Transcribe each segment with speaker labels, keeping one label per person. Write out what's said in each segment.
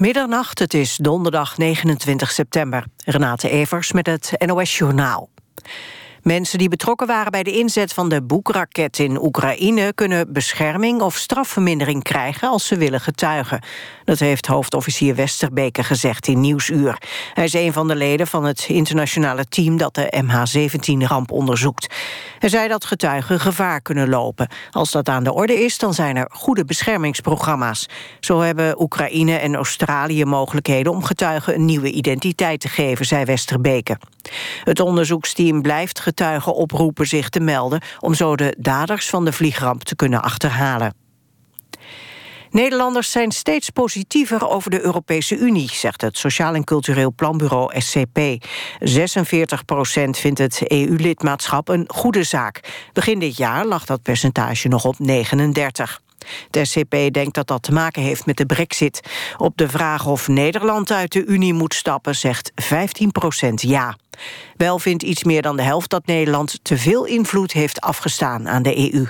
Speaker 1: Middernacht, het is donderdag 29 september. Renate Evers met het NOS Journaal. Mensen die betrokken waren bij de inzet van de boekraket in Oekraïne... kunnen bescherming of strafvermindering krijgen als ze willen getuigen. Dat heeft hoofdofficier Westerbeke gezegd in Nieuwsuur. Hij is een van de leden van het internationale team... dat de MH17-ramp onderzoekt. Hij zei dat getuigen gevaar kunnen lopen. Als dat aan de orde is, dan zijn er goede beschermingsprogramma's. Zo hebben Oekraïne en Australië mogelijkheden... om getuigen een nieuwe identiteit te geven, zei Westerbeke. Het onderzoeksteam blijft getuigen oproepen zich te melden... om zo de daders van de vliegramp te kunnen achterhalen. Nederlanders zijn steeds positiever over de Europese Unie... zegt het Sociaal en Cultureel Planbureau SCP. 46 procent vindt het EU-lidmaatschap een goede zaak. Begin dit jaar lag dat percentage nog op 39. De SCP denkt dat dat te maken heeft met de brexit. Op de vraag of Nederland uit de Unie moet stappen... zegt 15 procent ja. Wel vindt iets meer dan de helft dat Nederland... te veel invloed heeft afgestaan aan de EU.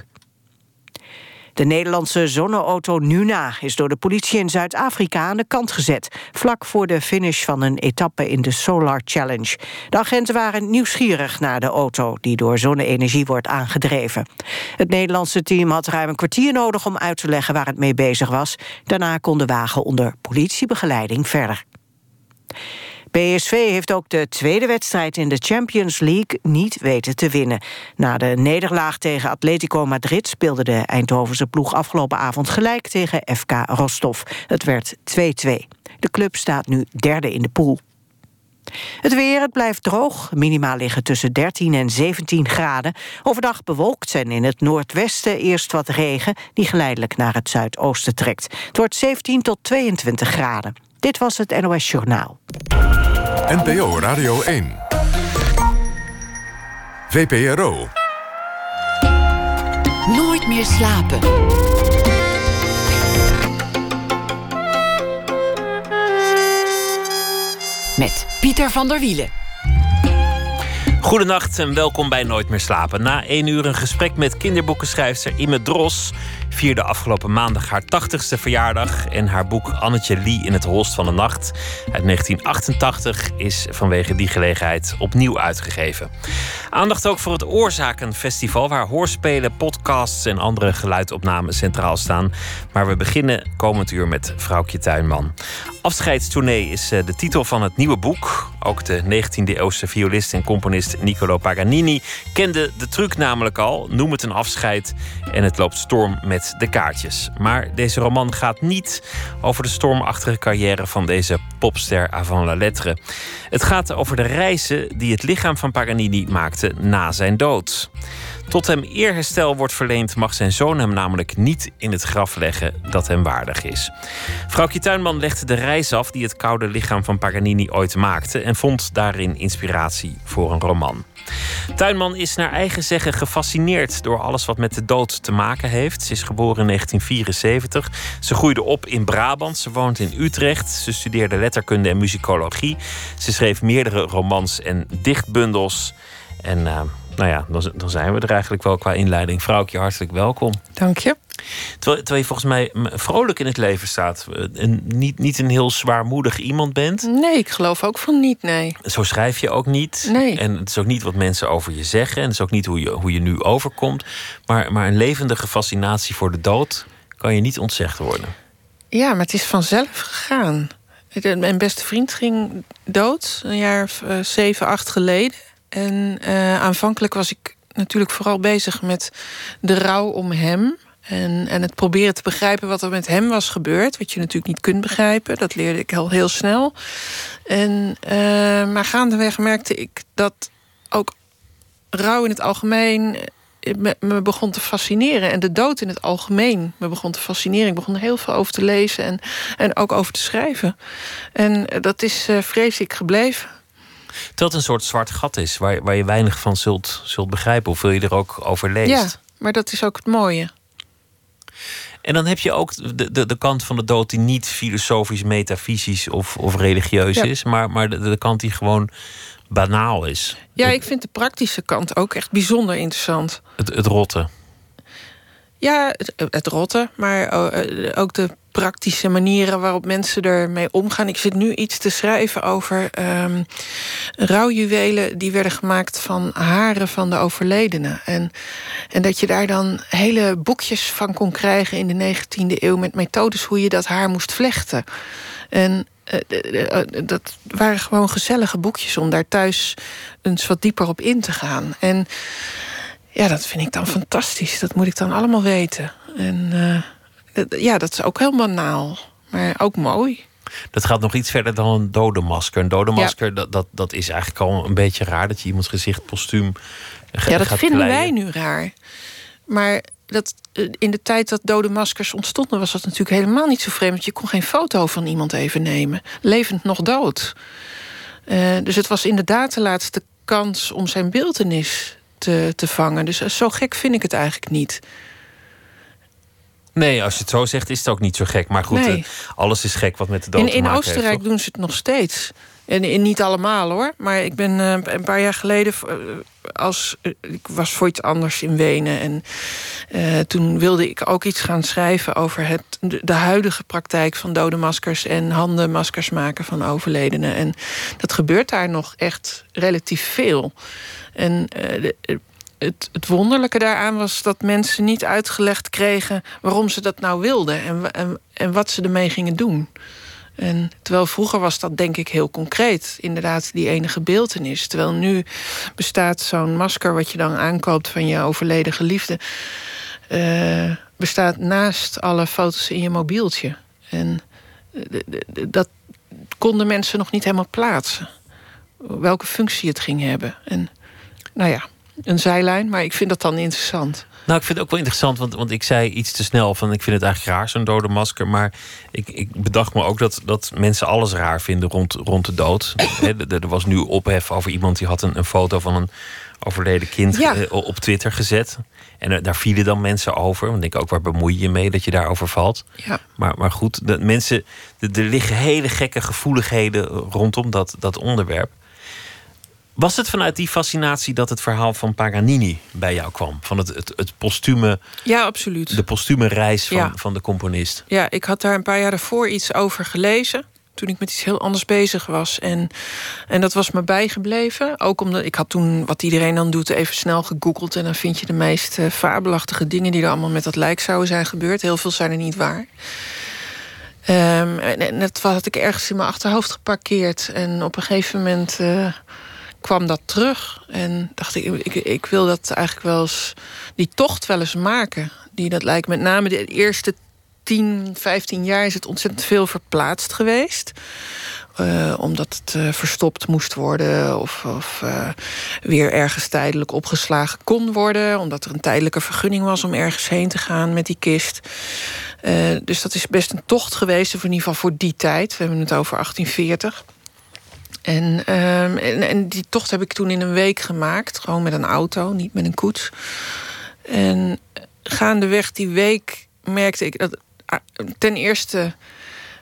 Speaker 1: De Nederlandse zonneauto Nuna is door de politie in Zuid-Afrika aan de kant gezet, vlak voor de finish van een etappe in de Solar Challenge. De agenten waren nieuwsgierig naar de auto die door zonne-energie wordt aangedreven. Het Nederlandse team had ruim een kwartier nodig om uit te leggen waar het mee bezig was. Daarna kon de wagen onder politiebegeleiding verder. PSV heeft ook de tweede wedstrijd in de Champions League niet weten te winnen. Na de nederlaag tegen Atletico Madrid speelde de Eindhovense ploeg afgelopen avond gelijk tegen FK Rostov. Het werd 2-2. De club staat nu derde in de pool. Het weer, het blijft droog. Minimaal liggen tussen 13 en 17 graden. Overdag bewolkt en in het noordwesten eerst wat regen... die geleidelijk naar het zuidoosten trekt. Het wordt 17 tot 22 graden. Dit was het NOS Journaal.
Speaker 2: NPO Radio 1. VPRO.
Speaker 3: Nooit meer slapen. Met Pieter van der Wielen.
Speaker 4: Goedenacht en welkom bij Nooit meer slapen. Na één uur een gesprek met kinderboekenschrijfster Ime Dros vierde afgelopen maandag haar 80ste verjaardag. En haar boek Annetje Lee in het holst van de nacht uit 1988 is vanwege die gelegenheid opnieuw uitgegeven. Aandacht ook voor het Oorzakenfestival, waar hoorspelen, podcasts en andere geluidopnamen centraal staan. Maar we beginnen komend uur met Vrouwtje Tuinman. Afscheidstournee is eh, de titel van het nieuwe boek. Ook de 19e-eeuwse violist en componist Niccolo Paganini kende de truc namelijk al. Noem het een afscheid en het loopt storm met de kaartjes. Maar deze roman gaat niet over de stormachtige carrière van deze popster avant la lettre. Het gaat over de reizen die het lichaam van Paganini maakte na zijn dood. Tot hem eerherstel wordt verleend, mag zijn zoon hem namelijk niet in het graf leggen dat hem waardig is. Vrouwtje Tuinman legde de reis af die het koude lichaam van Paganini ooit maakte en vond daarin inspiratie voor een roman. Tuinman is naar eigen zeggen gefascineerd door alles wat met de dood te maken heeft. Ze is geboren in 1974. Ze groeide op in Brabant. Ze woont in Utrecht. Ze studeerde letterkunde en muzikologie. Ze schreef meerdere romans en dichtbundels. En uh, nou ja, dan, dan zijn we er eigenlijk wel qua inleiding. Vrouwtje, hartelijk welkom.
Speaker 5: Dank je.
Speaker 4: Terwijl, terwijl je volgens mij vrolijk in het leven staat. En niet, niet een heel zwaarmoedig iemand bent.
Speaker 5: Nee, ik geloof ook van niet, nee.
Speaker 4: Zo schrijf je ook niet.
Speaker 5: Nee.
Speaker 4: En het is ook niet wat mensen over je zeggen. En het is ook niet hoe je, hoe je nu overkomt. Maar, maar een levendige fascinatie voor de dood kan je niet ontzegd worden.
Speaker 5: Ja, maar het is vanzelf gegaan. Mijn beste vriend ging dood, een jaar of uh, zeven, acht geleden. En uh, aanvankelijk was ik natuurlijk vooral bezig met de rouw om hem. En, en het proberen te begrijpen wat er met hem was gebeurd. Wat je natuurlijk niet kunt begrijpen. Dat leerde ik al heel snel. En, uh, maar gaandeweg merkte ik dat ook rouw in het algemeen me, me, begon te fascineren. En de dood in het algemeen me begon te fascineren. Ik begon er heel veel over te lezen en, en ook over te schrijven. En dat is uh, vreselijk gebleven.
Speaker 4: Terwijl het een soort zwart gat is, waar, waar je weinig van zult, zult begrijpen, hoeveel je er ook over leest.
Speaker 5: Ja, maar dat is ook het mooie.
Speaker 4: En dan heb je ook de, de, de kant van de dood die niet filosofisch, metafysisch of, of religieus ja. is, maar, maar de, de kant die gewoon banaal is.
Speaker 5: Ja, ik vind de praktische kant ook echt bijzonder interessant.
Speaker 4: Het, het rotte.
Speaker 5: Ja, het, het rotte, maar ook de praktische manieren waarop mensen ermee omgaan. Ik zit nu iets te schrijven over um, rouwjuwelen die werden gemaakt van haren van de overledene. En, en dat je daar dan hele boekjes van kon krijgen in de 19e eeuw met methodes hoe je dat haar moest vlechten. En uh, dat waren gewoon gezellige boekjes om daar thuis eens wat dieper op in te gaan. En ja, dat vind ik dan fantastisch. Dat moet ik dan allemaal weten. En ja, dat is ook heel banaal, maar ook mooi.
Speaker 4: Dat gaat nog iets verder dan een dodenmasker. Een dodenmasker, dat, dat, dat is eigenlijk al een beetje raar... dat je iemands gezicht postuum
Speaker 5: Ja, dat vinden wij nu raar. Maar dat, eh, in de tijd dat dode maskers ontstonden... was dat natuurlijk helemaal niet zo vreemd. Want je kon geen foto van iemand even nemen. Levend nog dood. Uh, dus het was inderdaad de laatste kans om zijn beeldenis te, te vangen. Dus zo gek vind ik het eigenlijk niet.
Speaker 4: Nee, als je het zo zegt, is het ook niet zo gek. Maar goed, eh, alles is gek wat met de dood
Speaker 5: in,
Speaker 4: te maken
Speaker 5: In Oostenrijk doen ze het nog steeds. En, en, niet allemaal hoor. Maar ik ben uh, een paar jaar geleden. Uh, als, ik was voor iets anders in Wenen. En toen wilde ik ook iets gaan schrijven over het, de, de, huidige praktijk van dode maskers en handenmaskers maken van overledenen. En dat gebeurt daar nog echt relatief veel. En de, het, het, wonderlijke daaraan was dat mensen niet uitgelegd kregen waarom ze dat nou wilden en, en, en wat ze ermee gingen doen. En terwijl vroeger was dat denk ik heel concreet, inderdaad die enige beeldenis. Terwijl nu bestaat zo'n masker wat je dan aankoopt van je overleden geliefde, uh, bestaat naast alle foto's in je mobieltje. En eh, dat konden mensen nog niet helemaal plaatsen. Welke functie het ging hebben. En nou ja een zijlijn, maar ik vind dat dan interessant.
Speaker 4: Nou, ik vind het ook wel interessant, want, want ik zei iets te snel van ik vind het eigenlijk raar, zo'n dode masker. Maar ik, ik bedacht me ook dat, dat mensen alles raar vinden rond, rond de dood. er was nu ophef over iemand die had een, een foto van een overleden kind eh, op Twitter gezet. En daar vielen dan mensen over. Want ik denk ook, waar bemoei je mee dat je daarover valt?
Speaker 5: Ja.
Speaker 4: Maar, maar goed, de mensen, er liggen hele gekke gevoeligheden rondom dat, dat onderwerp. Was het vanuit die fascinatie dat het verhaal van Paganini bij jou kwam? Van het, het, het postume.
Speaker 5: Ja, absoluut.
Speaker 4: De postume reis van, van de componist.
Speaker 5: Ja, ik had daar een paar jaar ervoor iets over gelezen. Toen ik met iets heel anders bezig was. En, en dat was me bijgebleven. Ook omdat ik had toen, wat iedereen dan doet, even snel gegoogeld. En dan vind je de meest uh, fabelachtige dingen die er allemaal met dat lijk zouden zijn gebeurd. Heel veel zijn er niet waar. Um, en, dat had ik ergens in mijn achterhoofd geparkeerd. En op een gegeven moment. Uh, kwam dat terug. En dacht ik, ik, ik wil dat eigenlijk wel eens, die tocht wel eens maken. Die dat lijkt met name de eerste 10, 15 jaar is het ontzettend veel verplaatst geweest. Uh, omdat het uh, verstopt moest worden of, of uh, weer ergens tijdelijk opgeslagen kon worden. Omdat er een tijdelijke vergunning was om ergens heen te gaan met die kist. dus dat is best een tocht geweest, of in ieder geval voor die tijd. We hebben het over 1840. En, en, en, die tocht heb ik toen in een week gemaakt. Gewoon met een auto, niet met een koets. En gaandeweg die week merkte ik dat ah, ten eerste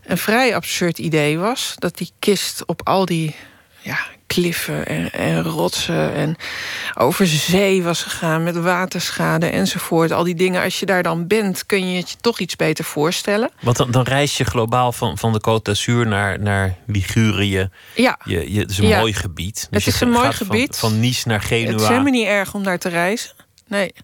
Speaker 5: een vrij absurd idee was. Dat die kist op al die ja, kliffen en, en, rotsen en over zee was gegaan met waterschade enzovoort. Al die dingen, als je daar dan bent, kun je het je toch iets beter voorstellen.
Speaker 4: Want dan, dan reis je globaal van, van de Côte d'Azur naar, naar Ligurië.
Speaker 5: Ja.
Speaker 4: Je, je, het is een mooi gebied.
Speaker 5: Dus het is een mooi gebied.
Speaker 4: Van, van Nice naar Genua. Het
Speaker 5: is helemaal niet erg om daar te reizen. Nee.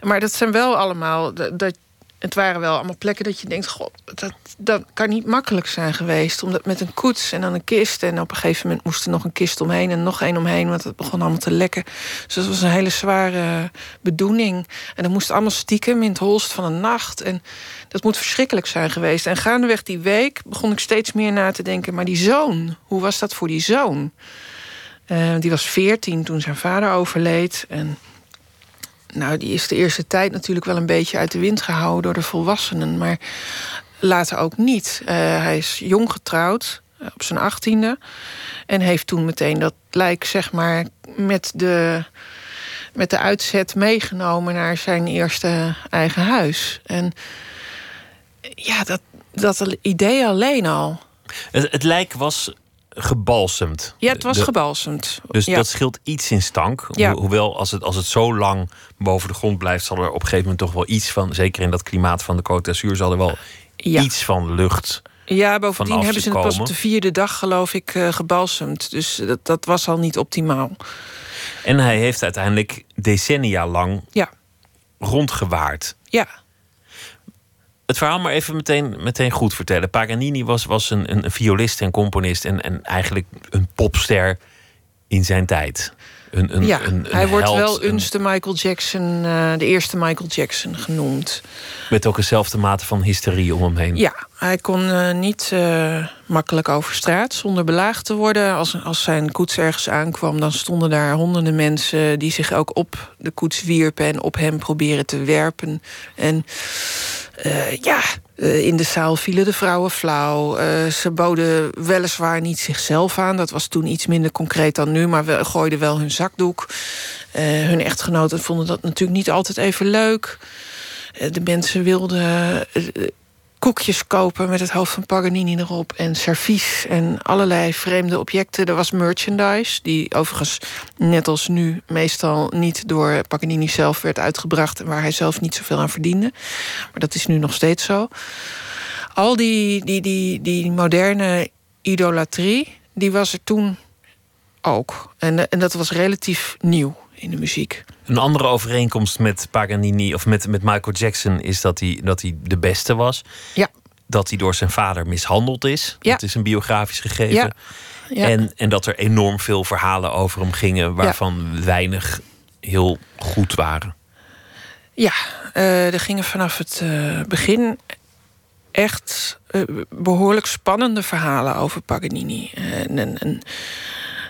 Speaker 5: Maar dat zijn wel allemaal... Dat, het waren wel allemaal plekken dat je denkt... God, dat, dat kan niet makkelijk zijn geweest. Omdat met een koets en dan een kist... en op een gegeven moment moest er nog een kist omheen... en nog één omheen, want het begon allemaal te lekken. Dus dat was een hele zware bedoeling. En dat moest allemaal stiekem in het holst van een nacht. En dat moet verschrikkelijk zijn geweest. En gaandeweg die week begon ik steeds meer na te denken... maar die zoon, hoe was dat voor die zoon? Uh, die was veertien toen zijn vader overleed... en nou, die is de eerste tijd natuurlijk wel een beetje uit de wind gehouden door de volwassenen, maar later ook niet. Uh, hij is jong getrouwd, uh, op zijn achttiende, en heeft toen meteen dat lijk, zeg maar, met de, met de uitzet meegenomen naar zijn eerste eigen huis. En ja, dat, dat idee alleen al.
Speaker 4: Het, het lijk was gebalsemd.
Speaker 5: Ja, het was de, gebalsemd.
Speaker 4: Dus dat scheelt iets in stank.
Speaker 5: Ja.
Speaker 4: hoewel, als het, als het zo lang boven de grond blijft, zal er op een gegeven moment toch wel iets van, zeker in dat klimaat van de Côte d'Azur, zal er wel iets van lucht.
Speaker 5: Ja, bovendien hebben ze het pas op de vierde dag, geloof ik, uh, gebalsemd. Dus dat, dat was al niet optimaal.
Speaker 4: En hij heeft uiteindelijk decennia lang
Speaker 5: ja.
Speaker 4: rondgewaard.
Speaker 5: Ja.
Speaker 4: Het verhaal maar even meteen, meteen goed vertellen. Paganini was, was een, een violist en componist en, en eigenlijk een popster in zijn tijd. Een, een,
Speaker 5: ja,
Speaker 4: een,
Speaker 5: hij wordt wel eens de Michael Jackson, uh, de eerste Michael Jackson genoemd.
Speaker 4: Met ook eenzelfde mate van hysterie om hem heen.
Speaker 5: Ja, hij kon uh, niet uh, makkelijk over straat zonder belaagd te worden. Als, als zijn koets ergens aankwam, dan stonden daar honderden mensen die zich ook op de koets wierpen en op hem proberen te werpen. En ja, uh, in de zaal vielen de vrouwen flauw. Uh, ze boden weliswaar niet zichzelf aan. Dat was toen iets minder concreet dan nu. Maar we gooiden wel hun zakdoek. Hun echtgenoten vonden dat natuurlijk niet altijd even leuk. de mensen wilden koekjes kopen met het hoofd van Paganini erop. En servies en allerlei vreemde objecten. Er was merchandise, die overigens net als nu meestal niet door Paganini zelf werd uitgebracht. En waar hij zelf niet zoveel aan verdiende. Maar dat is nu nog steeds zo. Al die, die, die, die moderne idolatrie, die was er toen ook. En, en dat was relatief nieuw in de muziek.
Speaker 4: Een andere overeenkomst met Paganini of met, met Michael Jackson is dat hij, dat hij de beste was.
Speaker 5: Ja.
Speaker 4: Dat hij door zijn vader mishandeld is. Ja. Dat is een biografisch gegeven.
Speaker 5: Ja.
Speaker 4: Ja. En, en dat er enorm veel verhalen over hem gingen, waarvan weinig heel goed waren.
Speaker 5: Ja, uh, er gingen vanaf het uh, begin echt uh, behoorlijk spannende verhalen over Paganini. En, en, en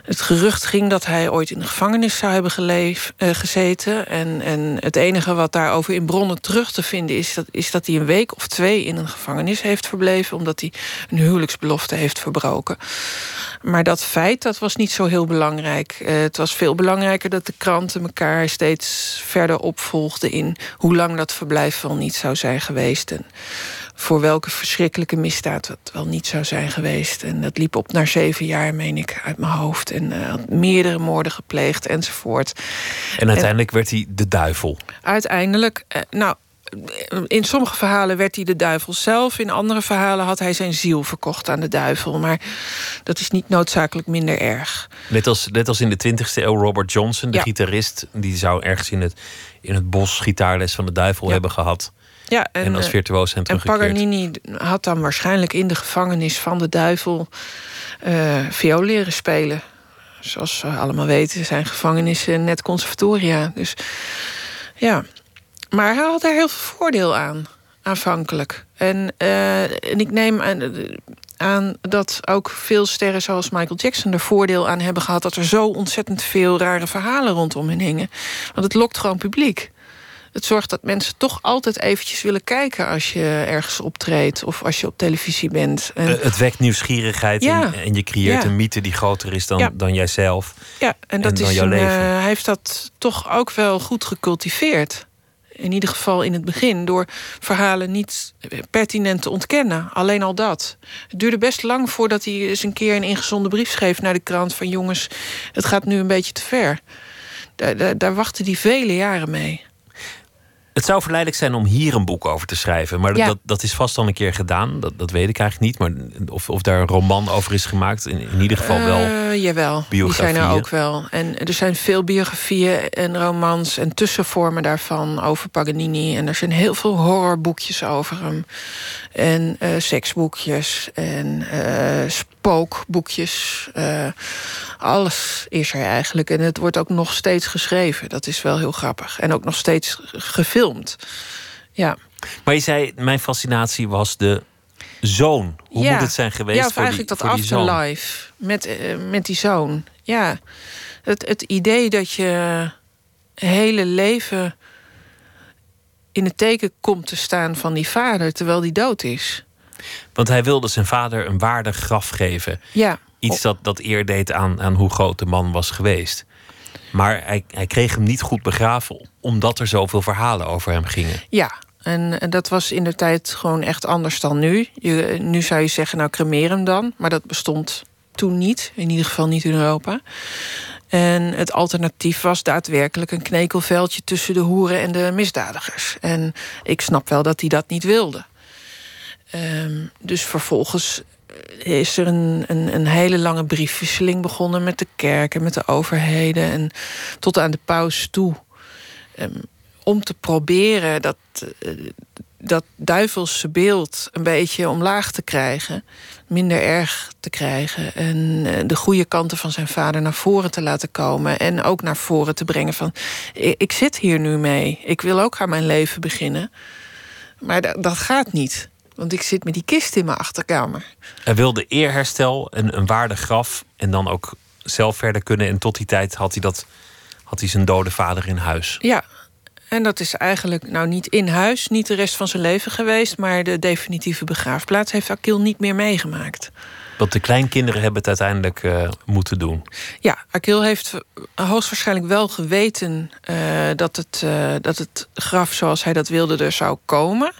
Speaker 5: het gerucht ging dat hij ooit in de gevangenis zou hebben geleef, uh, gezeten. En, en het enige wat daarover in bronnen terug te vinden is dat, is dat hij een week of twee in een gevangenis heeft verbleven. Omdat hij een huwelijksbelofte heeft verbroken. Maar dat feit dat was niet zo heel belangrijk. Uh, het was veel belangrijker dat de kranten elkaar steeds verder opvolgden in hoe lang dat verblijf wel niet zou zijn geweest. En voor welke verschrikkelijke misdaad het wel niet zou zijn geweest. En dat liep op naar zeven jaar, meen ik, uit mijn hoofd. En uh, meerdere moorden gepleegd enzovoort.
Speaker 4: En uiteindelijk werd hij de duivel.
Speaker 5: Uiteindelijk, uh, nou, in sommige verhalen werd hij de duivel zelf. In andere verhalen had hij zijn ziel verkocht aan de duivel. Maar dat is niet noodzakelijk minder erg.
Speaker 4: Net als, net als in de 20e eeuw Robert Johnson, de gitarist... die zou ergens in het, in het bos gitaarles van de duivel hebben gehad.
Speaker 5: Ja, en,
Speaker 4: en als eh, virtuoos zijn
Speaker 5: En Paganini had dan waarschijnlijk in de gevangenis van de duivel... Uh, viool leren spelen. Zoals we allemaal weten zijn gevangenissen net conservatoria. Dus ja, maar hij had daar heel veel voordeel aan, aanvankelijk. En, uh, en ik neem aan, aan, dat ook veel sterren zoals Michael Jackson er voordeel aan hebben gehad... dat er zo ontzettend veel rare verhalen rondom hen hingen. Want het lokt gewoon publiek het zorgt dat mensen toch altijd eventjes willen kijken als je ergens optreedt of als je op televisie bent.
Speaker 4: En... Eh, het wekt nieuwsgierigheid en, en, je creëert een mythe die groter is dan, dan jijzelf.
Speaker 5: Ja, en, dat is jouw leven. Uh, hij heeft dat toch ook wel goed gecultiveerd. In ieder geval in het begin, door verhalen niet pertinent te ontkennen. Alleen al dat. Het duurde best lang voordat hij eens een keer een ingezonde brief schreef naar de krant van jongens, het gaat nu een beetje te ver. Daar, daar, daar wachtte hij vele jaren mee.
Speaker 4: Het zou verleidelijk zijn om hier een boek over te schrijven. Maar dat, dat is vast al een keer gedaan. Dat, dat weet ik eigenlijk niet. Maar of, of daar een roman over is gemaakt. In, in ieder geval wel. Uh,
Speaker 5: jawel, die zijn er ook wel. En er zijn veel biografieën en romans en tussenvormen daarvan over Paganini. En er zijn heel veel horrorboekjes over hem. En uh, seksboekjes en uh, spookboekjes. alles is er eigenlijk. En het wordt ook nog steeds geschreven. Dat is wel heel grappig. En ook nog steeds gefilmd. Ja.
Speaker 4: Maar je zei, mijn fascinatie was de zoon. Hoe moet het zijn geweest
Speaker 5: ja, of
Speaker 4: voor
Speaker 5: eigenlijk
Speaker 4: die,
Speaker 5: dat afterlife met, uh, met die zoon. Ja, het, het idee dat je hele leven in het teken komt te staan van die vader terwijl die dood is.
Speaker 4: Want hij wilde zijn vader een waardig graf geven.
Speaker 5: Ja.
Speaker 4: Iets dat, dat eer deed aan, aan hoe groot de man was geweest. Maar hij, hij kreeg hem niet goed begraven, omdat er zoveel verhalen over hem gingen.
Speaker 5: Ja, en, dat was in de tijd gewoon echt anders dan nu. Je, nu zou je zeggen, nou cremeer hem dan. Maar dat bestond toen niet, in ieder geval niet in Europa. En het alternatief was daadwerkelijk een knekelveldje tussen de hoeren en de misdadigers. En ik snap wel dat hij dat niet wilde. Ehm, dus vervolgens is er een, een, een, hele lange briefwisseling begonnen met de kerk en met de overheden en tot aan de paus toe. Ehm, om te proberen dat, uh, dat duivelse beeld een beetje omlaag te krijgen, minder erg te krijgen en eh, de goede kanten van zijn vader naar voren te laten komen en ook naar voren te brengen van ik zit hier nu mee, ik wil ook aan mijn leven beginnen, maar dat gaat niet. Want ik zit met die kist in mijn achterkamer.
Speaker 4: Hij wilde eerherstel, een, een waardig graf. En dan ook zelf verder kunnen. En tot die tijd had hij, dat, had hij zijn dode vader in huis.
Speaker 5: Ja, en dat is eigenlijk nou niet in huis, niet de rest van zijn leven geweest. Maar de definitieve begraafplaats heeft Akil niet meer meegemaakt.
Speaker 4: Want de kleinkinderen hebben het uiteindelijk uh, moeten doen.
Speaker 5: Ja, Akil heeft hoogstwaarschijnlijk wel geweten uh, dat, het, uh, dat het graf zoals hij dat wilde er zou komen.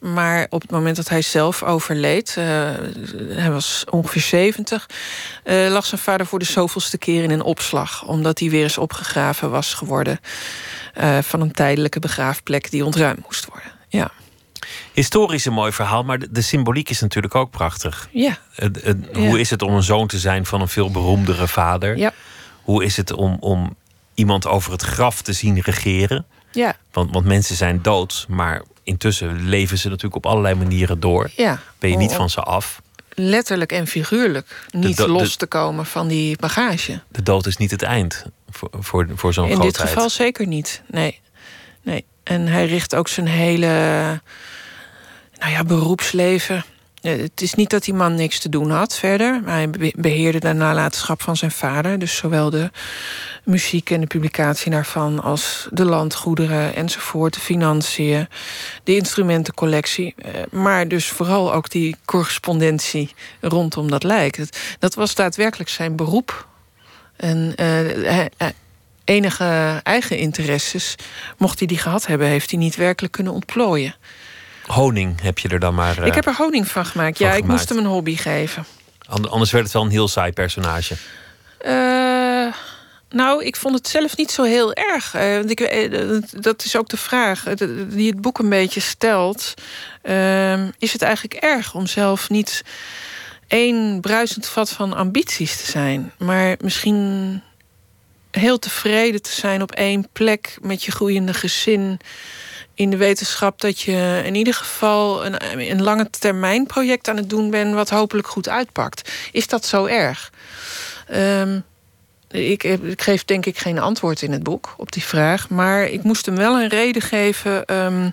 Speaker 5: Maar op het moment dat hij zelf overleed, hij was ongeveer 70, lag zijn vader voor de zoveelste keer in een opslag. Omdat hij weer eens opgegraven was geworden van een tijdelijke begraafplek die ontruimd moest worden. Ja
Speaker 4: historisch een mooi verhaal, maar de, symboliek is natuurlijk ook prachtig.
Speaker 5: Ja.
Speaker 4: Hoe is het om een zoon te zijn van een veel beroemdere vader?
Speaker 5: Ja.
Speaker 4: Hoe is het om, om iemand over het graf te zien regeren?
Speaker 5: Ja.
Speaker 4: Want, want mensen zijn dood, maar intussen leven ze natuurlijk op allerlei manieren door.
Speaker 5: Ja.
Speaker 4: Ben je niet van ze af?
Speaker 5: Letterlijk en figuurlijk niet los te komen van die bagage.
Speaker 4: De dood is niet het eind voor, voor, voor zo'n
Speaker 5: In dit geval zeker niet, nee. nee. En hij richt ook zijn hele nou ja, beroepsleven. Eh, het is niet dat die man niks te doen had verder. Maar hij beheerde de nalatenschap van zijn vader. Dus zowel de muziek en de publicatie daarvan... als de landgoederen enzovoort, de financiën... de instrumentencollectie. Eh, maar dus vooral ook die correspondentie rondom dat lijk. Dat was daadwerkelijk zijn beroep. En uh, enige eigen interesses, mocht hij die gehad hebben... heeft hij niet werkelijk kunnen ontplooien.
Speaker 4: Honing heb je er dan maar.
Speaker 5: ik heb er honing van gemaakt. ja, ik moest hem een hobby geven.
Speaker 4: Anders werd het wel een heel saai personage.
Speaker 5: Uh, nou, ik vond het zelf niet zo heel erg. Uh, ik, uh, dat is ook de vraag die het boek een beetje stelt. Ehm, is het eigenlijk erg om zelf niet één bruisend vat van ambities te zijn, maar misschien heel tevreden te zijn op één plek met je groeiende gezin in de wetenschap dat je in ieder geval een, een lange termijn project aan het doen bent, wat hopelijk goed uitpakt. Is dat zo erg? Um, ik, ik, geef denk ik geen antwoord in het boek op die vraag. Maar ik moest hem wel een reden geven. Um,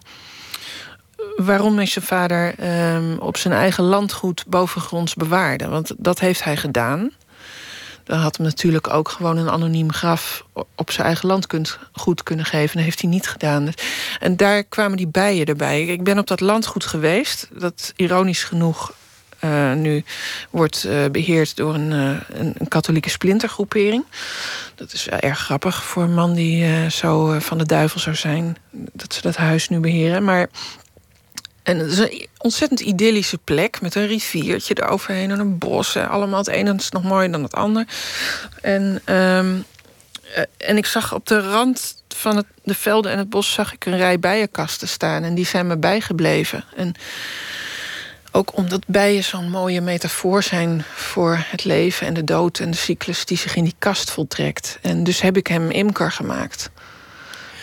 Speaker 5: waarom hij zijn vader um, op zijn eigen landgoed bovengronds bewaarde. Want dat heeft hij gedaan. Dan had hem natuurlijk ook gewoon een anoniem graf op zijn eigen land goed kunnen geven. Dat heeft hij niet gedaan. En daar kwamen die bijen erbij. Ik ben op dat landgoed geweest. Dat ironisch genoeg uh, nu wordt uh, beheerd door een, uh, een, een, katholieke splintergroepering. Dat is wel erg grappig voor een man die zo van de duivel zou zijn. Dat ze dat huis nu beheren. Maar en het is een ontzettend idyllische plek met een riviertje eroverheen en een bos. Allemaal het ene is nog mooier dan het ander. En, um, en ik zag op de rand van het, de velden en het bos zag ik een rij bijenkasten staan. En die zijn me bijgebleven. En ook omdat bijen zo'n mooie metafoor zijn voor het leven en de dood en de cyclus die zich in die kast voltrekt. En dus heb ik hem imker gemaakt.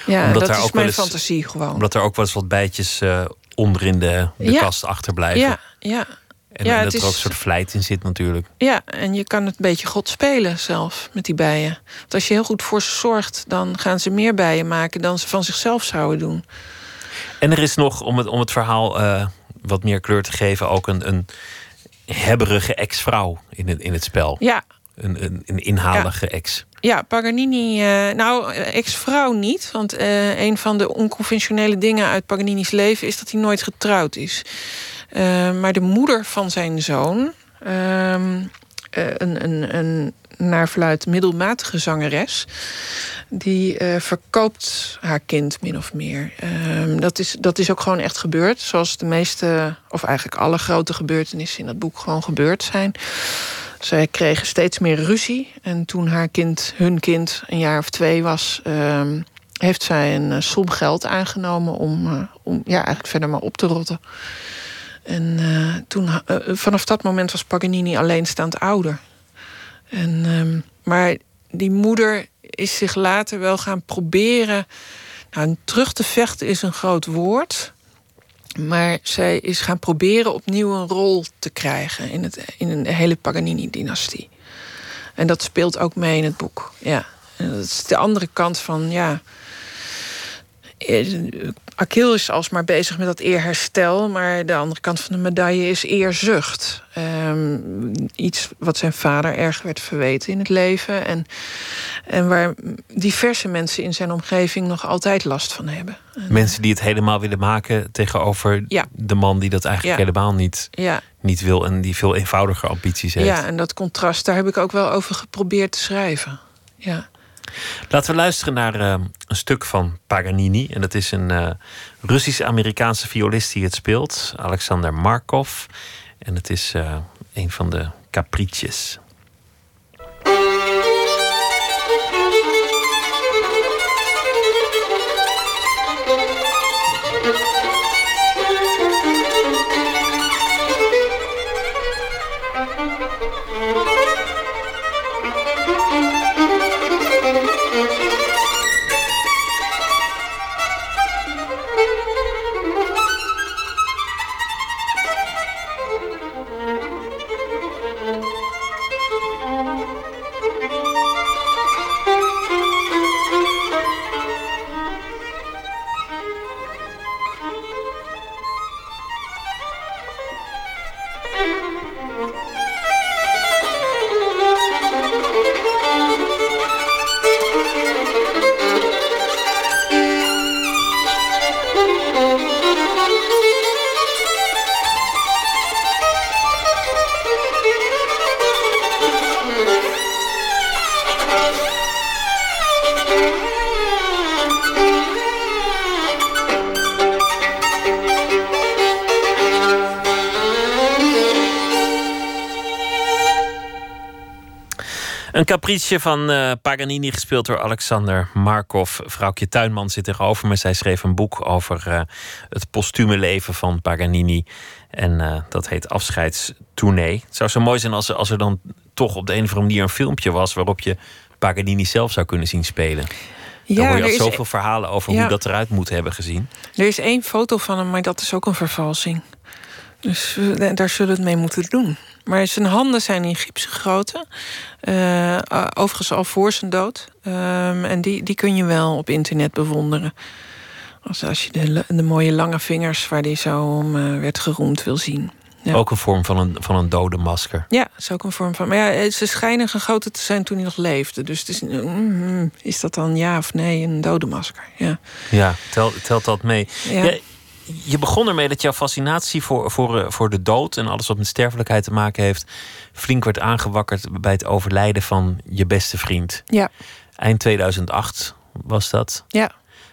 Speaker 5: Ja, omdat dat is mijn eens, fantasie gewoon.
Speaker 4: Omdat er ook wel eens wat bijtjes uh, onder in de, de kast achterblijven.
Speaker 5: Ja, ja.
Speaker 4: En, ja, dat er ook een soort vlijt in zit natuurlijk.
Speaker 5: Ja, en je kan het een beetje God spelen zelf met die bijen. Want als je heel goed voor ze zorgt... dan gaan ze meer bijen maken dan ze van zichzelf zouden doen.
Speaker 4: En er is nog, om het, om het verhaal uh, wat meer kleur te geven... ook een, een hebberige ex-vrouw in het, in het spel.
Speaker 5: Ja.
Speaker 4: Een, een, een inhalige ex.
Speaker 5: Ja, Paganini, uh, nou, ex-vrouw niet. Want uh, een van de onconventionele dingen uit Paganini's leven is dat hij nooit getrouwd is. Maar de moeder van zijn zoon, ehm, een, een, een naar verluid middelmatige zangeres, die verkoopt haar kind min of meer. Ehm, dat, is, dat is ook gewoon echt gebeurd. Zoals de meeste, of eigenlijk alle grote gebeurtenissen in dat boek gewoon gebeurd zijn. Zij kregen steeds meer ruzie. En toen haar kind, hun kind, een jaar of twee was, uh, heeft zij een uh, som geld aangenomen om, uh, om ja, eigenlijk verder maar op te rotten. En uh, toen, vanaf dat moment was Paganini alleenstaand ouder. En, uh, maar die moeder is zich later wel gaan proberen. Nou, terug te vechten is een groot woord. Maar zij is gaan proberen opnieuw een rol te krijgen in, het, in een hele Paganini-dynastie. En dat speelt ook mee in het boek. Ja. En dat is de andere kant van, ja. Achille is alsmaar bezig met dat eerherstel, maar de andere kant van de medaille is eerzucht. Um, iets wat zijn vader erg werd verweten in het leven en, en waar diverse mensen in zijn omgeving nog altijd last van hebben.
Speaker 4: Mensen die het helemaal willen maken tegenover ja. de man die dat eigenlijk ja. helemaal niet, ja. niet wil en die veel eenvoudiger ambities heeft.
Speaker 5: Ja, en dat contrast, daar heb ik ook wel over geprobeerd te schrijven. Ja.
Speaker 4: Laten we luisteren naar uh, een stuk van Paganini. En dat is een uh, Russisch-Amerikaanse violist die het speelt, Alexander Markov. En het is uh, een van de capricces. Een caprice van uh, Paganini, gespeeld door Alexander Markov. Vrouwtje Tuinman zit tegenover me. Zij schreef een boek over uh, het postume leven van Paganini. En uh, dat heet Afscheidstournee. Het zou zo mooi zijn als, als er dan toch op de een of andere manier een filmpje was... waarop je Paganini zelf zou kunnen zien spelen. Ja, Dan hoor je al zoveel verhalen over hoe dat eruit moet hebben gezien.
Speaker 5: Er is één foto van hem, maar dat is ook een vervalsing. Dus daar zullen we het mee moeten doen. Maar zijn handen zijn in gips gegoten. Uh, overigens al voor zijn dood. Um, en die, die kun je wel op internet bewonderen. Als, als je de, de mooie lange vingers waar die zo om uh, werd geroemd wil zien.
Speaker 4: Ja. Ook een vorm van een, van een dode masker.
Speaker 5: Ja, is ook een vorm van. Maar ja, ze schijnen gegoten te zijn toen hij nog leefde. Dus het is, mm, is dat dan ja of nee een dode masker? Ja,
Speaker 4: ja telt, telt dat mee? Ja. ja je begon ermee dat jouw fascinatie voor, voor, eh, voor de dood en alles wat met sterfelijkheid te maken heeft, flink werd aangewakkerd bij het overlijden van je beste vriend.
Speaker 5: Ja.
Speaker 4: Eind 2008 was dat.
Speaker 5: Ja.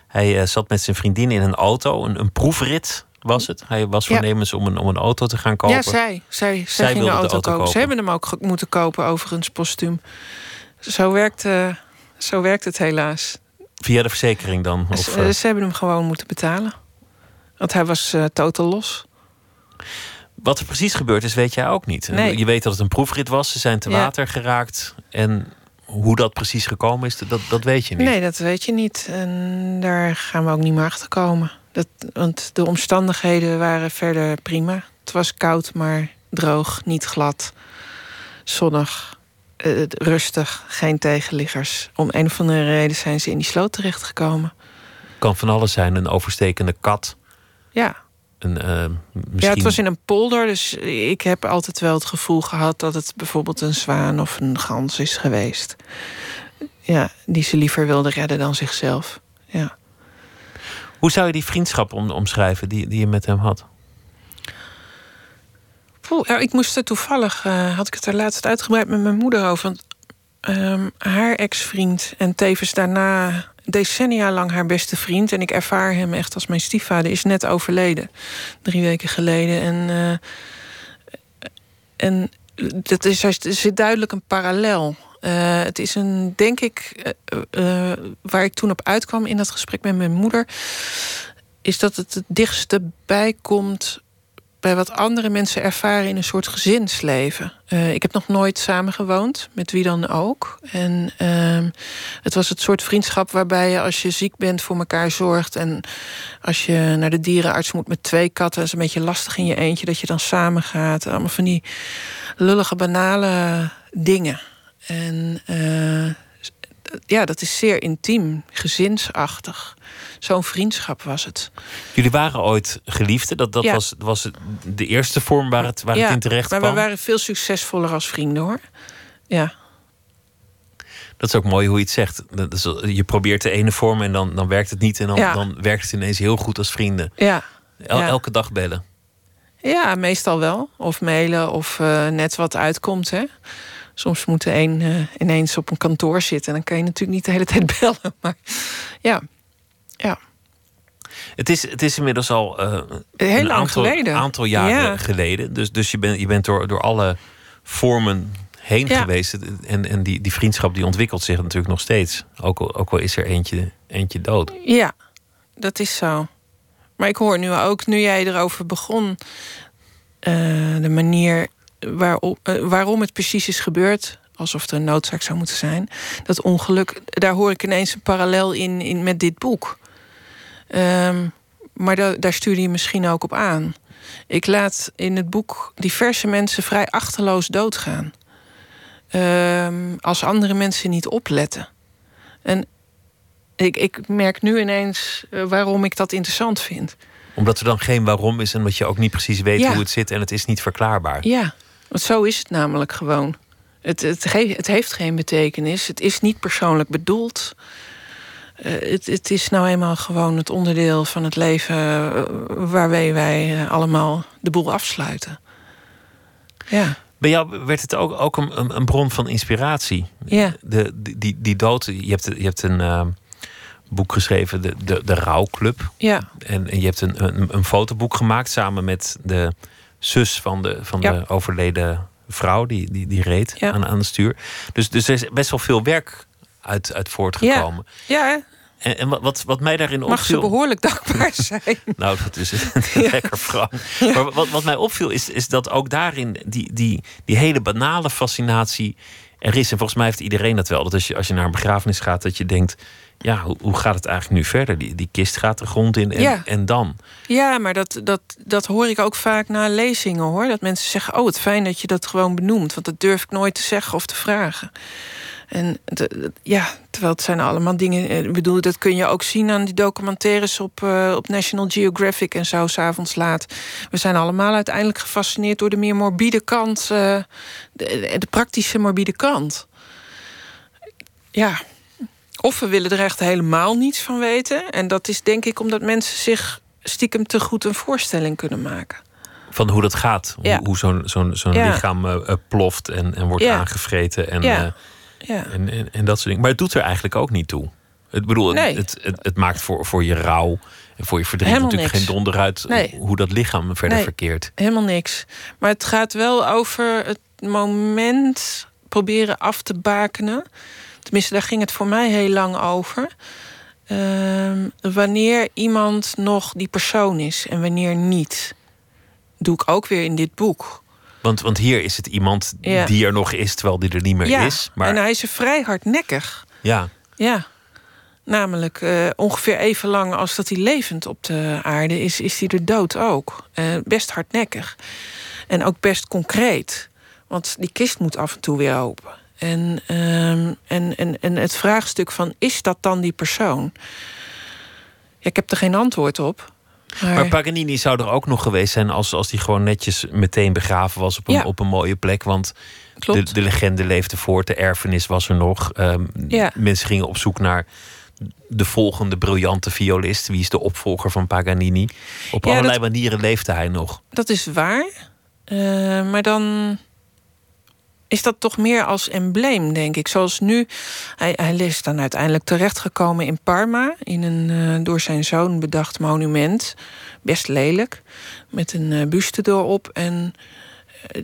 Speaker 4: Hij uh, zat met zijn vriendin in een auto, een, een proefrit was het. Hij was voornemens ja. om, een, om een auto te gaan kopen.
Speaker 5: Ja, zij. Zij, zij, zij ging een auto, auto kopen. kopen. Ze hebben hem ook moeten kopen, overigens, postuum. Zo werkt, uh, zo werkt het helaas.
Speaker 4: Via de verzekering dan? Of,
Speaker 5: ze, ze hebben hem gewoon moeten betalen. Want hij was uh, totaal los.
Speaker 4: Wat er precies gebeurd is, weet jij ook niet.
Speaker 5: Nee.
Speaker 4: Je weet dat het een proefrit was. Ze zijn te water geraakt. En hoe dat precies gekomen is, dat, dat weet je niet.
Speaker 5: Nee, dat weet je niet. En daar gaan we ook niet meer achter komen. Dat, want de omstandigheden waren verder prima. Het was koud, maar droog, niet glad, zonnig, uh, rustig, geen tegenliggers. Om een of andere reden zijn ze in die sloot terechtgekomen.
Speaker 4: Kan van alles zijn, een overstekende kat.
Speaker 5: Ja.
Speaker 4: Uh, misschien...
Speaker 5: Ja, het was in een polder, dus ik heb altijd wel het gevoel gehad dat het bijvoorbeeld een zwaan of een gans is geweest. Ja, die ze liever wilde redden dan zichzelf. Ja.
Speaker 4: Hoe zou je die vriendschap om, omschrijven die, die je met hem had?
Speaker 5: Poeh, nou, ik moest er toevallig, uh, had ik het er laatst uitgebreid met mijn moeder over. Want um, haar ex-vriend en tevens daarna decennia lang haar beste vriend. En ik ervaar hem echt als mijn stiefvader. Is net overleden. Drie weken geleden. En, uh, en dat is, er zit duidelijk een parallel. Uh, het is een, denk ik, uh, waar ik toen op uitkwam in dat gesprek met mijn moeder, is dat het het dichtste bij komt bij wat andere mensen ervaren in een soort gezinsleven. Uh, ik heb nog nooit samengewoond, met wie dan ook. En uh, het was het soort vriendschap waarbij je als je ziek bent voor elkaar zorgt. En als je naar de dierenarts moet met twee katten, is een beetje lastig in je eentje dat je dan samen gaat. Allemaal van die lullige, banale dingen. En uh, ja, dat is zeer intiem, gezinsachtig. Zo'n vriendschap was het.
Speaker 4: Jullie waren ooit geliefden. Dat, dat was, was de eerste vorm waar het, waar het in terecht kwam.
Speaker 5: Maar we waren veel succesvoller als vrienden hoor. Ja.
Speaker 4: Dat is ook mooi hoe je het zegt. je probeert de ene vorm en dan, dan werkt het niet. En dan, dan werkt het ineens heel goed als vrienden.
Speaker 5: Ja.
Speaker 4: Elke dag bellen.
Speaker 5: Ja, meestal wel. Of mailen of uh, net wat uitkomt. Hè. Soms moet de een uh, ineens op een kantoor zitten. En dan kan je natuurlijk niet de hele tijd bellen. Maar ja, ja.
Speaker 4: Het is, het is inmiddels al uh,
Speaker 5: Heel
Speaker 4: een
Speaker 5: lang
Speaker 4: aantal,
Speaker 5: geleden.
Speaker 4: aantal jaren geleden. Dus, dus je, bent je bent door, door alle vormen heen
Speaker 5: Ja.
Speaker 4: geweest. En, en die, die vriendschap die ontwikkelt zich natuurlijk nog steeds. Ook al, ook al is er eentje, eentje dood.
Speaker 5: Ja, dat is zo. Maar ik hoor nu ook, nu jij erover begon, eh, de manier waarop, eh, waarom het precies is gebeurd, alsof er een noodzaak zou moeten zijn. Dat ongeluk, daar hoor ik ineens een parallel in, in met dit boek. Ehm, maar da- daar stuurde je misschien ook op aan. Ik laat in het boek diverse mensen vrij achterloos doodgaan. Ehm, als andere mensen niet opletten. En ik, ik merk nu ineens eh, waarom ik dat interessant vind.
Speaker 4: Omdat er dan geen waarom is en dat je ook niet precies weet
Speaker 5: Ja.
Speaker 4: hoe het zit. En het is niet verklaarbaar.
Speaker 5: Ja, want zo is het namelijk gewoon. Het, het, het heeft geen betekenis. Het is niet persoonlijk bedoeld. Eh, het, het is nou eenmaal gewoon het onderdeel van het leven eh, waarmee wij eh, allemaal de boel afsluiten. Ja,
Speaker 4: Bij jou werd het ook, ook een, een, bron van inspiratie.
Speaker 5: ja,
Speaker 4: De, die, die, die dood. Je hebt, je hebt een boek geschreven, de, de, de Rouwclub.
Speaker 5: ja,
Speaker 4: En, en je hebt een, een, een fotoboek gemaakt samen met de zus van de, van
Speaker 5: Ja.
Speaker 4: de overleden vrouw die, die, die reed
Speaker 5: Ja.
Speaker 4: aan, aan het stuur. Dus, dus er is best wel veel werk uit, uit voortgekomen.
Speaker 5: ja.
Speaker 4: En, en wat- wat, mij daarin
Speaker 5: mag ze
Speaker 4: opviel.
Speaker 5: behoorlijk dankbaar zijn.
Speaker 4: Nou, dat is lekker Frank. Maar wat, wat mij opviel is, is dat ook daarin die, die, die hele banale fascinatie er is. En volgens mij heeft iedereen dat wel. Dat als je, als je naar een begrafenis gaat, dat je denkt... ja, hoe, hoe gaat het eigenlijk nu verder? Die, die kist gaat de grond in en,
Speaker 5: Ja.
Speaker 4: en dan?
Speaker 5: Ja, maar dat, dat, dat hoor ik ook vaak na lezingen hoor. Dat mensen zeggen: Oh, het fijn dat je dat gewoon benoemt. Want dat durf ik nooit te zeggen of te vragen. En de- ja, terwijl het zijn allemaal dingen. eh, Ik bedoel, dat kun je ook zien aan die documentaires op, eh, op National Geographic en zo, s'avonds laat. We zijn allemaal uiteindelijk gefascineerd door de meer morbide kant, eh, de, de praktische morbide kant. Ja. Of we willen er echt helemaal niets van weten. En dat is denk ik omdat mensen zich stiekem te goed een voorstelling kunnen maken.
Speaker 4: Van hoe dat gaat.
Speaker 5: Ja.
Speaker 4: Hoe, hoe zo'n zo'n zo'n
Speaker 5: Ja.
Speaker 4: lichaam ploft en, en wordt
Speaker 5: Ja.
Speaker 4: aangevreten. En,
Speaker 5: Ja. Ja.
Speaker 4: en, en, en dat soort dingen. Maar het doet er eigenlijk ook niet toe. Ik bedoel, het-
Speaker 5: Nee.
Speaker 4: het, het, het maakt voor, voor je rouw en voor je verdriet
Speaker 5: Helemaal
Speaker 4: natuurlijk
Speaker 5: niks.
Speaker 4: geen donder uit
Speaker 5: Nee.
Speaker 4: hoe dat lichaam verder
Speaker 5: Nee.
Speaker 4: verkeert.
Speaker 5: Helemaal niks. Maar het gaat wel over het moment proberen af te bakenen. Tenminste, daar ging het voor mij heel lang over. Ehm, wanneer iemand nog die persoon is en wanneer niet. Doe ik ook weer in dit boek.
Speaker 4: Want, want hier is het iemand
Speaker 5: Ja.
Speaker 4: die er nog is, terwijl die er niet meer
Speaker 5: ja,
Speaker 4: is. Maar
Speaker 5: en hij is er vrij hardnekkig.
Speaker 4: ja,
Speaker 5: Ja. Namelijk eh, ongeveer even lang als dat hij levend op de aarde is, is hij er dood ook. Eh, best hardnekkig. En ook best concreet. Want die kist moet af en toe weer open. En, ehm, en, en, en het vraagstuk van, is dat dan die persoon? Ja, ik heb er geen antwoord op. Maar,
Speaker 4: maar Paganini zou er ook nog geweest zijn als, als die gewoon netjes meteen begraven was op een,
Speaker 5: Ja.
Speaker 4: op een mooie plek. Want de, de legende leefde voort, de erfenis was er nog.
Speaker 5: Ja.
Speaker 4: Mensen gingen op zoek naar de volgende briljante violist. Wie is de opvolger van Paganini? Op
Speaker 5: Ja,
Speaker 4: allerlei
Speaker 5: dat-
Speaker 4: manieren leefde hij nog.
Speaker 5: Dat is waar. Eh, maar dan is dat toch meer als embleem, denk ik. Zoals nu, hij, hij is dan uiteindelijk terechtgekomen in Parma... in een eh, door zijn zoon bedacht monument. Best lelijk, met een eh, buste erop. En eh,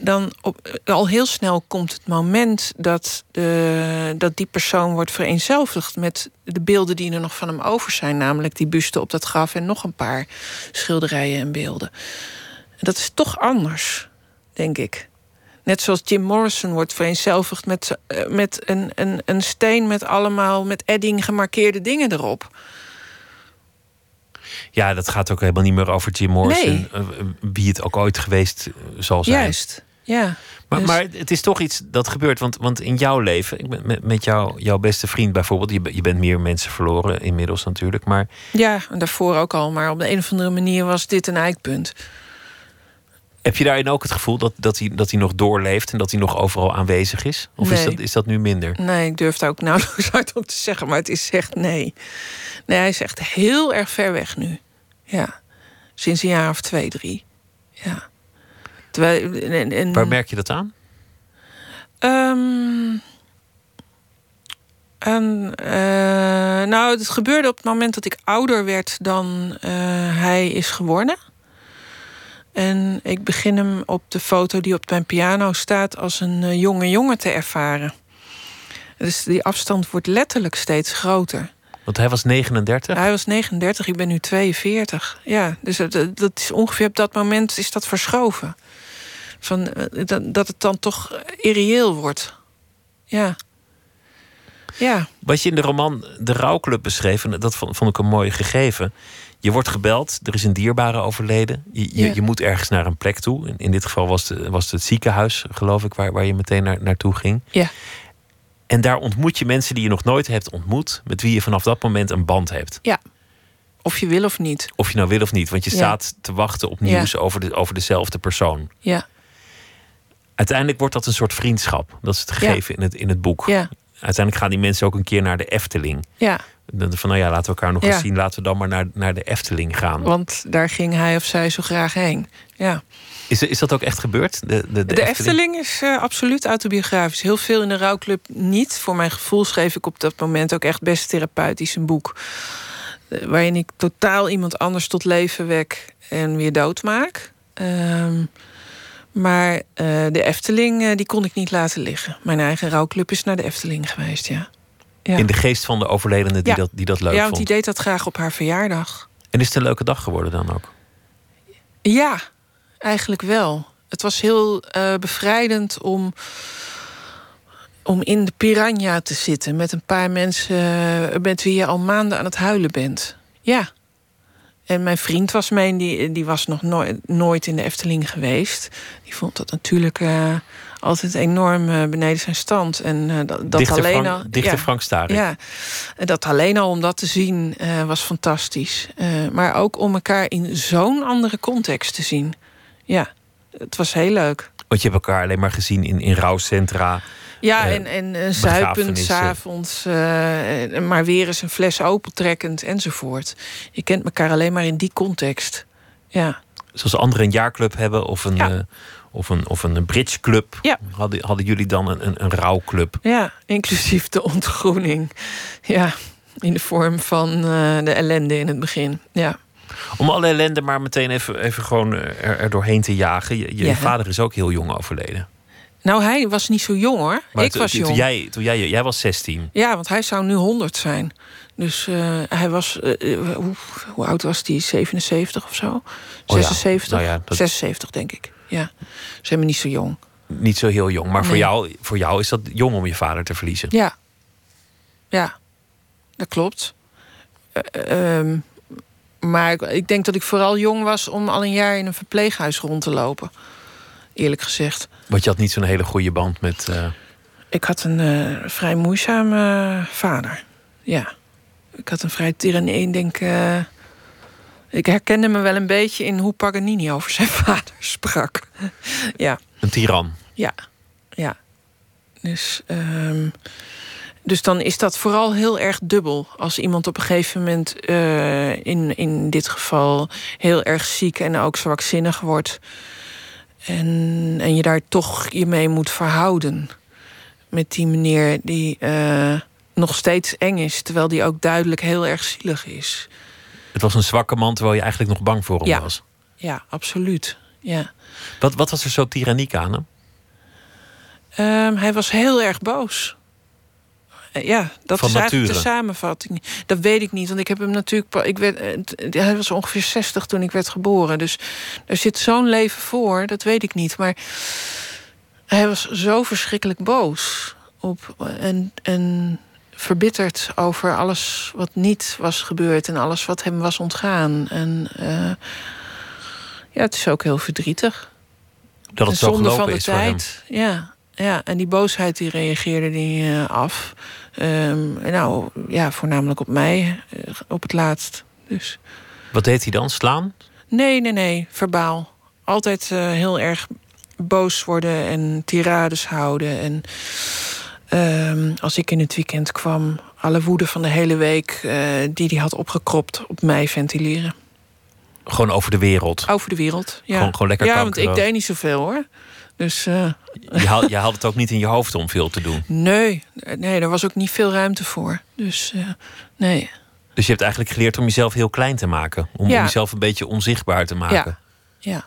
Speaker 5: dan op, al heel snel komt het moment dat, dat die persoon wordt vereenzelvigd... met de beelden die er nog van hem over zijn. Namelijk die buste op dat graf en nog een paar schilderijen en beelden. Dat is toch anders, denk ik. Net zoals Jim Morrison wordt vereenzelvigd met, eh, met een, een, een steen met allemaal met edding gemarkeerde dingen erop.
Speaker 4: Ja, dat gaat ook helemaal niet meer over Jim Morrison.
Speaker 5: Nee.
Speaker 4: eh, Wie het ook ooit geweest eh, zal zijn.
Speaker 5: Juist, ja.
Speaker 4: Maar,
Speaker 5: Dus-
Speaker 4: maar het is toch iets dat gebeurt. Want, want in jouw leven, ik ben met, met jou, jouw beste vriend bijvoorbeeld, je, je bent meer mensen verloren inmiddels natuurlijk. Maar
Speaker 5: Ja, en daarvoor ook al. Maar op de een of andere manier was dit een eikpunt.
Speaker 4: Heb je daarin ook het gevoel dat, dat, hij, dat hij nog doorleeft en dat hij nog overal aanwezig is? Of is, dat, is dat nu minder?
Speaker 5: Nee, ik durf daar ook nauwelijks uit om te zeggen. Maar het is echt nee. Nee, hij is echt heel erg ver weg nu. Ja. Sinds een jaar of twee, drie. Ja. Terwijl, en, en,
Speaker 4: Waar merk je dat aan?
Speaker 5: Ehm, en, eh, nou, het gebeurde op het moment dat ik ouder werd dan eh, hij is geworden. En ik begin hem op de foto die op mijn piano staat als een eh, jonge jongen te ervaren. Dus die afstand wordt letterlijk steeds groter.
Speaker 4: Want hij was 39.
Speaker 5: Hij was 39, ik ben nu 42. Ja, dus dat, dat is ongeveer op dat moment is dat verschoven. Van, eh, dat, dat het dan toch irreëel wordt. Ja. Ja,
Speaker 4: Wat je in de roman De Rouwclub beschreef, en dat vond, vond ik een mooi gegeven. Je wordt gebeld, er is een dierbare overleden. Je, je,
Speaker 5: Ja.
Speaker 4: je moet ergens naar een plek toe. In, in dit geval was, het- was het, het ziekenhuis, geloof ik, waar, waar je meteen naar, naartoe ging.
Speaker 5: ja,
Speaker 4: En daar ontmoet je mensen die je nog nooit hebt ontmoet, met wie je vanaf dat moment een band hebt.
Speaker 5: ja. Of je wil of niet.
Speaker 4: Of je nou wil of niet, want je
Speaker 5: Ja.
Speaker 4: staat te wachten op
Speaker 5: Ja.
Speaker 4: nieuws over, de, over dezelfde persoon.
Speaker 5: Ja,
Speaker 4: Uiteindelijk wordt dat een soort vriendschap. Dat is het gegeven in, het, in het boek.
Speaker 5: ja,
Speaker 4: Uiteindelijk gaan die mensen ook een keer naar de Efteling.
Speaker 5: ja.
Speaker 4: Dan Van nou ja, laten we elkaar nog
Speaker 5: Ja.
Speaker 4: eens zien. Laten we dan maar naar, naar de Efteling gaan.
Speaker 5: Want daar ging hij of zij zo graag heen. Ja.
Speaker 4: Is, is dat ook echt gebeurd? De, de,
Speaker 5: De, Efteling, is eh, absoluut autobiografisch. Heel veel in de rouwclub niet. Voor mijn gevoel schreef ik op dat moment ook echt best therapeutisch een boek. eh, waarin ik totaal iemand anders tot leven wek en weer doodmaak. Ehm, maar eh, de Efteling, die kon ik niet laten liggen. Mijn eigen rouwclub is naar de Efteling geweest, ja. Ja.
Speaker 4: In de geest van de overledene die,
Speaker 5: Ja.
Speaker 4: dat, die dat leuk
Speaker 5: ja, want
Speaker 4: vond.
Speaker 5: die deed dat graag op haar verjaardag.
Speaker 4: En is het een leuke dag geworden dan ook?
Speaker 5: Ja, eigenlijk wel. Het was heel eh, bevrijdend om, om in de piranha te zitten met een paar mensen eh, met wie je al maanden aan het huilen bent. Ja. En mijn vriend was mee, die, die was nog nooit, nooit in de Efteling geweest. Die vond dat natuurlijk eh, altijd enorm eh, beneden zijn stand. En eh, dat, dat
Speaker 4: dichter
Speaker 5: alleen
Speaker 4: Frank,
Speaker 5: al.
Speaker 4: dichter
Speaker 5: ja.
Speaker 4: Frank Starik.
Speaker 5: Ja, en dat alleen al om dat te zien eh, was fantastisch. Maar ook om elkaar in zo'n andere context te zien. Ja, het was heel leuk.
Speaker 4: Want je hebt elkaar alleen maar gezien in, in rouwcentra.
Speaker 5: Ja, en, en eh, zuipend s'avonds, maar weer eens een fles opentrekkend enzovoort. Je kent elkaar alleen maar in die context. Ja,
Speaker 4: Zoals anderen een jaarclub hebben of een,
Speaker 5: Ja.
Speaker 4: Of een, of een bridgeclub.
Speaker 5: Ja.
Speaker 4: Hadden, hadden jullie dan een, een, een rouwclub?
Speaker 5: ja inclusief de ontgroening. Ja, in de vorm van eh, de ellende in het begin. Ja.
Speaker 4: Om alle ellende maar meteen even, even gewoon eh, er, er doorheen te jagen. Je, je
Speaker 5: Ja.
Speaker 4: vader is ook heel jong overleden.
Speaker 5: Nou, hij was niet zo jong hoor.
Speaker 4: Maar
Speaker 5: ik was
Speaker 4: toen,
Speaker 5: jong.
Speaker 4: jij, toen jij, jij was 16.
Speaker 5: Ja, want hij zou nu 100 zijn. Dus eh, hij was. hoe, hoe oud was hij? 77 of zo?
Speaker 4: Oh ja,
Speaker 5: 76?
Speaker 4: nou ja, dat-
Speaker 5: 76, denk ik. Ja. Ze hebben niet zo jong.
Speaker 4: Niet zo heel jong. Maar voor, jou, voor jou is dat jong om je vader te verliezen.
Speaker 5: Ja. Ja, dat klopt. Eh, ehm, maar ik, ik denk dat ik vooral jong was om al een jaar in een verpleeghuis rond te lopen. Eerlijk gezegd.
Speaker 4: Want je had niet zo'n hele goede band met. eh,
Speaker 5: Ik had een eh, vrij moeizame vader. Ja. Ik had een vrij tyrannie. Ik denk. eh, ik herkende me wel een beetje in hoe Paganini over zijn vader sprak. ja,
Speaker 4: een tiran.
Speaker 5: ja, ja. Dus, ehm, dus dan is dat vooral heel erg dubbel. Als iemand op een gegeven moment, eh, in, in dit geval, heel erg ziek en ook zwakzinnig wordt. En, en je daar toch je mee moet verhouden. Met die meneer die eh, nog steeds eng is, terwijl die ook duidelijk heel erg zielig is.
Speaker 4: Het was een zwakke man terwijl je eigenlijk nog bang voor hem
Speaker 5: Ja.
Speaker 4: was.
Speaker 5: Ja, absoluut. Ja.
Speaker 4: Wat, wat was er zo tyranniek aan hem?
Speaker 5: Ehm, hij was heel erg boos. ja, dat
Speaker 4: Van
Speaker 5: is eigenlijk de samenvatting. Dat weet ik niet, want ik heb hem natuurlijk... Ik werd, eh, hij was ongeveer 60 toen ik werd geboren. Dus er zit zo'n leven voor, dat weet ik niet. Maar hij was zo verschrikkelijk boos. Op, en, en verbitterd over alles wat niet was gebeurd... en alles wat hem was ontgaan. En eh, ja, het is ook heel verdrietig.
Speaker 4: Dat het zo
Speaker 5: zonde
Speaker 4: gelopen
Speaker 5: van de
Speaker 4: is voor hem.
Speaker 5: tijd. Ja, ja, en die boosheid die reageerde die eh, af. Ehm, nou, ja, voornamelijk op mij, eh, op het laatst. Dus
Speaker 4: Wat deed hij dan? Slaan?
Speaker 5: nee, nee, nee, verbaal. Altijd heel erg boos worden en tirades houden. En ehm, als ik in het weekend kwam, alle woede van de hele week eh, die hij had opgekropt op mij ventileren.
Speaker 4: Gewoon over de wereld.
Speaker 5: Over de wereld. Ja,
Speaker 4: Gewoon- gewoon lekker
Speaker 5: Ja, want ik deed niet zoveel hoor. Dus eh,
Speaker 4: Je had, je had het ook niet in je hoofd om veel te doen.
Speaker 5: Nee, nee, er was ook niet veel ruimte voor. Dus eh, nee.
Speaker 4: Dus je hebt eigenlijk geleerd om jezelf heel klein te maken. Om,
Speaker 5: Ja.
Speaker 4: om jezelf een beetje onzichtbaar te maken.
Speaker 5: Ja. Ja,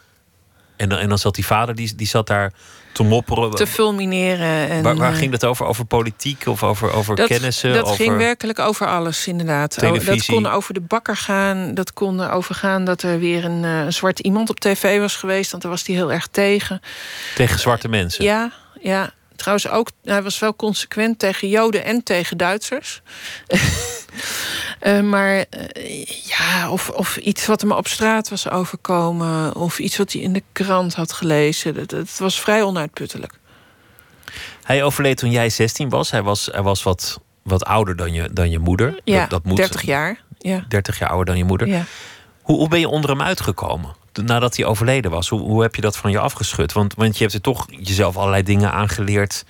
Speaker 4: En, dan, en dan zat die vader, die, die zat daar te mopperen.
Speaker 5: te fulmineren. En,
Speaker 4: waar waar
Speaker 5: eh,
Speaker 4: ging dat over? Over politiek of over, over
Speaker 5: dat,
Speaker 4: kennissen?
Speaker 5: Dat
Speaker 4: over...
Speaker 5: ging werkelijk over alles, inderdaad. Oh, Dat kon over de bakker gaan. Dat kon over gaan dat er weer een, eh, een zwart iemand op tv was geweest. Want daar was hij heel erg tegen.
Speaker 4: Tegen zwarte mensen.
Speaker 5: Ja, ja. Trouwens ook, hij was wel consequent tegen Joden en tegen Duitsers. Eh, maar eh, ja, of, of iets wat hem op straat was overkomen... of iets wat hij in de krant had gelezen. Dat, het was vrij onuitputtelijk.
Speaker 4: Hij overleed toen jij 16 was. Hij was, hij was wat, wat ouder dan je, dan je moeder.
Speaker 5: Ja,
Speaker 4: dat, dat moet,
Speaker 5: 30 jaar. Ja,
Speaker 4: 30 jaar ouder dan je moeder.
Speaker 5: ja.
Speaker 4: Hoe, hoe ben je onder hem uitgekomen? Nadat hij overleden was. Hoe, hoe heb je dat van je afgeschud? Want, want je hebt er toch jezelf allerlei dingen aangeleerd.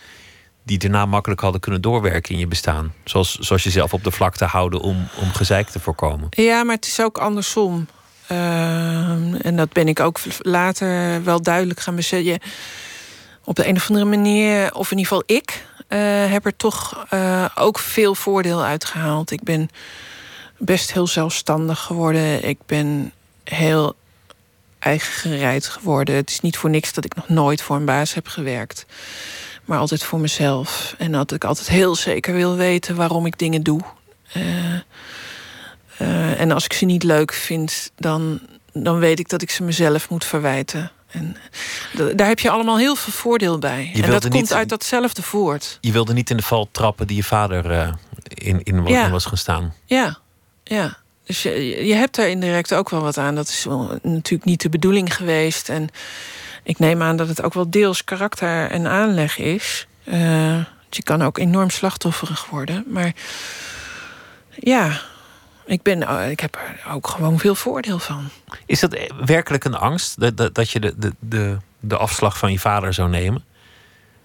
Speaker 4: die daarna makkelijk hadden kunnen doorwerken in je bestaan. Zoals, zoals jezelf op de vlakte houden om, om gezeik te voorkomen.
Speaker 5: Ja, maar het is ook andersom. Ehm, en dat ben ik ook later wel duidelijk gaan beseffen. Op de een of andere manier, of in ieder geval ik, eh, heb er toch eh, ook veel voordeel uitgehaald. Ik ben best heel zelfstandig geworden. Ik ben heel eigengereid geworden. Het is niet voor niks dat ik nog nooit voor een baas heb gewerkt. Maar altijd voor mezelf. En dat ik altijd heel zeker wil weten waarom ik dingen doe. Eh, eh, en als ik ze niet leuk vind, dan, dan weet ik dat ik ze mezelf moet verwijten. En daar heb je allemaal heel veel voordeel bij. en dat komt
Speaker 4: niet-
Speaker 5: uit datzelfde voort.
Speaker 4: Je wilde niet in de val trappen die je vader eh, in, in
Speaker 5: Ja.
Speaker 4: was gaan staan.
Speaker 5: Ja, ja. Dus je, hebt daar indirect ook wel wat aan. Dat is wel natuurlijk niet de bedoeling geweest. En ik neem aan dat het ook wel deels karakter en aanleg is. Eh, je kan ook enorm slachtofferig worden. Maar ja, ik, ben, eh, ik heb er ook gewoon veel voordeel van.
Speaker 4: Is dat werkelijk een angst? Dat, dat, dat je de, de, de, afslag van je vader zou nemen?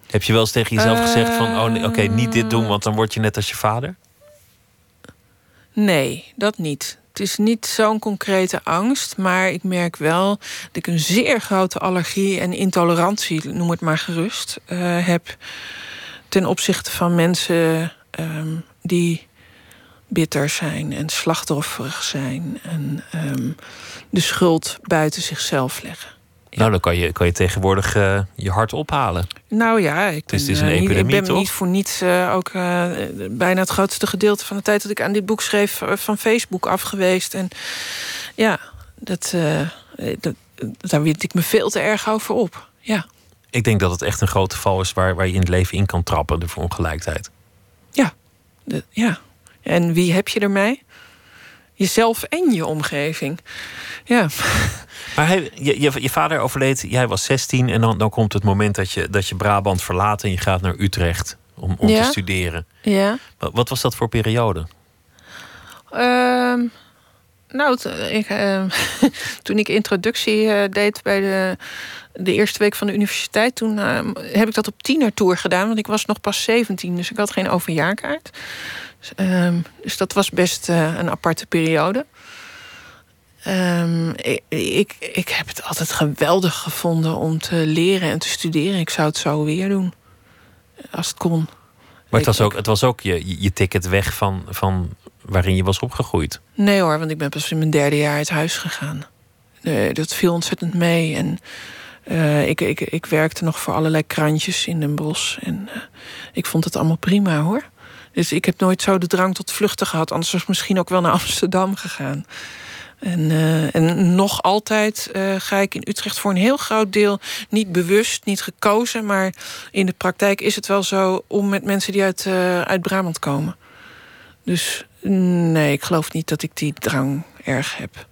Speaker 4: Heb je wel eens tegen jezelf gezegd van... oh, oké, niet dit doen, want dan word je net als je vader?
Speaker 5: Nee, dat niet. Het is niet zo'n concrete angst, maar ik merk wel dat ik een zeer grote allergie en intolerantie, noem het maar gerust, eh, heb ten opzichte van mensen ehm, die bitter zijn en slachtofferig zijn en ehm, de schuld buiten zichzelf leggen.
Speaker 4: Nou, dan kan je, kan je tegenwoordig eh, je hart ophalen.
Speaker 5: Nou ja, ik ben,
Speaker 4: Dus het is een
Speaker 5: eh, niet-
Speaker 4: epidemie,
Speaker 5: ik ben
Speaker 4: toch?
Speaker 5: niet voor niets eh, ook bijna het grootste gedeelte van de tijd dat ik aan dit boek schreef van Facebook af geweest. En ja, dat, dat, daar wind ik me veel te erg over op. Ja,
Speaker 4: Ik denk dat het echt een grote val is waar, waar je in het leven in kan trappen, de verongelijkheid.
Speaker 5: ja, de- ja. En wie heb je ermee? Jezelf en je omgeving. Ja,
Speaker 4: Maar hij, je, je, je vader overleed, jij was 16 en dan, dan komt het moment dat je, dat je Brabant verlaat en je gaat naar Utrecht om, om
Speaker 5: Ja.
Speaker 4: te studeren.
Speaker 5: ja.
Speaker 4: Wat, wat was dat voor periode?
Speaker 5: Ehm, nou, ik, ehm, toen ik introductie eh, deed bij de, de eerste week van de universiteit, toen ehm, heb ik dat op tienertour gedaan, want ik was nog pas 17, dus ik had geen overjaarkaart. Dus, ehm, dus dat was best eh, een aparte periode. Ehm, ik, ik, ik heb het altijd geweldig gevonden om te leren en te studeren. Ik zou het zo weer doen, als het kon.
Speaker 4: Maar het was ook, het was ook je, je ticket weg van, van waarin je was opgegroeid.
Speaker 5: Nee hoor, want ik ben pas in mijn derde jaar uit huis gegaan. Nee, dat viel ontzettend mee. En eh, ik, ik, ik werkte nog voor allerlei krantjes in Den Bosch. En eh, ik vond het allemaal prima hoor. Dus ik heb nooit zo de drang tot vluchten gehad. Anders was ik misschien ook wel naar Amsterdam gegaan. En, uh, en nog altijd uh, ga ik in Utrecht voor een heel groot deel niet bewust, niet gekozen, maar in de praktijk is het wel zo om met mensen die uit, uh, uit Brabant komen. Dus nee, ik geloof niet dat ik die drang erg heb.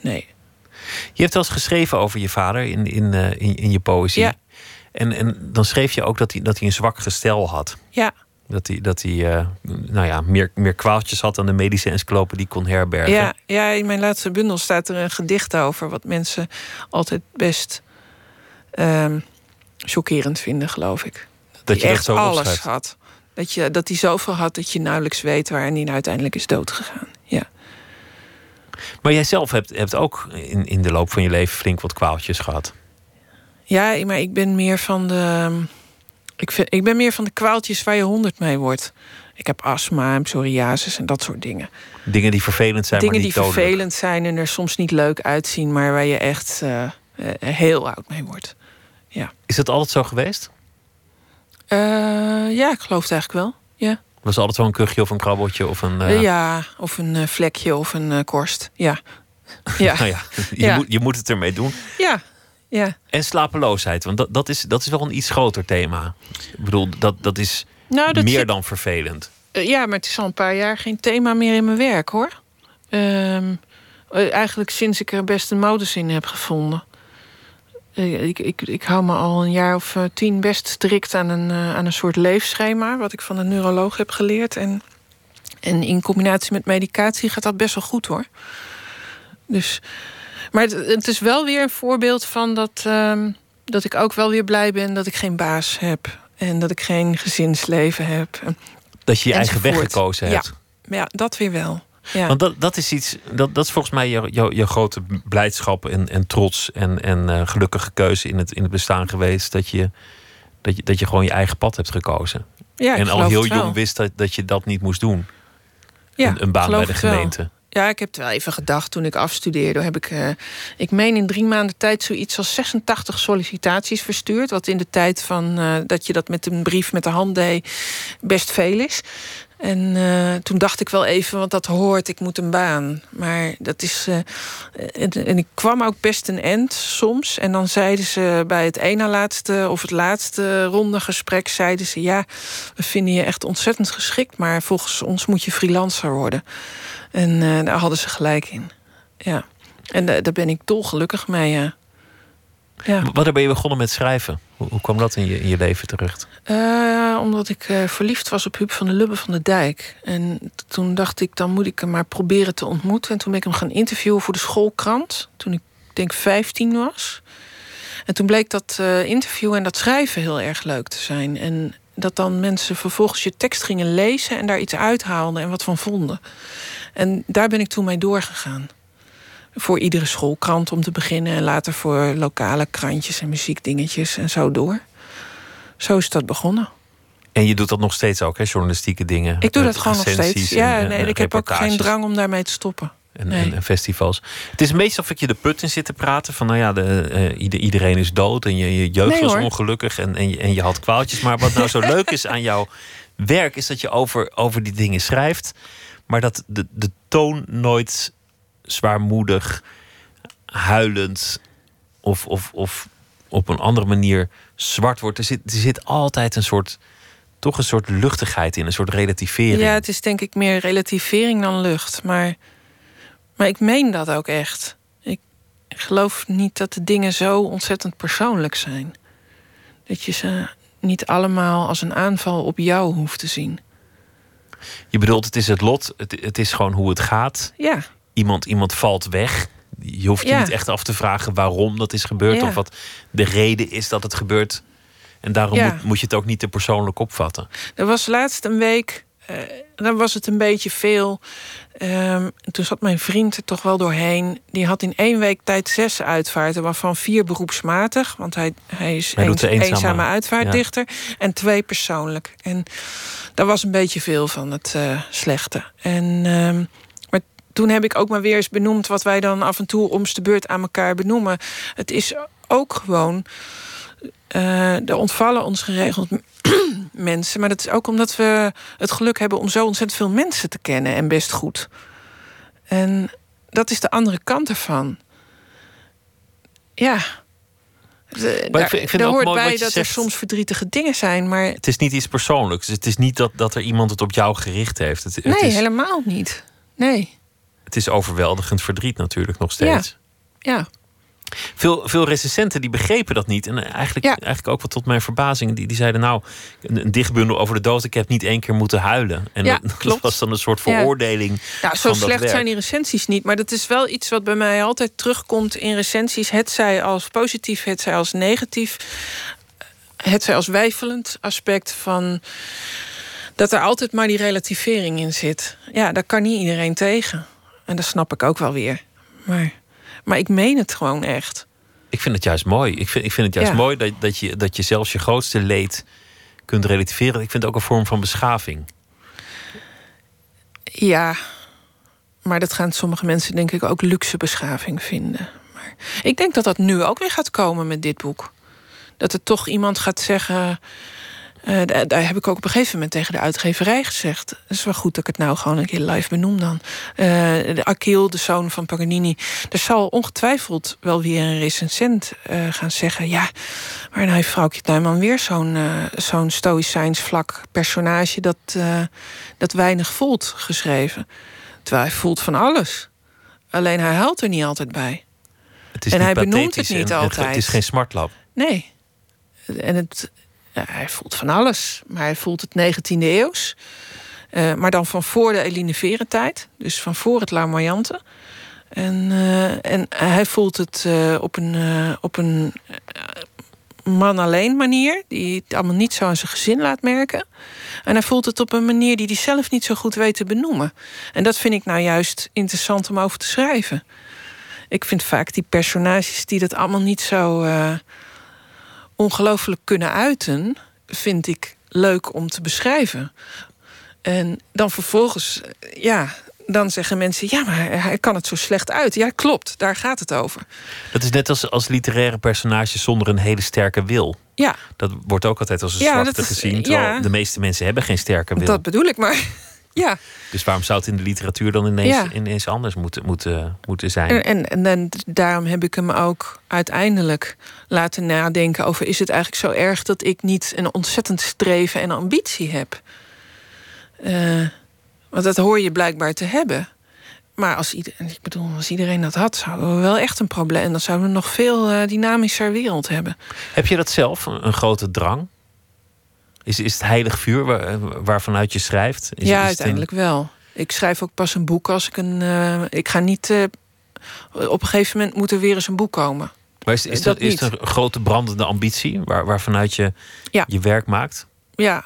Speaker 5: Nee.
Speaker 4: Je hebt wel eens geschreven over je vader in, in, in, in, je poëzie.
Speaker 5: Ja.
Speaker 4: En, en dan schreef je ook dat hij, dat hij een zwak gestel had.
Speaker 5: Ja.
Speaker 4: Dat hij, dat hij uh, nou ja, meer, meer kwaaltjes had dan de medische encyclopedie kon herbergen.
Speaker 5: Ja, ja, in mijn laatste bundel staat er een gedicht over... wat mensen altijd best um, chockerend vinden, geloof ik. Dat,
Speaker 4: dat je
Speaker 5: echt
Speaker 4: zo
Speaker 5: alles
Speaker 4: opschrijft.
Speaker 5: had. Dat, je, dat hij zoveel had dat je nauwelijks weet... waar hij uiteindelijk is doodgegaan. Ja.
Speaker 4: Maar jij zelf hebt, hebt ook in, in de loop van je leven flink wat kwaaltjes gehad.
Speaker 5: Ja, maar ik ben meer van de... Ik, vind, ik ben meer van de kwaaltjes waar je honderd mee wordt. Ik heb astma en psoriasis en dat soort dingen.
Speaker 4: Dingen die vervelend zijn,
Speaker 5: dingen
Speaker 4: maar niet
Speaker 5: die
Speaker 4: dodelijk.
Speaker 5: vervelend zijn en er soms niet leuk uitzien, maar waar je echt uh, uh, heel oud mee wordt. Ja.
Speaker 4: Is dat altijd zo geweest?
Speaker 5: Uh, ja, ik geloof het eigenlijk wel. Ja.
Speaker 4: Was er altijd wel een kuchje of een krabbeltje of een. eh,
Speaker 5: Ja, of een vlekje of een korst. Ja. Ja.
Speaker 4: nou ja, je,
Speaker 5: Ja.
Speaker 4: Moet, je moet het ermee doen.
Speaker 5: ja. Ja.
Speaker 4: En slapeloosheid, want dat, dat, is, dat is wel een iets groter thema. Ik bedoel, dat, dat is
Speaker 5: Nou, dat
Speaker 4: meer
Speaker 5: zit-
Speaker 4: dan vervelend.
Speaker 5: Eh, ja, maar het is al een paar jaar geen thema meer in mijn werk hoor. Ehm, eh, eigenlijk sinds ik er best een modus in heb gevonden. Eh, ik, ik, ik hou me al een jaar of tien best strikt aan een, aan een soort leefschema, wat ik van een neuroloog heb geleerd. En, en in combinatie met medicatie gaat dat best wel goed hoor. Dus, maar het, het is wel weer een voorbeeld van dat, ehm, dat ik ook wel weer blij ben dat ik geen baas heb. En dat ik geen gezinsleven heb. En
Speaker 4: Dat je je eigen weg gekozen
Speaker 5: Ja.
Speaker 4: hebt.
Speaker 5: maar ja, dat weer wel. Ja.
Speaker 4: Want dat, dat is iets, dat, dat is volgens mij je, je, je grote blijdschap en, en trots en, en eh, gelukkige keuze in het, in het bestaan geweest. Dat je, dat, je, dat je gewoon je eigen pad hebt gekozen.
Speaker 5: ja,
Speaker 4: en al heel jong wist dat, dat je dat niet moest doen.
Speaker 5: ja,
Speaker 4: een, een baan bij de gemeente.
Speaker 5: Ja, ik heb het wel even gedacht toen ik afstudeerde. Heb ik, eh, ik meen in drie maanden tijd zoiets als 86 sollicitaties verstuurd. Wat in de tijd van eh, dat je dat met een brief met de hand deed best veel is. En eh, toen dacht ik wel even, want dat hoort, ik moet een baan. Maar dat is. eh, en, ik kwam ook best een end soms. En dan zeiden ze bij het ene laatste of het laatste ronde gesprek: zeiden ze ja, we vinden je echt ontzettend geschikt, maar volgens ons moet je freelancer worden. En eh, daar hadden ze gelijk in. Ja. En daar ben ik dolgelukkig mee. Ja.
Speaker 4: Wanneer ben je begonnen met schrijven? Hoe, kwam dat in je, leven terecht?
Speaker 5: Eh, omdat ik eh, verliefd was op Huub van der Lubbe van de Dijk. En toen dacht ik, dan moet ik hem maar proberen te ontmoeten. En toen ben ik hem gaan interviewen voor de schoolkrant. Toen ik denk 15 was. En toen bleek dat eh, interview en dat schrijven heel erg leuk te zijn. En dat dan mensen vervolgens je tekst gingen lezen en daar iets uithaalden en wat van vonden. En daar ben ik toen mee doorgegaan. Voor iedere schoolkrant om te beginnen en later voor lokale krantjes en muziekdingetjes en zo door. Zo is dat begonnen.
Speaker 4: En je doet dat nog steeds ook, hè? Journalistieke dingen.
Speaker 5: Ik doe dat gewoon nog steeds. Ja,
Speaker 4: en,
Speaker 5: nee, ik heb ook geen drang om daarmee te stoppen.
Speaker 4: En,
Speaker 5: Nee.
Speaker 4: en, festivals. Het is meestal of ik je de put in zit te praten. Van nou ja, de, eh, ieder- iedereen is dood en je, je jeugd
Speaker 5: Nee,
Speaker 4: was
Speaker 5: hoor.
Speaker 4: ongelukkig en, en, je, en je had kwaaltjes. Maar wat nou zo leuk is aan jouw werk, is dat je over, over die dingen schrijft. Maar dat de, de toon nooit zwaarmoedig, huilend of, of, of op een andere manier zwart wordt. Er zit, er zit altijd een soort, toch een soort luchtigheid in, een soort relativering.
Speaker 5: Ja, het is denk ik meer relativering dan lucht. Maar, maar ik meen dat ook echt. Ik geloof niet dat de dingen zo ontzettend persoonlijk zijn. Dat je ze niet allemaal als een aanval op jou hoeft te zien.
Speaker 4: Je bedoelt, het is het lot, het, het is gewoon hoe het gaat.
Speaker 5: Ja,
Speaker 4: Iemand, iemand valt weg. Je hoeft je
Speaker 5: Ja.
Speaker 4: niet echt af te vragen waarom dat is gebeurd.
Speaker 5: Ja.
Speaker 4: Of wat de reden is dat het gebeurt. En daarom
Speaker 5: Ja.
Speaker 4: moet, moet je het ook niet te persoonlijk opvatten.
Speaker 5: Er was laatst een week, eh, dan was het een beetje veel. Ehm, toen zat mijn vriend er toch wel doorheen. Die had in één week tijd zes uitvaarten, waarvan vier beroepsmatig. Want hij, hij is
Speaker 4: de eenzame-
Speaker 5: eenzame uitvaartdichter. En twee persoonlijk. En daar was een beetje veel van het eh, slechte. En, ehm, toen heb ik ook maar weer eens benoemd... wat wij dan af en toe om de beurt aan elkaar benoemen. Het is ook gewoon... eh, er ontvallen ons geregeld mensen. Maar dat is ook omdat we het geluk hebben om zo ontzettend veel mensen te kennen en best goed. En dat is de andere kant ervan. Ja. De,
Speaker 4: Maar ik vind- ik vind
Speaker 5: er
Speaker 4: ook
Speaker 5: hoort bij dat
Speaker 4: zegt.
Speaker 5: er soms verdrietige dingen zijn, maar
Speaker 4: Het is niet iets persoonlijks. Het is niet dat, dat er iemand het op jou gericht heeft. Het, het
Speaker 5: nee,
Speaker 4: is,
Speaker 5: helemaal niet. Nee,
Speaker 4: het is overweldigend verdriet natuurlijk nog steeds.
Speaker 5: ja.
Speaker 4: Veel, veel recensenten die begrepen dat niet. En eigenlijk,
Speaker 5: Ja.
Speaker 4: eigenlijk ook wel tot mijn verbazing. Die, die zeiden nou, een, een dichtbundel over de dood. Ik heb niet één keer moeten huilen. En
Speaker 5: Ja,
Speaker 4: dat,
Speaker 5: klopt.
Speaker 4: was dan een soort
Speaker 5: Ja.
Speaker 4: veroordeling
Speaker 5: Nou, zo slecht zijn die recensies niet. Maar dat is wel iets wat bij mij altijd terugkomt in recensies. Het zij als positief, het zij als negatief. Het zij als wijfelend aspect van... dat er altijd maar die relativering in zit. Ja, daar kan niet iedereen tegen. En dat snap ik ook wel weer. Maar, maar ik meen het gewoon echt.
Speaker 4: Ik vind het juist mooi. Ik vind, ik vind het juist
Speaker 5: Ja.
Speaker 4: mooi dat, dat, je, dat je zelfs je grootste leed kunt relativeren. Ik vind het ook een vorm van beschaving.
Speaker 5: Ja, maar dat gaan sommige mensen denk ik ook luxe beschaving vinden. Maar ik denk dat dat nu ook weer gaat komen met dit boek. Dat er toch iemand gaat zeggen. Eh, da- daar heb ik ook op een gegeven moment tegen de uitgeverij gezegd. Het is wel goed dat ik het nou gewoon een keer live benoem dan. Eh, de Achille, de zoon van Paganini. Er zal ongetwijfeld wel weer een recensent eh, gaan zeggen... ja, maar nou heeft vrouwtje Tuinman weer zo'n zo'n stoïcijns vlak personage... Dat, dat weinig voelt geschreven. Terwijl hij voelt van alles. Alleen hij huilt er niet altijd bij.
Speaker 4: Het is
Speaker 5: En hij benoemt het niet
Speaker 4: en
Speaker 5: altijd.
Speaker 4: Het, is geen smartlap.
Speaker 5: Nee. En het, ja, hij voelt van alles. Maar hij voelt het 19e eeuws. Eh, maar dan van voor de Eline Veren tijd. Dus van voor het Larmoyante. En, eh, en hij voelt het eh, op een, op een man alleen manier. Die het allemaal niet zo aan zijn gezin laat merken. En hij voelt het op een manier die hij zelf niet zo goed weet te benoemen. En dat vind ik nou juist interessant om over te schrijven. Ik vind vaak die personages die dat allemaal niet zo ongelooflijk kunnen uiten, vind ik leuk om te beschrijven. En dan vervolgens, eh, ja, dan zeggen mensen: ja, maar hij kan het zo slecht uit. Ja, klopt, daar gaat het over.
Speaker 4: Dat is net als, als literaire personages zonder een hele sterke wil.
Speaker 5: Ja,
Speaker 4: Dat wordt ook altijd als een
Speaker 5: Ja,
Speaker 4: zwakte gezien. Terwijl
Speaker 5: ja.
Speaker 4: de meeste mensen hebben geen sterke wil.
Speaker 5: dat bedoel ik maar. Ja,
Speaker 4: Dus waarom zou het in de literatuur dan ineens,
Speaker 5: Ja.
Speaker 4: ineens anders moeten, moeten, moeten zijn?
Speaker 5: en, en, en, dan- daarom heb ik hem ook uiteindelijk laten nadenken over: is het eigenlijk zo erg dat ik niet een ontzettend streven en ambitie heb? Eh, want dat hoor je blijkbaar te hebben. Maar als, ieder, ik bedoel, als iedereen dat had, zouden we wel echt een probleem. Dan zouden we een nog veel eh, dynamischer wereld hebben.
Speaker 4: Heb je dat zelf, een, een grote drang? Is, is het heilig vuur waar, waarvanuit je schrijft? Is,
Speaker 5: ja,
Speaker 4: is
Speaker 5: uiteindelijk wel. Ik schrijf ook pas een boek als ik een. eh, ik ga niet. eh, op een gegeven moment moet er weer eens een boek komen.
Speaker 4: Maar is, is,
Speaker 5: dat
Speaker 4: is het een grote brandende ambitie waar, waarvanuit je
Speaker 5: Ja.
Speaker 4: je werk maakt?
Speaker 5: Ja,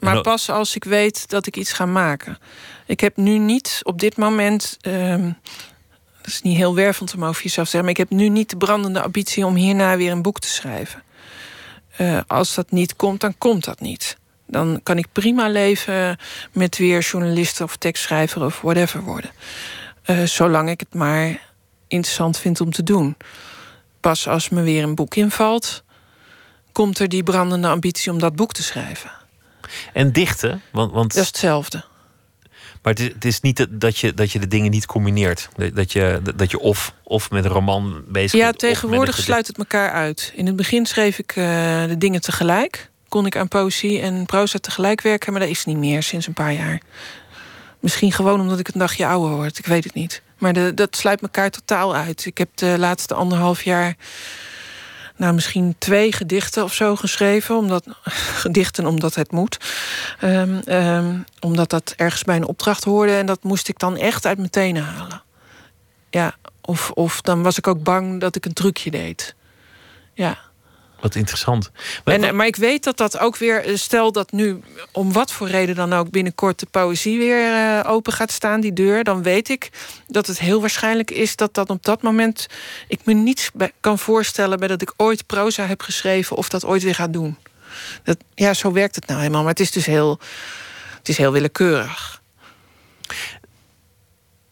Speaker 5: maar
Speaker 4: dat-
Speaker 5: pas als ik weet dat ik iets ga maken. Ik heb nu niet op dit moment. dat is niet heel wervend om over jezelf te zeggen, maar ik heb nu niet de brandende ambitie om hierna weer een boek te schrijven. Eh, als dat niet komt, dan komt dat niet. Dan kan ik prima leven met weer journalist of tekstschrijver of whatever worden. Eh, zolang ik het maar interessant vind om te doen. Pas als me weer een boek invalt, komt er die brandende ambitie om dat boek te schrijven.
Speaker 4: En dichten, want, want
Speaker 5: Dat is hetzelfde.
Speaker 4: Maar het is, het is niet dat- je, dat je de dingen niet combineert. Dat- je, dat je of, of met een roman bezig
Speaker 5: Ja,
Speaker 4: bent. een
Speaker 5: tegenwoordig sluit het elkaar uit. In het begin schreef ik eh, de dingen tegelijk. Kon ik aan poëzie en proza tegelijk werken, maar dat is niet meer sinds een paar jaar. Misschien gewoon omdat ik een dagje ouder word, ik weet het niet. Maar de, dat sluit elkaar totaal uit. Ik heb de laatste anderhalf jaar, nou misschien twee gedichten of zo geschreven. Omdat, gedichten omdat het moet. Ehm, ehm, omdat dat ergens bij een opdracht hoorde en dat moest ik dan echt uit mijn tenen halen. Ja, of, of dan was ik ook bang dat ik een trucje deed. Ja.
Speaker 4: Wat interessant.
Speaker 5: En, eh, maar ik weet dat dat ook weer, eh, stel dat nu om wat voor reden dan ook binnenkort de poëzie weer eh, open gaat staan, die deur, dan weet ik dat het heel waarschijnlijk is dat dat op dat moment ik me niets kan voorstellen bij dat ik ooit proza heb geschreven of dat ooit weer ga doen. Dat, ja, zo werkt het nou helemaal, maar het is dus heel, het is heel willekeurig.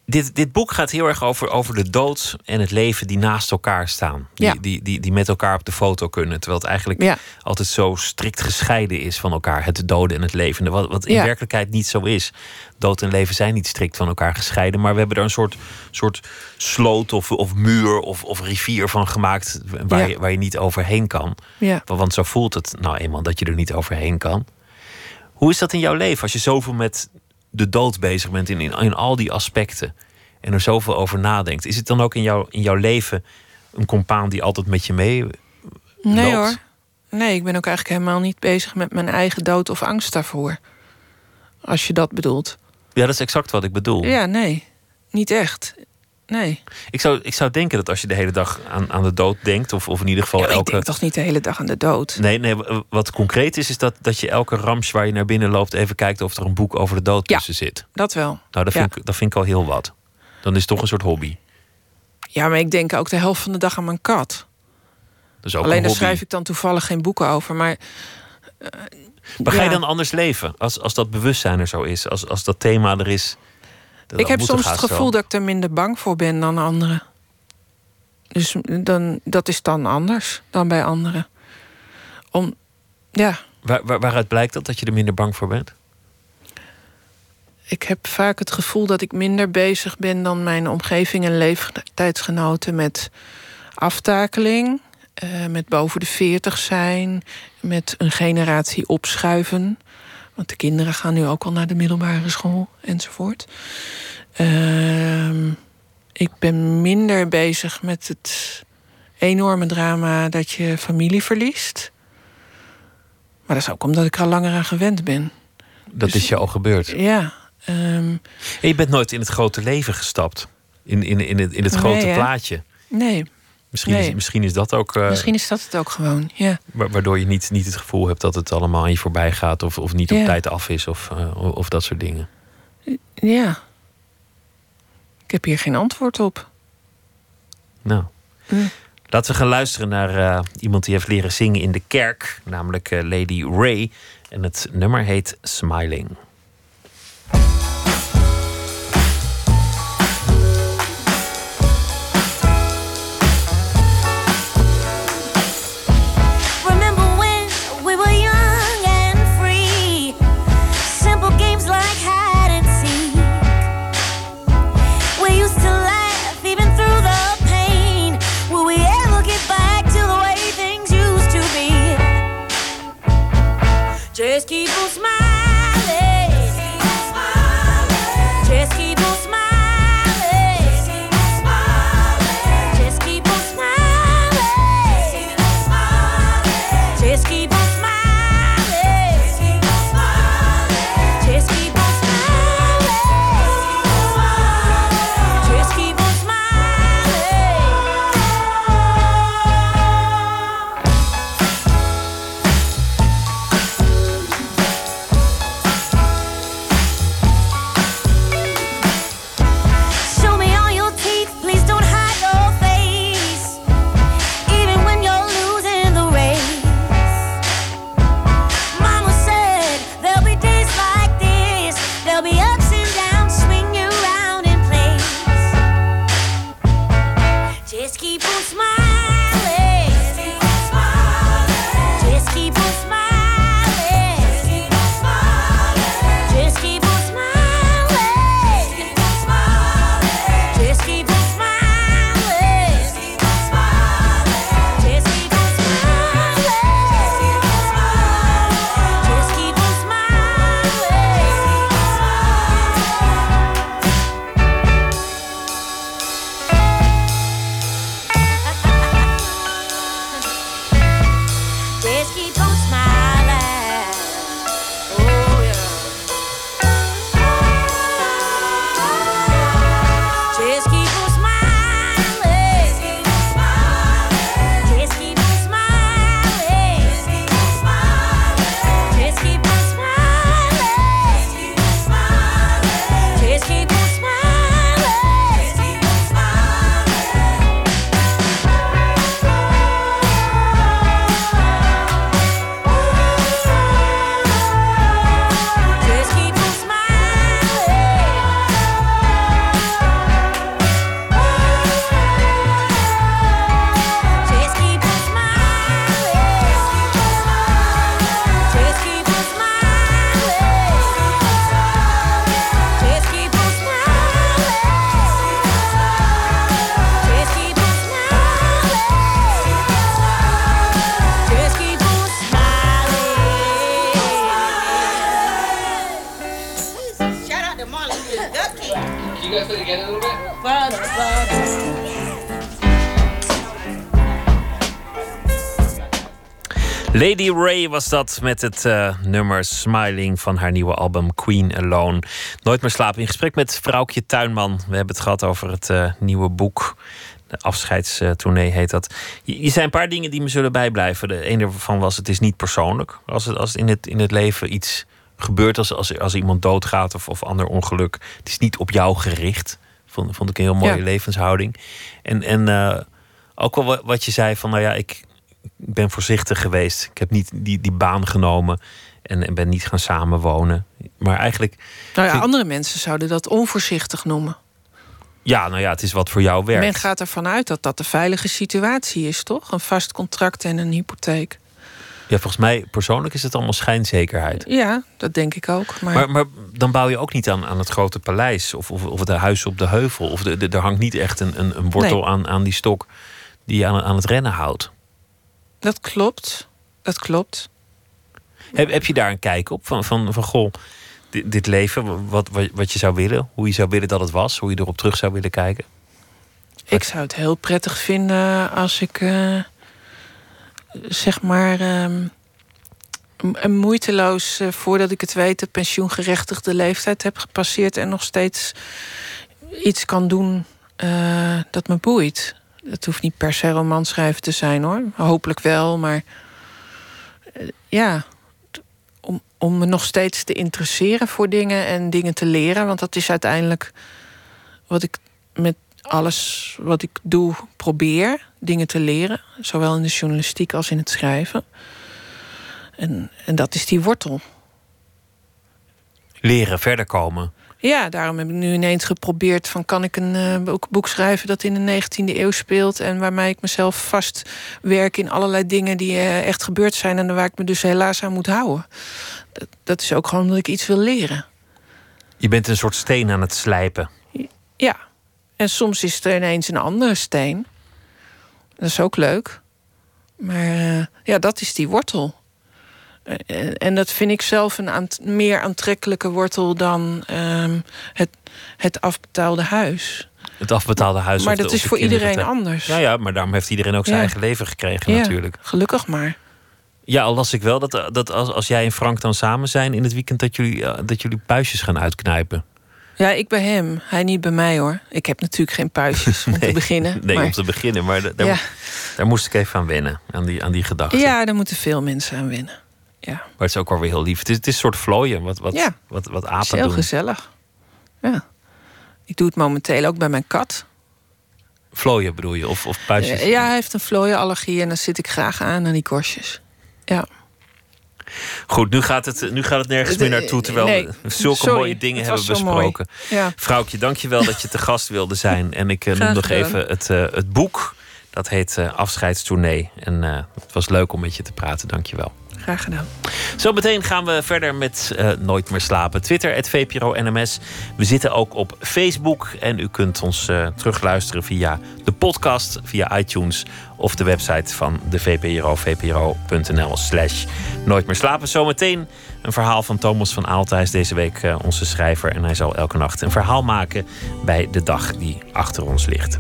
Speaker 4: Dit, dit boek gaat heel erg over, over de dood en het leven die naast elkaar staan. Die,
Speaker 5: Ja.
Speaker 4: die, die, die met elkaar op de foto kunnen. Terwijl het eigenlijk
Speaker 5: Ja.
Speaker 4: altijd zo strikt gescheiden is van elkaar. Het doden en het levende. Wat, wat in
Speaker 5: Ja.
Speaker 4: werkelijkheid niet zo is. Dood en leven zijn niet strikt van elkaar gescheiden. Maar we hebben er een soort, soort sloot of, of muur of, of rivier van gemaakt. Waar, je, waar je niet overheen kan. Want zo voelt het nou eenmaal dat je er niet overheen kan. Hoe is dat in jouw leven als je zoveel met de dood bezig bent in, in, in al die aspecten en er zoveel over nadenkt? Is het dan ook in, jouw in jouw leven een compaan die altijd met je mee?
Speaker 5: Nee
Speaker 4: loopt?
Speaker 5: hoor. Nee, ik ben ook eigenlijk helemaal niet bezig met mijn eigen dood of angst daarvoor. Als je dat bedoelt.
Speaker 4: Ja, dat is exact wat ik bedoel.
Speaker 5: Ja, nee. Niet echt. Nee.
Speaker 4: Ik, zou, ik zou denken dat als je de hele dag aan, aan de dood denkt, of, of in ieder geval
Speaker 5: Ja, Ik
Speaker 4: elke.
Speaker 5: denk toch niet de hele dag aan de dood.
Speaker 4: Nee, nee, wat concreet is, is dat, dat je elke rams waar je naar binnen loopt even kijkt of er een boek over de dood
Speaker 5: Ja.
Speaker 4: tussen zit.
Speaker 5: Dat wel.
Speaker 4: Nou, dat
Speaker 5: Ja.
Speaker 4: vind, ik, dat vind ik al heel wat. Dan is het toch een soort hobby.
Speaker 5: Ja, maar ik denk ook de helft van de dag aan mijn kat.
Speaker 4: Dus ook
Speaker 5: Alleen
Speaker 4: een
Speaker 5: daar schrijf ik dan toevallig geen boeken over. Maar,
Speaker 4: Maar ga je
Speaker 5: Ja.
Speaker 4: dan anders leven? Als, als dat bewustzijn er zo is, als, als dat thema er is.
Speaker 5: Ik heb soms het gevoel dat ik er minder bang voor ben dan anderen. Dus dan, dat is dan anders dan bij anderen. Om, ja,
Speaker 4: Waar, waar- waaruit blijkt dat, dat je er minder bang voor bent?
Speaker 5: ik heb vaak het gevoel dat ik minder bezig ben dan mijn omgeving en leeftijdsgenoten met aftakeling, eh, met boven de 40 zijn, met een generatie opschuiven. Want de kinderen gaan nu ook al naar de middelbare school enzovoort. Ehm, ik ben minder bezig met het enorme drama dat je familie verliest. Maar dat is ook omdat ik er al langer aan gewend ben.
Speaker 4: Dat
Speaker 5: Dus-
Speaker 4: is je al gebeurd.
Speaker 5: Ja. ehm,
Speaker 4: En je bent nooit in het grote leven gestapt. In, in, in het, in het grote
Speaker 5: Nee, hè?
Speaker 4: plaatje.
Speaker 5: nee,
Speaker 4: Misschien, is, misschien is dat ook. eh,
Speaker 5: misschien is dat het ook gewoon. Ja.
Speaker 4: wa- waardoor je niet, niet het gevoel hebt dat het allemaal aan je voorbij gaat. Of, of niet op
Speaker 5: Ja.
Speaker 4: tijd af is. Of, eh, of, dat soort dingen.
Speaker 5: ja. Ik heb hier geen antwoord op.
Speaker 4: Nou.
Speaker 5: Mm.
Speaker 4: Laten we gaan luisteren naar eh, iemand die heeft leren zingen in de kerk. Namelijk Lady Ray. En het nummer heet
Speaker 6: Smiling. Just keep on smiling.
Speaker 4: Lady Ray was dat met het uh, nummer Smiling van haar nieuwe album Queen Alone. Nooit meer slapen. In gesprek met vrouwtje Tuinman. We hebben het gehad over het uh, nieuwe boek. De afscheidstournee heet dat. Er zijn een paar dingen die me zullen bijblijven. De ene van was: het is niet persoonlijk. Als het, als het in, het, in het leven iets gebeurt, als, als, als iemand doodgaat of, of ander ongeluk. Het is niet op jou gericht. Vond, vond ik een heel mooie ja. levenshouding. En, en uh, ook wel wat je zei van: nou ja, ik ik ben voorzichtig geweest. Ik heb niet die, die baan genomen en, en ben niet gaan samenwonen. Maar eigenlijk.
Speaker 5: Nou ja, andere mensen zouden dat onvoorzichtig noemen.
Speaker 4: Ja, nou ja, het is wat voor jou werkt.
Speaker 5: Men gaat ervan uit dat dat de veilige situatie is, toch? Een vast contract en een hypotheek.
Speaker 4: Ja, volgens mij persoonlijk is het allemaal schijnzekerheid.
Speaker 5: Ja, dat denk ik ook. Maar,
Speaker 4: maar, maar dan bouw je ook niet aan, aan het grote paleis of, of, of het huis op de heuvel. Of de, de, er hangt niet echt een, een, een wortel nee. aan, aan die stok die je aan, aan het rennen houdt.
Speaker 5: Dat klopt. Dat klopt.
Speaker 4: Heb, heb je daar een kijk op? Van, van, van goh, dit, dit leven, wat, wat, wat je zou willen, hoe je zou willen dat het was, hoe je erop terug zou willen kijken?
Speaker 5: Ik zou het heel prettig vinden als ik, uh, zeg maar, um, een moeiteloos, uh, voordat ik het weet, de pensioengerechtigde leeftijd heb gepasseerd en nog steeds iets kan doen uh, dat me boeit. Het hoeft niet per se romanschrijven te zijn hoor. Hopelijk wel, maar uh, ja. Om, om me nog steeds te interesseren voor dingen en dingen te leren. Want dat is uiteindelijk wat ik met alles wat ik doe probeer. Dingen te leren. Zowel in de journalistiek als in het schrijven. En, en dat is die wortel.
Speaker 4: Leren, verder komen.
Speaker 5: Ja, daarom heb ik nu ineens geprobeerd van kan ik een uh, boek schrijven dat in de 19e eeuw speelt en waarmee ik mezelf vastwerk in allerlei dingen die uh, echt gebeurd zijn en waar ik me dus helaas aan moet houden. Dat, dat, is ook gewoon omdat ik iets wil leren.
Speaker 4: Je bent een soort steen aan het slijpen.
Speaker 5: Ja, en soms is er ineens een andere steen. Dat is ook leuk. Maar uh, ja, dat is die wortel. En dat vind ik zelf een aant meer aantrekkelijke wortel dan um, het, het afbetaalde huis.
Speaker 4: Het afbetaalde huis.
Speaker 5: Maar dat
Speaker 4: de,
Speaker 5: is voor iedereen anders.
Speaker 4: Ja, ja, maar daarom heeft iedereen ook zijn ja. eigen leven gekregen
Speaker 5: ja,
Speaker 4: natuurlijk.
Speaker 5: Gelukkig maar.
Speaker 4: Ja, al las ik wel dat, dat als, als jij en Frank dan samen zijn in het weekend... dat jullie, uh, dat jullie puistjes gaan uitknijpen.
Speaker 5: Ja, ik bij hem. Hij niet bij mij hoor. Ik heb natuurlijk geen puistjes om
Speaker 4: nee,
Speaker 5: te beginnen.
Speaker 4: Nee,
Speaker 5: maar...
Speaker 4: om te beginnen. Maar daar, ja. daar moest ik even aan wennen. Aan die, aan die gedachte.
Speaker 5: Ja, daar moeten veel mensen aan wennen. Ja.
Speaker 4: Maar het is ook wel weer heel lief. Het is, het is een soort vlooien, wat, wat,
Speaker 5: ja.
Speaker 4: wat, wat apen
Speaker 5: het is heel
Speaker 4: doen.
Speaker 5: gezellig. Ja. Ik doe het momenteel ook bij mijn kat.
Speaker 4: Vlooien bedoel je? Of, of puistjes?
Speaker 5: Ja, hij heeft een vlooienallergie en dan zit ik graag aan aan die korstjes. Ja.
Speaker 4: Goed, nu gaat het, nu gaat het nergens meer naartoe... terwijl
Speaker 5: nee,
Speaker 4: we zulke
Speaker 5: sorry,
Speaker 4: mooie dingen hebben besproken.
Speaker 5: Ja.
Speaker 4: Vrouwtje, dank je wel dat je te gast wilde zijn. En ik uh, noem nog even het, uh, het boek. Dat heet uh, Afscheidstournee. En het was leuk om met je te praten. Dank je wel.
Speaker 5: Graag gedaan.
Speaker 4: Zometeen gaan we verder met uh, Nooit meer slapen. Twitter, het NMS. We zitten ook op Facebook. En u kunt ons uh, terugluisteren via de podcast, via iTunes... of de website van de VPRO, vpro.nl slash Nooit meer slapen. Zometeen een verhaal van Thomas van Aalthuis. Deze week uh, onze schrijver. En hij zal elke nacht een verhaal maken... bij de dag die achter ons ligt.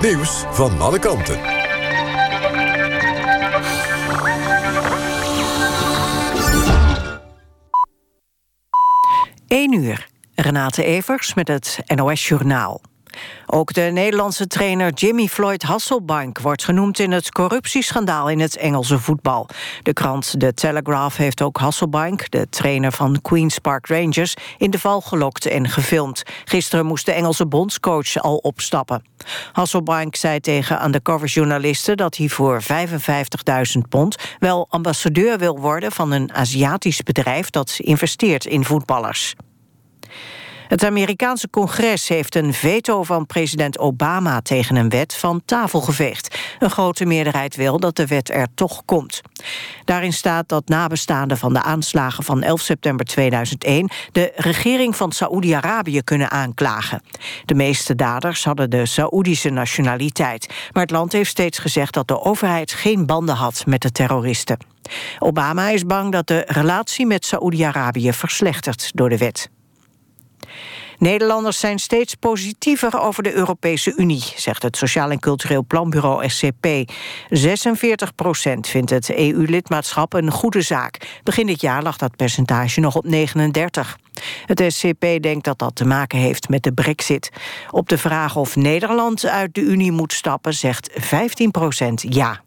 Speaker 2: Nieuws van alle kanten.
Speaker 1: 1 uur. Renate Evers met het NOS Journaal. Ook de Nederlandse trainer Jimmy Floyd Hasselbank wordt genoemd in het corruptieschandaal in het Engelse voetbal. De krant The Telegraph heeft ook Hasselbank, de trainer van Queen's Park Rangers, in de val gelokt en gefilmd. Gisteren moest de Engelse bondscoach al opstappen. Hasselbank zei tegen undercoverjournalisten dat hij voor 55.000 pond wel ambassadeur wil worden van een Aziatisch bedrijf dat investeert in voetballers. Het Amerikaanse congres heeft een veto van president Obama tegen een wet van tafel geveegd. Een grote meerderheid wil dat de wet er toch komt. Daarin staat dat nabestaanden van de aanslagen van 11 september 2001 de regering van Saoedi-Arabië kunnen aanklagen. De meeste daders hadden de Saoedische nationaliteit. Maar het land heeft steeds gezegd dat de overheid geen banden had met de terroristen. Obama is bang dat de relatie met Saoedi-Arabië verslechtert door de wet. Nederlanders zijn steeds positiever over de Europese Unie, zegt het Sociaal en Cultureel Planbureau SCP. 46 procent vindt het EU-lidmaatschap een goede zaak. Begin dit jaar lag dat percentage nog op 39. Het SCP denkt dat dat te maken heeft met de brexit. Op de vraag of Nederland uit de Unie moet stappen, zegt 15 procent ja.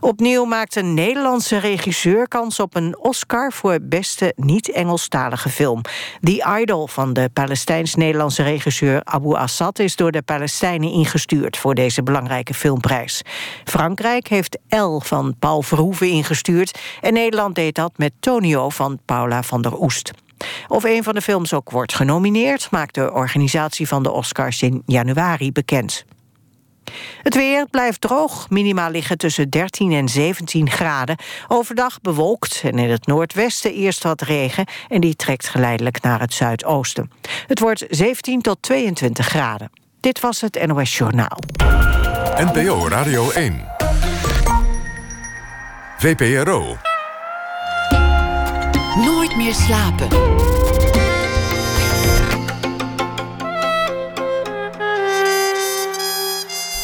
Speaker 1: Opnieuw maakt een Nederlandse regisseur kans op een Oscar... voor beste niet-Engelstalige film. The Idol van de Palestijns-Nederlandse regisseur Abu Assad... is door de Palestijnen ingestuurd voor deze belangrijke filmprijs. Frankrijk heeft L van Paul Verhoeven ingestuurd... en Nederland deed dat met Tonio van Paula van der Oest. Of een van de films ook wordt genomineerd... maakt de organisatie van de Oscars in januari bekend. Het weer blijft droog. Minima liggen tussen 13 en 17 graden. Overdag bewolkt en in het noordwesten eerst wat regen... en die trekt geleidelijk naar het zuidoosten. Het wordt 17 tot 22 graden. Dit was het NOS Journaal.
Speaker 2: NPO Radio 1. VPRO.
Speaker 3: Nooit meer slapen.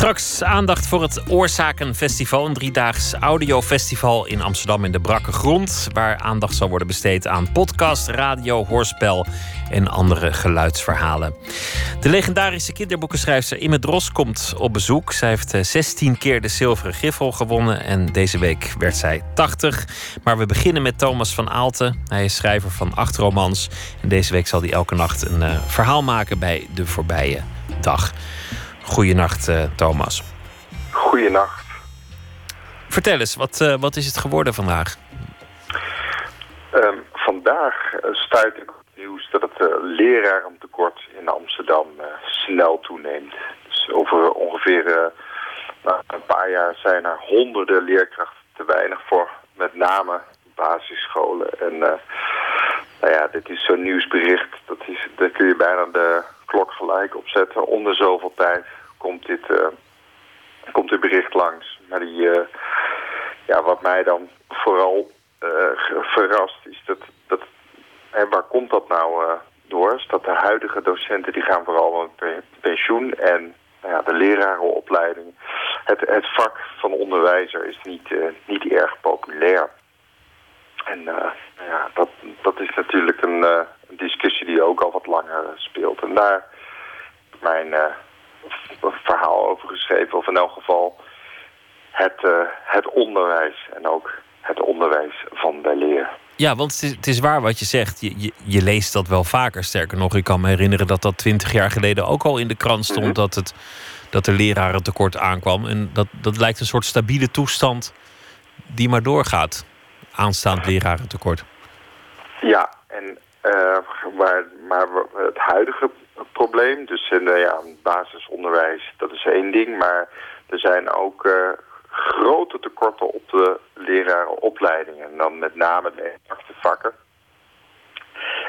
Speaker 4: Straks aandacht voor het Oorzakenfestival, een driedaags audiofestival in Amsterdam in de Brakke Grond, waar aandacht zal worden besteed aan podcast, radio, hoorspel en andere geluidsverhalen. De legendarische kinderboekenschrijfster Imme Dros komt op bezoek. Zij heeft 16 keer de Zilveren Griffel gewonnen en deze week werd zij 80. Maar we beginnen met Thomas van Aalten. Hij is schrijver van acht romans en deze week zal hij elke nacht een uh, verhaal maken bij de voorbije dag. Goedenacht, uh, Thomas.
Speaker 7: Goedenacht.
Speaker 4: Vertel eens, wat, uh, wat is het geworden vandaag?
Speaker 7: Um, vandaag stuit ik op nieuws dat het lerarentekort in Amsterdam snel toeneemt. Dus over ongeveer nou, een paar jaar zijn er honderden leerkrachten te weinig voor met name basisscholen. En nou ja, dit is zo'n nieuwsbericht, dat is, daar kun je bijna de klok gelijk opzetten. Onder zoveel tijd komt dit, uh, komt dit bericht langs. Maar die, uh, ja, wat mij dan vooral uh, verrast is dat, dat en waar komt dat nou door? Dat de huidige docenten die gaan vooral met pensioen en nou ja, de lerarenopleiding. Het, het vak van onderwijzer is niet, niet erg populair. En ja, dat, dat is natuurlijk een discussie die ook al wat langer speelt. En daar mijn verhaal over geschreven. Of in elk geval het, uh, het onderwijs en ook het onderwijs van de leer.
Speaker 4: Ja, want het is, het is waar wat je zegt. Je, je, je, leest dat wel vaker. Sterker nog, ik kan me herinneren dat dat twintig jaar geleden ook al in de krant stond... Mm -hmm. dat, het, dat er leraren tekort aankwam. En dat, dat lijkt een soort stabiele toestand die maar doorgaat. Aanstaand lerarentekort.
Speaker 7: Ja, en uh, maar, maar het huidige probleem. Dus in de ja, basisonderwijs, dat is één ding. Maar er zijn ook uh, grote tekorten op de lerarenopleidingen. En dan met name de exacte vakken.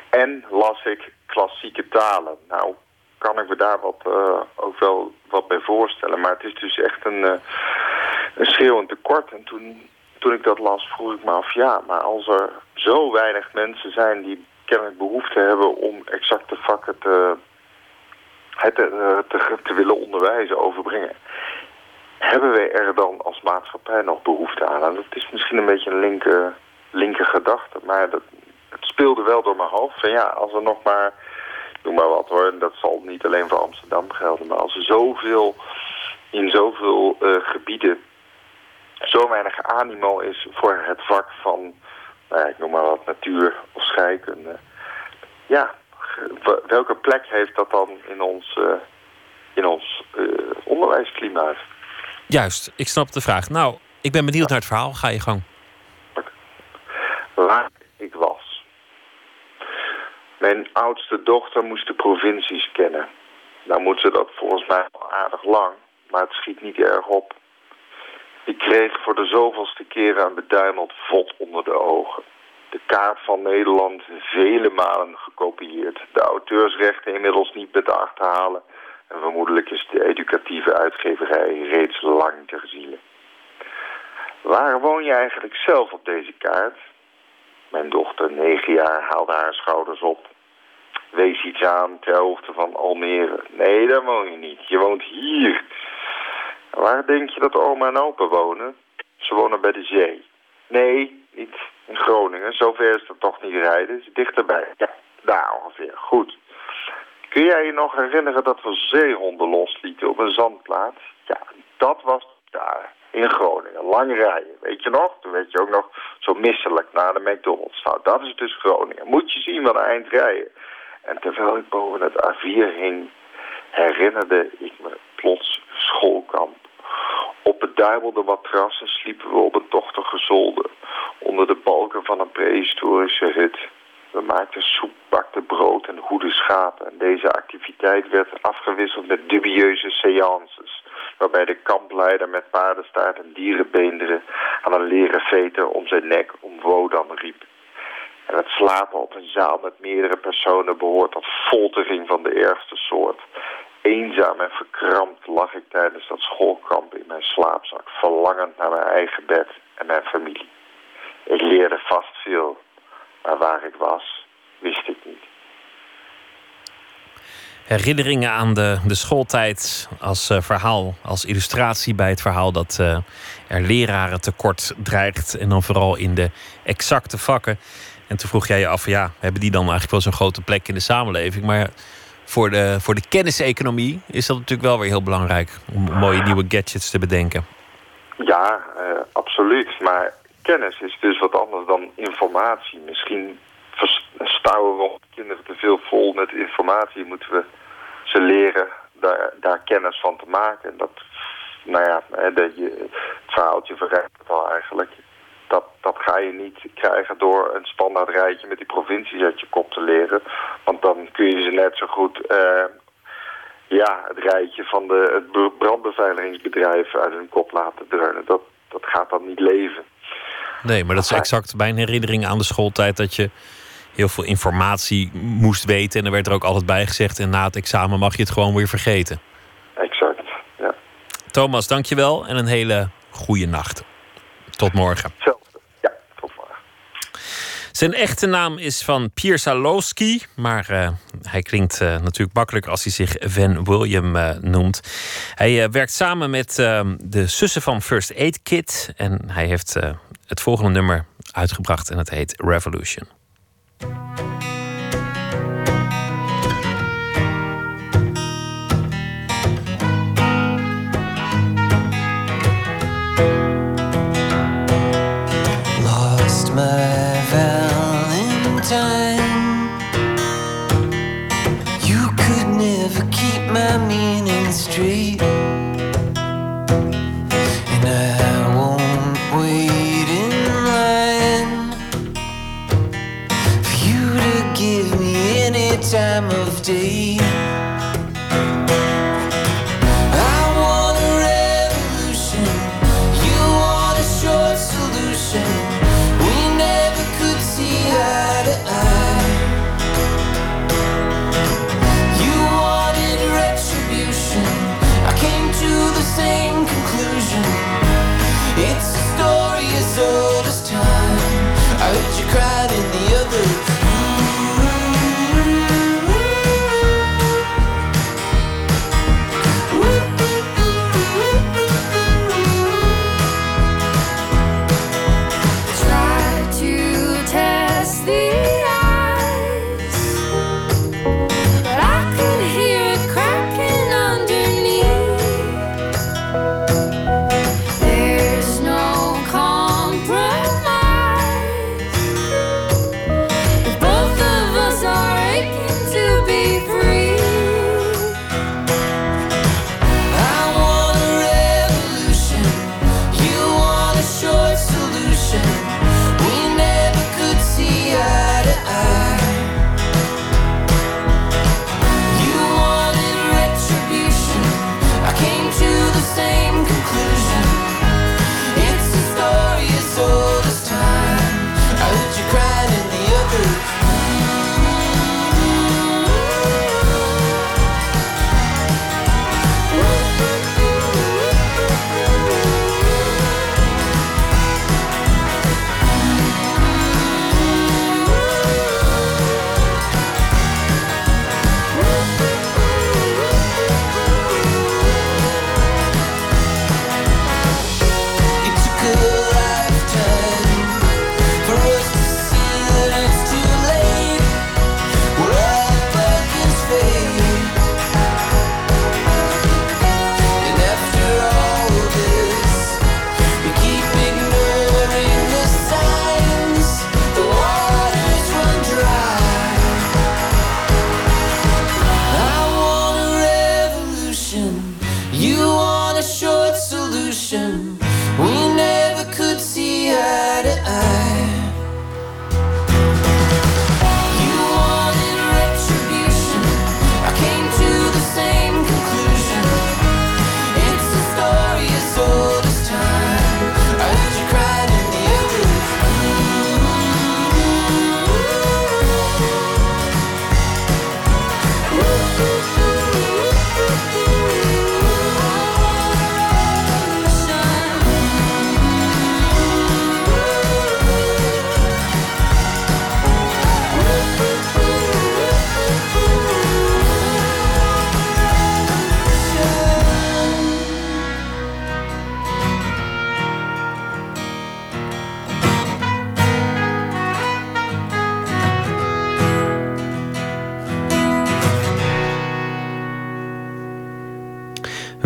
Speaker 7: En las ik klassieke talen. Nou, kan ik me daar wat, uh, ook wel wat bij voorstellen. Maar het is dus echt een, uh, een schreeuwend tekort. En toen, toen ik dat las, vroeg ik me af... ja, maar als er zo weinig mensen zijn die kennelijk behoefte hebben... om exacte vakken te het te, willen onderwijzen, overbrengen. Hebben wij er dan als maatschappij nog behoefte aan? En dat is misschien een beetje een linker, linker gedachte, maar dat, het speelde wel door mijn hoofd. Van ja, als er nog maar, noem maar wat hoor, en dat zal niet alleen voor Amsterdam gelden, maar als er zoveel, in zoveel eh, gebieden zo weinig animo is voor het vak van, nou ik noem maar wat, natuur of scheikunde. Ja, welke plek heeft dat dan in ons, eh, in ons eh, onderwijsklimaat?
Speaker 4: Juist, ik snap de vraag. Nou, ik ben benieuwd naar het verhaal. Ga je gang.
Speaker 7: waar ik was. Mijn oudste dochter moest de provincies kennen. Nou moet ze dat volgens mij al aardig lang, maar het schiet niet erg op. Ik kreeg voor de zoveelste keren een beduimeld vod onder de ogen. De kaart van Nederland vele malen gekopieerd. De auteursrechten inmiddels niet met te achterhalen. En vermoedelijk is de educatieve uitgeverij reeds lang ter ziele. Waar woon je eigenlijk zelf op deze kaart? Mijn dochter, negen jaar, haalde haar schouders op. Wees iets aan ter hoogte van Almere. Nee, daar woon je niet. Je woont hier. Waar denk je dat oma en opa wonen? Ze wonen bij de zee. Nee, niet in Groningen. Zover is dat toch niet rijden. Het is dichterbij. Ja, daar ongeveer. Goed. Kun jij je nog herinneren dat we zeehonden loslieten op een zandplaats? Ja, dat was daar. In Groningen. Lang rijden. Weet je nog? Toen werd je ook nog zo misselijk naar de McDonald's. Nou, dat is dus Groningen. Moet je zien wat een eind rijden. En terwijl ik boven het A4 hing, herinnerde ik me plots schoolkamp. Op beduimelde matrassen sliepen we op een tochtige zolder. Onder de balken van een prehistorische hut. We maakten soep, bakten brood en hoeden schapen. En deze activiteit werd afgewisseld met dubieuze seances. Waarbij de kampleider met paardenstaart en dierenbeenderen aan een leren veter om zijn nek om Wodan riep. En het slapen op een zaal met meerdere personen behoort tot foltering van de ergste soort. Eenzaam en verkrampt lag ik tijdens dat schoolkamp in mijn slaapzak, verlangend naar mijn eigen bed en mijn familie. Ik leerde vast veel, maar waar ik was, wist ik niet.
Speaker 4: Herinneringen aan de, de schooltijd als eh, verhaal, als illustratie bij het verhaal dat eh, er leraren tekort dreigt. En dan vooral in de exacte vakken. En toen vroeg jij je af, ja, hebben die dan eigenlijk wel zo'n grote plek in de samenleving? Maar voor de, voor de kenniseconomie is dat natuurlijk wel weer heel belangrijk om mooie nieuwe gadgets te bedenken.
Speaker 7: Ja, eh, absoluut. Maar kennis is dus wat anders dan informatie. Misschien stouwen we kinderen te veel vol met informatie. Moeten we ze leren daar, daar kennis van te maken. En dat, nou ja, dat je, het verhaaltje verrijkt het al eigenlijk. Dat, dat ga je niet krijgen door een standaard rijtje met die provincies uit je kop te leren. Want dan kun je ze net zo goed eh, ja, het rijtje van de, het be- brandbeveiligingsbedrijf uit hun kop laten dreunen. Dat, dat gaat dan niet leven.
Speaker 4: Nee, maar dat is exact mijn herinnering aan de schooltijd dat je heel veel informatie moest weten. En er werd er ook altijd bij gezegd. En na het examen mag je het gewoon weer vergeten.
Speaker 7: Exact, ja.
Speaker 4: Thomas, dankjewel en een hele goede nacht. Tot morgen.
Speaker 7: Hetzelfde.
Speaker 4: Zijn echte naam is van Pierre Salowski, maar eh, hij klinkt eh, natuurlijk makkelijker als hij zich Van William eh, noemt. Hij werkt samen met de zussen van First Aid Kit en hij heeft het volgende nummer uitgebracht en het heet Revolution.
Speaker 8: Day.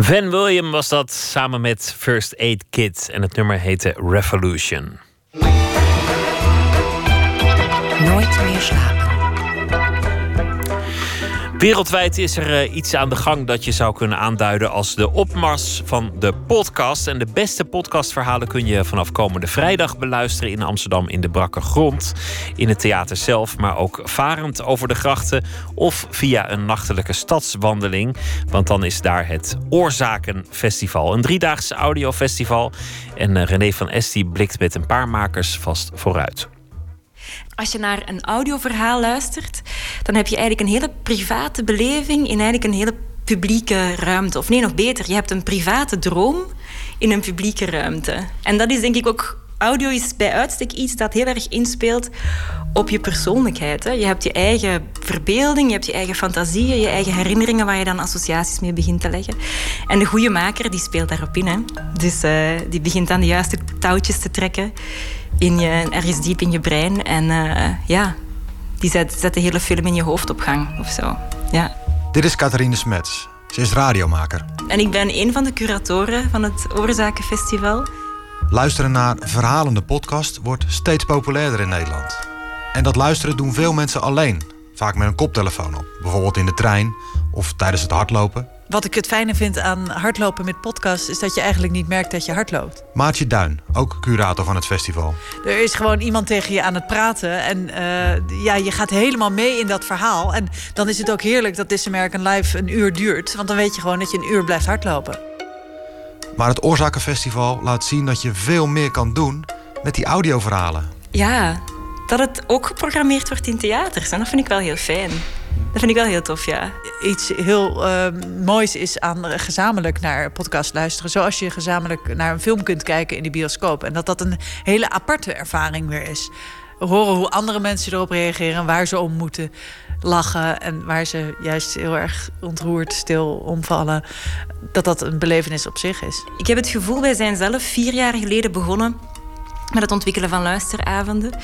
Speaker 4: Van William was dat samen met First Aid Kit en het nummer heette Revolution.
Speaker 3: Nooit meer slapen.
Speaker 4: Wereldwijd is er eh, iets aan de gang dat je zou kunnen aanduiden als de opmars van de podcast. En de beste podcastverhalen kun je vanaf komende vrijdag beluisteren in Amsterdam in de Brakke Grond. In het theater zelf, maar ook varend over de grachten of via een nachtelijke stadswandeling. Want dan is daar het Oorzakenfestival. Een driedaags audiofestival. En eh, René van Esti blikt met een paar makers vast vooruit.
Speaker 9: Als je naar een audioverhaal luistert, dan heb je eigenlijk een hele private beleving in eigenlijk een hele publieke ruimte. Of nee, nog beter, je hebt een private droom in een publieke ruimte. En dat is denk ik ook. Audio is bij uitstek iets dat heel erg inspeelt op je persoonlijkheid. Hè. Je hebt je eigen verbeelding, je hebt je eigen fantasieën, je eigen herinneringen waar je dan associaties mee begint te leggen. En de goede maker die speelt daarop in. Hè. Dus uh, die begint dan de juiste touwtjes te trekken in je, ergens diep in je brein. En uh, ja, die zet, zet de hele film in je hoofd op gang of zo. Ja.
Speaker 10: Dit is Catharine Smets. Ze is radiomaker.
Speaker 9: En ik ben een van de curatoren van het Oorzakenfestival.
Speaker 10: Luisteren naar verhalende podcast wordt steeds populairder in Nederland. En dat luisteren doen veel mensen alleen, vaak met een koptelefoon op. Bijvoorbeeld in de trein of tijdens het hardlopen.
Speaker 5: Wat ik het fijne vind aan hardlopen met podcast... is dat je eigenlijk niet merkt dat je hardloopt.
Speaker 10: Maartje Duin, ook curator van het festival.
Speaker 5: Er is gewoon iemand tegen je aan het praten. En uh, ja, je gaat helemaal mee in dat verhaal. En dan is het ook heerlijk dat This American Life een uur duurt. Want dan weet je gewoon dat je een uur blijft hardlopen.
Speaker 10: Maar het Oorzakenfestival laat zien dat je veel meer kan doen met die audioverhalen.
Speaker 9: Ja, dat het ook geprogrammeerd wordt in theaters. En dat vind ik wel heel fijn. Dat vind ik wel heel tof, ja.
Speaker 5: Iets heel uh, moois is aan gezamenlijk naar podcast luisteren. Zoals je gezamenlijk naar een film kunt kijken in de bioscoop. En dat dat een hele aparte ervaring weer is. Horen hoe andere mensen erop reageren, waar ze om moeten lachen en waar ze juist heel erg ontroerd stil omvallen. Dat dat een belevenis op zich is.
Speaker 9: Ik heb het gevoel, wij zijn zelf vier jaar geleden begonnen met het ontwikkelen van luisteravonden.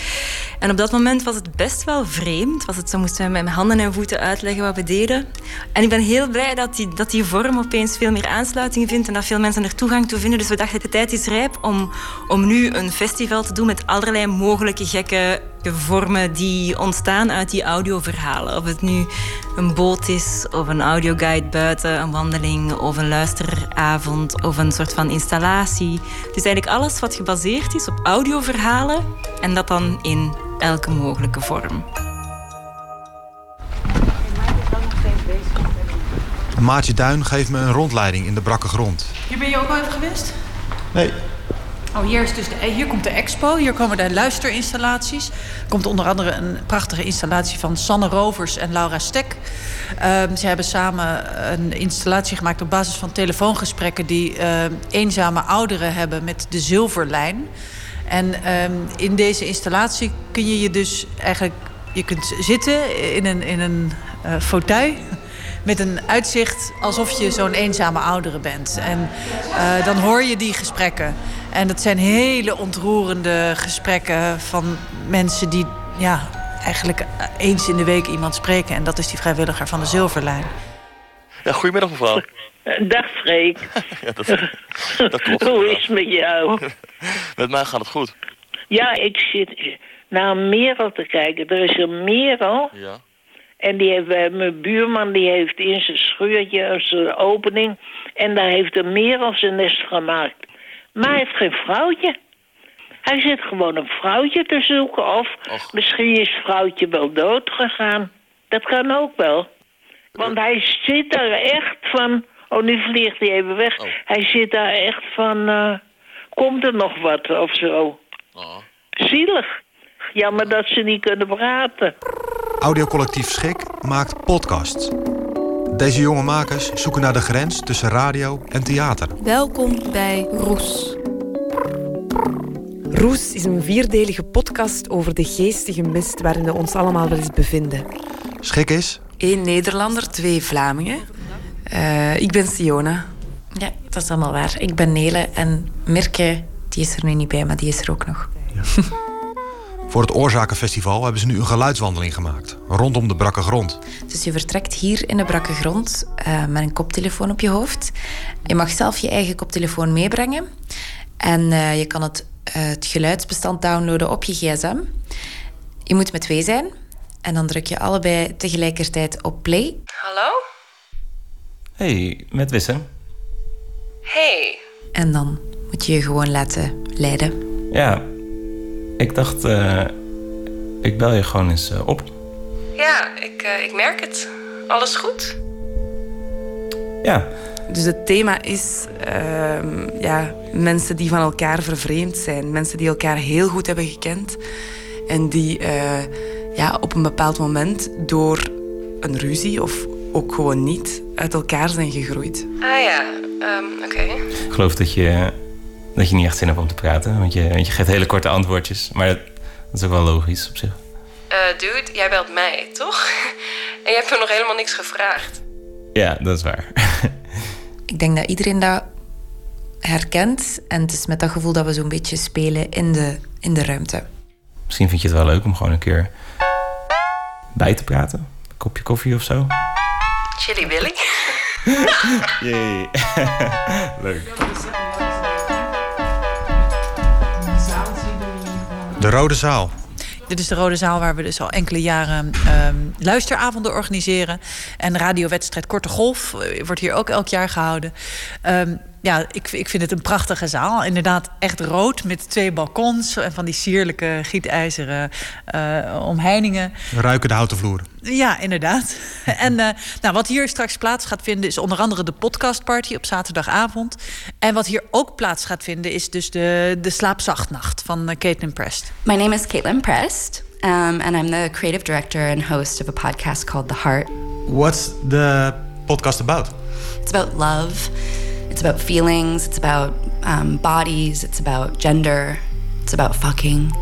Speaker 9: En op dat moment was het best wel vreemd. Was het zo moesten we met mijn handen en voeten uitleggen wat we deden. En ik ben heel blij dat die, dat die vorm opeens veel meer aansluiting vindt en dat veel mensen er toegang toe vinden. Dus we dachten, de tijd is rijp om, om nu een festival te doen met allerlei mogelijke gekke vormen die ontstaan uit die audioverhalen. Of het nu een boot is, of een audioguide buiten, een wandeling, of een luisteravond, of een soort van installatie. Dus eigenlijk alles wat gebaseerd is op audioverhalen en dat dan in elke mogelijke vorm.
Speaker 10: Maatje Duin geeft me een rondleiding in de brakke grond.
Speaker 5: Hier ben je ook al even geweest?
Speaker 10: Nee.
Speaker 5: Oh, hier, is dus de, hier komt de expo. Hier komen de luisterinstallaties. Er komt onder andere een prachtige installatie van Sanne Rovers en Laura Stek. Um, ze hebben samen een installatie gemaakt op basis van telefoongesprekken... die uh, eenzame ouderen hebben met de zilverlijn. En um, in deze installatie kun je je dus eigenlijk... Je kunt zitten in een, in een uh, fauteuil met een uitzicht alsof je zo'n eenzame oudere bent. En uh, dan hoor je die gesprekken. En dat zijn hele ontroerende gesprekken van mensen die ja, eigenlijk eens in de week iemand spreken. En dat is die vrijwilliger van de Zilverlijn.
Speaker 11: Ja, goedemiddag mevrouw.
Speaker 12: Dag Freek.
Speaker 11: ja, dat, dat klopt.
Speaker 12: Hoe is het met jou?
Speaker 11: met mij gaat het goed.
Speaker 12: Ja, ik zit naar een merel te kijken. Er is een merel.
Speaker 11: Ja.
Speaker 12: En die heeft, uh, mijn buurman die heeft in zijn schuurtje zijn opening. En daar heeft een merel zijn nest gemaakt. Maar hij heeft geen vrouwtje. Hij zit gewoon een vrouwtje te zoeken. Of
Speaker 11: Och.
Speaker 12: misschien is het vrouwtje wel dood gegaan. Dat kan ook wel. Want hij zit daar echt van... Oh, nu vliegt hij even weg.
Speaker 11: Oh.
Speaker 12: Hij zit daar echt van... Uh, komt er nog wat of zo?
Speaker 11: Oh.
Speaker 12: Zielig. Jammer dat ze niet kunnen praten.
Speaker 10: Audiocollectief Schik maakt podcasts. Deze jonge makers zoeken naar de grens tussen radio en theater.
Speaker 13: Welkom bij Roes. Roes is een vierdelige podcast over de geestige mist waarin we ons allemaal wel eens bevinden.
Speaker 10: Schik is?
Speaker 14: Eén Nederlander, twee Vlamingen. Uh, ik ben Siona.
Speaker 15: Ja, dat is allemaal waar. Ik ben Nele en Mirke, die is er nu niet bij, maar die is er ook nog. Ja.
Speaker 10: Voor het Oorzakenfestival hebben ze nu een geluidswandeling gemaakt. Rondom de brakke grond.
Speaker 15: Dus je vertrekt hier in de brakke grond uh, met een koptelefoon op je hoofd. Je mag zelf je eigen koptelefoon meebrengen. En uh, je kan het, uh, het geluidsbestand downloaden op je gsm. Je moet met twee zijn. En dan druk je allebei tegelijkertijd op play.
Speaker 16: Hallo?
Speaker 17: Hey, met Wisse.
Speaker 16: Hey.
Speaker 15: En dan moet je je gewoon laten leiden.
Speaker 17: Ja, ik dacht, uh, ik bel je gewoon eens uh, op.
Speaker 16: Ja, ik, uh, ik merk het. Alles goed?
Speaker 17: Ja.
Speaker 14: Dus het thema is ehm, ja, mensen die van elkaar vervreemd zijn. Mensen die elkaar heel goed hebben gekend. En die ja, op een bepaald moment door een ruzie of ook gewoon niet uit elkaar zijn gegroeid.
Speaker 16: Ah ja, um, oké. Okay.
Speaker 17: Ik geloof dat je, dat je niet echt zin hebt om te praten. Want je, want je geeft hele korte antwoordjes. Maar dat, dat is ook wel logisch op zich.
Speaker 16: Uh, dude, jij belt mij, toch? en je hebt me nog helemaal niks gevraagd.
Speaker 17: Ja, dat is waar.
Speaker 15: Ik denk dat iedereen dat herkent. En het is met dat gevoel dat we zo'n beetje spelen in de, in de ruimte.
Speaker 17: Misschien vind je het wel leuk om gewoon een keer bij te praten. Een kopje koffie of zo.
Speaker 16: Chili Willy.
Speaker 17: Jee. Leuk.
Speaker 10: De Rode Zaal.
Speaker 5: Dit is de Rode Zaal waar we dus al enkele jaren um, luisteravonden organiseren. En radiowedstrijd Korte Golf wordt hier ook elk jaar gehouden. Um, ja, ik, ik vind het een prachtige zaal. Inderdaad, echt rood met twee balkons en van die sierlijke gietijzeren uh, omheiningen.
Speaker 10: Ruiken de houten vloeren.
Speaker 5: Ja, inderdaad. en uh, nou, wat hier straks plaats gaat vinden is onder andere de podcastparty op zaterdagavond. En wat hier ook plaats gaat vinden is dus de, de slaapzachtnacht van uh, Caitlin Prest.
Speaker 18: My name is Caitlin Prest. Um, and I'm the creative director and host of a podcast called The Heart.
Speaker 10: What's the podcast about?
Speaker 18: It's about love. It's about feelings, it's about um, bodies, it's about gender, it's about fucking.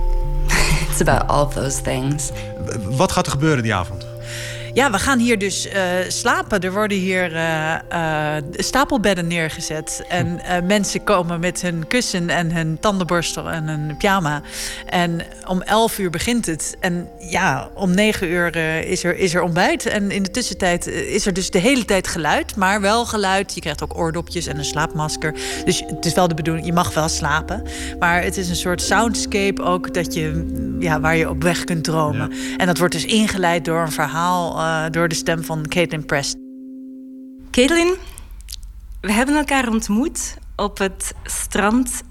Speaker 18: it's about all of those things.
Speaker 10: Wat gaat er gebeuren die avond?
Speaker 5: Ja, we gaan hier dus uh, slapen. Er worden hier uh, uh, stapelbedden neergezet. En mensen komen met hun kussen en hun tandenborstel en hun pyjama. En om 11 uur begint het. En ja, om 9 uur is, er, is er ontbijt. En in de tussentijd is er dus de hele tijd geluid. Maar wel geluid. Je krijgt ook oordopjes en een slaapmasker. Dus het is wel de bedoeling, je mag wel slapen. Maar het is een soort soundscape ook dat je, ja, waar je op weg kunt dromen. Ja. En dat wordt dus ingeleid door een verhaal uh, door de stem van Caitlin Prest.
Speaker 9: Caitlin, we hebben elkaar ontmoet op het strand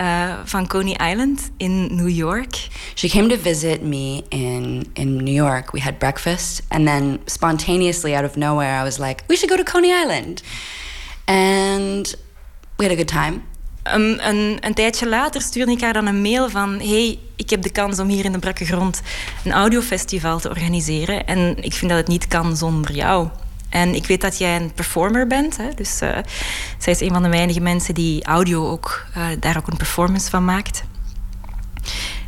Speaker 9: uh, van Coney Island in New York.
Speaker 18: She came to visit me in in New York. We had breakfast, and then spontaneously, out of nowhere, I was like, "We should go to Coney Island," and we had a good time.
Speaker 9: Um, een, een, tijdje later stuurde ik haar dan een mail van... hey, ik heb de kans om hier in de brakke grond een audiofestival te organiseren. En ik vind dat het niet kan zonder jou. En ik weet dat jij een performer bent. Hè? Dus uh, zij is een van de weinige mensen die audio ook, uh, daar ook een performance van maakt.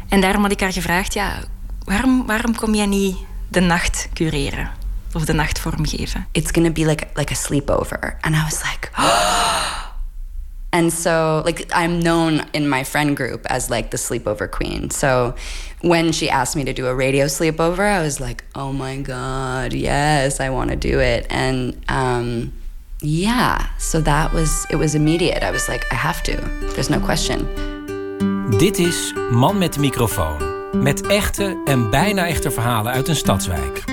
Speaker 9: En daarom had ik haar gevraagd... Ja, waarom, waarom kom jij niet de nacht cureren? Of de nacht vormgeven?
Speaker 18: It's gonna be like, like a sleepover. And I was like... Oh. And so, like, I'm known in my friend group as like the sleepover queen. So, when she asked me to do a radio sleepover, I was like, oh my God, yes, I want to do it. And um, yeah, so that was, it was immediate. I was like, I have to. There's no question.
Speaker 19: Dit is Man met de microfoon. Met echte en bijna echte verhalen uit een stadswijk.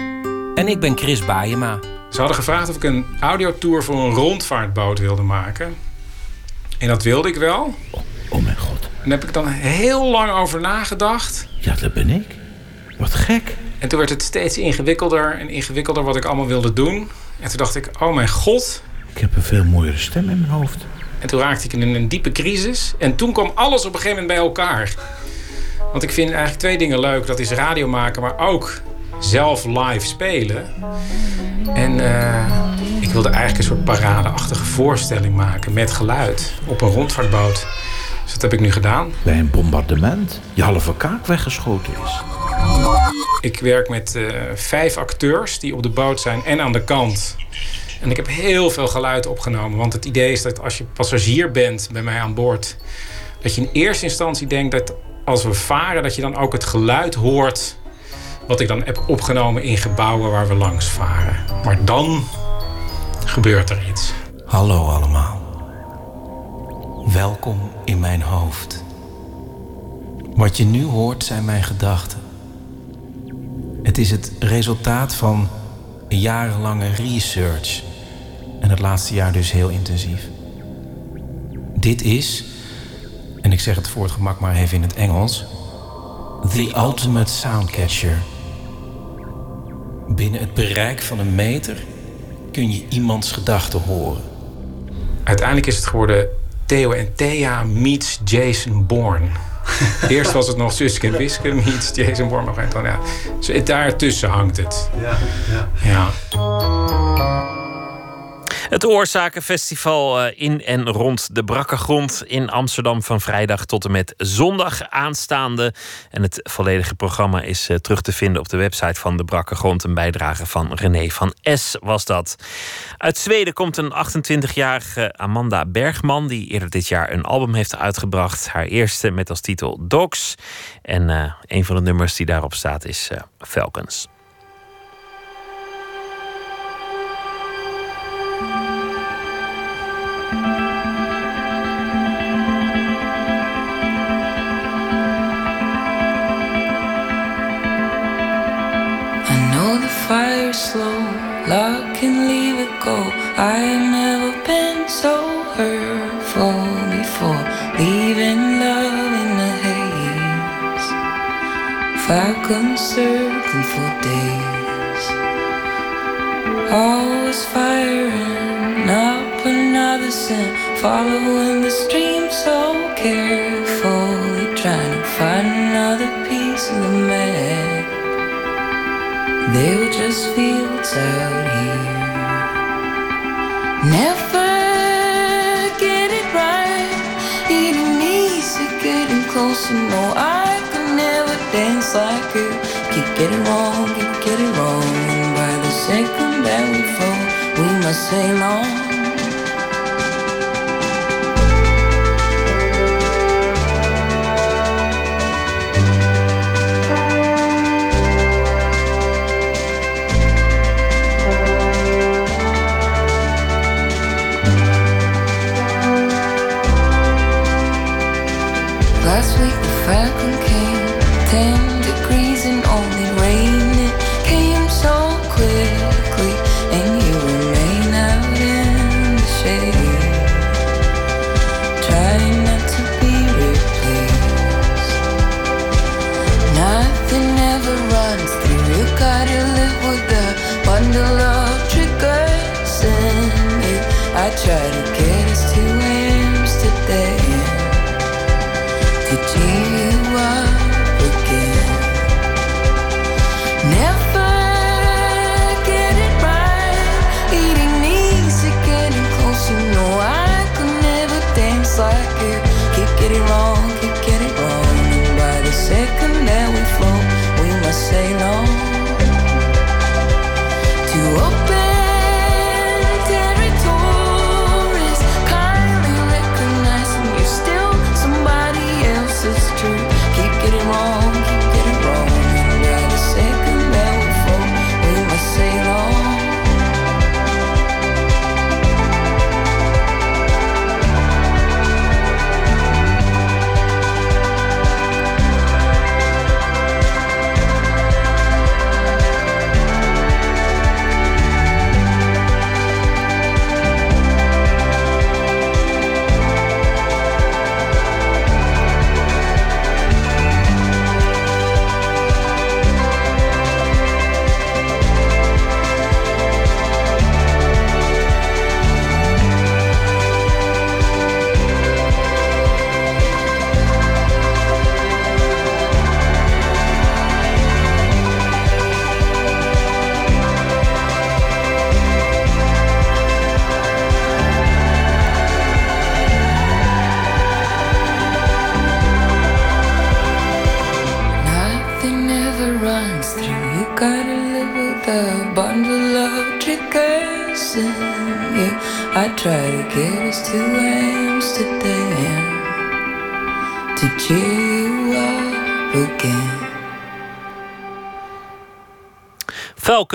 Speaker 19: En ik ben Chris Baayema.
Speaker 20: Ze hadden gevraagd of ik een audiotour voor een rondvaartboot wilde maken. En dat wilde ik wel.
Speaker 21: Oh, oh, mijn god.
Speaker 20: En daar heb ik dan heel lang over nagedacht.
Speaker 21: Ja, dat ben ik. Wat gek.
Speaker 20: En toen werd het steeds ingewikkelder en ingewikkelder wat ik allemaal wilde doen. En toen dacht ik, oh mijn god.
Speaker 21: Ik heb een veel mooiere stem in mijn hoofd.
Speaker 20: En toen raakte ik in een diepe crisis. En toen kwam alles op een gegeven moment bij elkaar. Want ik vind eigenlijk twee dingen leuk. Dat is radio maken, maar ook zelf live spelen. En uh, ik wilde eigenlijk een soort paradeachtige voorstelling maken met geluid op een rondvaartboot. Dus dat heb ik nu gedaan.
Speaker 21: Bij een bombardement je halve kaak weggeschoten is.
Speaker 20: Ik werk met uh, vijf acteurs die op de boot zijn en aan de kant. En ik heb heel veel geluid opgenomen. Want het idee is dat als je passagier bent bij mij aan boord... dat je in eerste instantie denkt dat als we varen, dat je dan ook het geluid hoort. Wat ik dan heb opgenomen in gebouwen waar we langs varen. Maar dan gebeurt er iets.
Speaker 22: Hallo allemaal. Welkom in mijn hoofd. Wat je nu hoort zijn mijn gedachten. Het is het resultaat van jarenlange research. En het laatste jaar dus heel intensief. Dit is, en ik zeg het voor het gemak maar even in het Engels, The Ultimate Soundcatcher. Binnen het bereik van een meter kun je iemands gedachten horen.
Speaker 20: Uiteindelijk is het geworden Theo en Thea meets Jason Bourne. Eerst was het nog Suske en Wiske meets Jason Bourne. Maar dan, ja, zo, daartussen hangt het.
Speaker 4: Ja, ja.
Speaker 20: Ja.
Speaker 4: Het Oorzakenfestival eh, in en rond de Brakke Grond in Amsterdam van vrijdag tot en met zondag aanstaande. En het volledige programma is eh, terug te vinden op de website van de Brakke Grond. Een bijdrage van René van S was dat. Uit Zweden komt een 28-jarige Amanda Bergman, die eerder dit jaar een album heeft uitgebracht. Haar eerste met als titel Dogs. En eh, een van de nummers die daarop staat is Falcons.
Speaker 8: Fire slow, lock and leave it go. I've never been so hurtful before, leaving love in the haze. Falcon circling for days. Always firing up another scent, following the stream so carefully, trying to find another piece of the map. They were just fields out here. Never get it right. Eating easy, getting closer. No, I could never dance like you. Keep getting wrong, keep getting wrong. And by the second that we fall, we must sail on.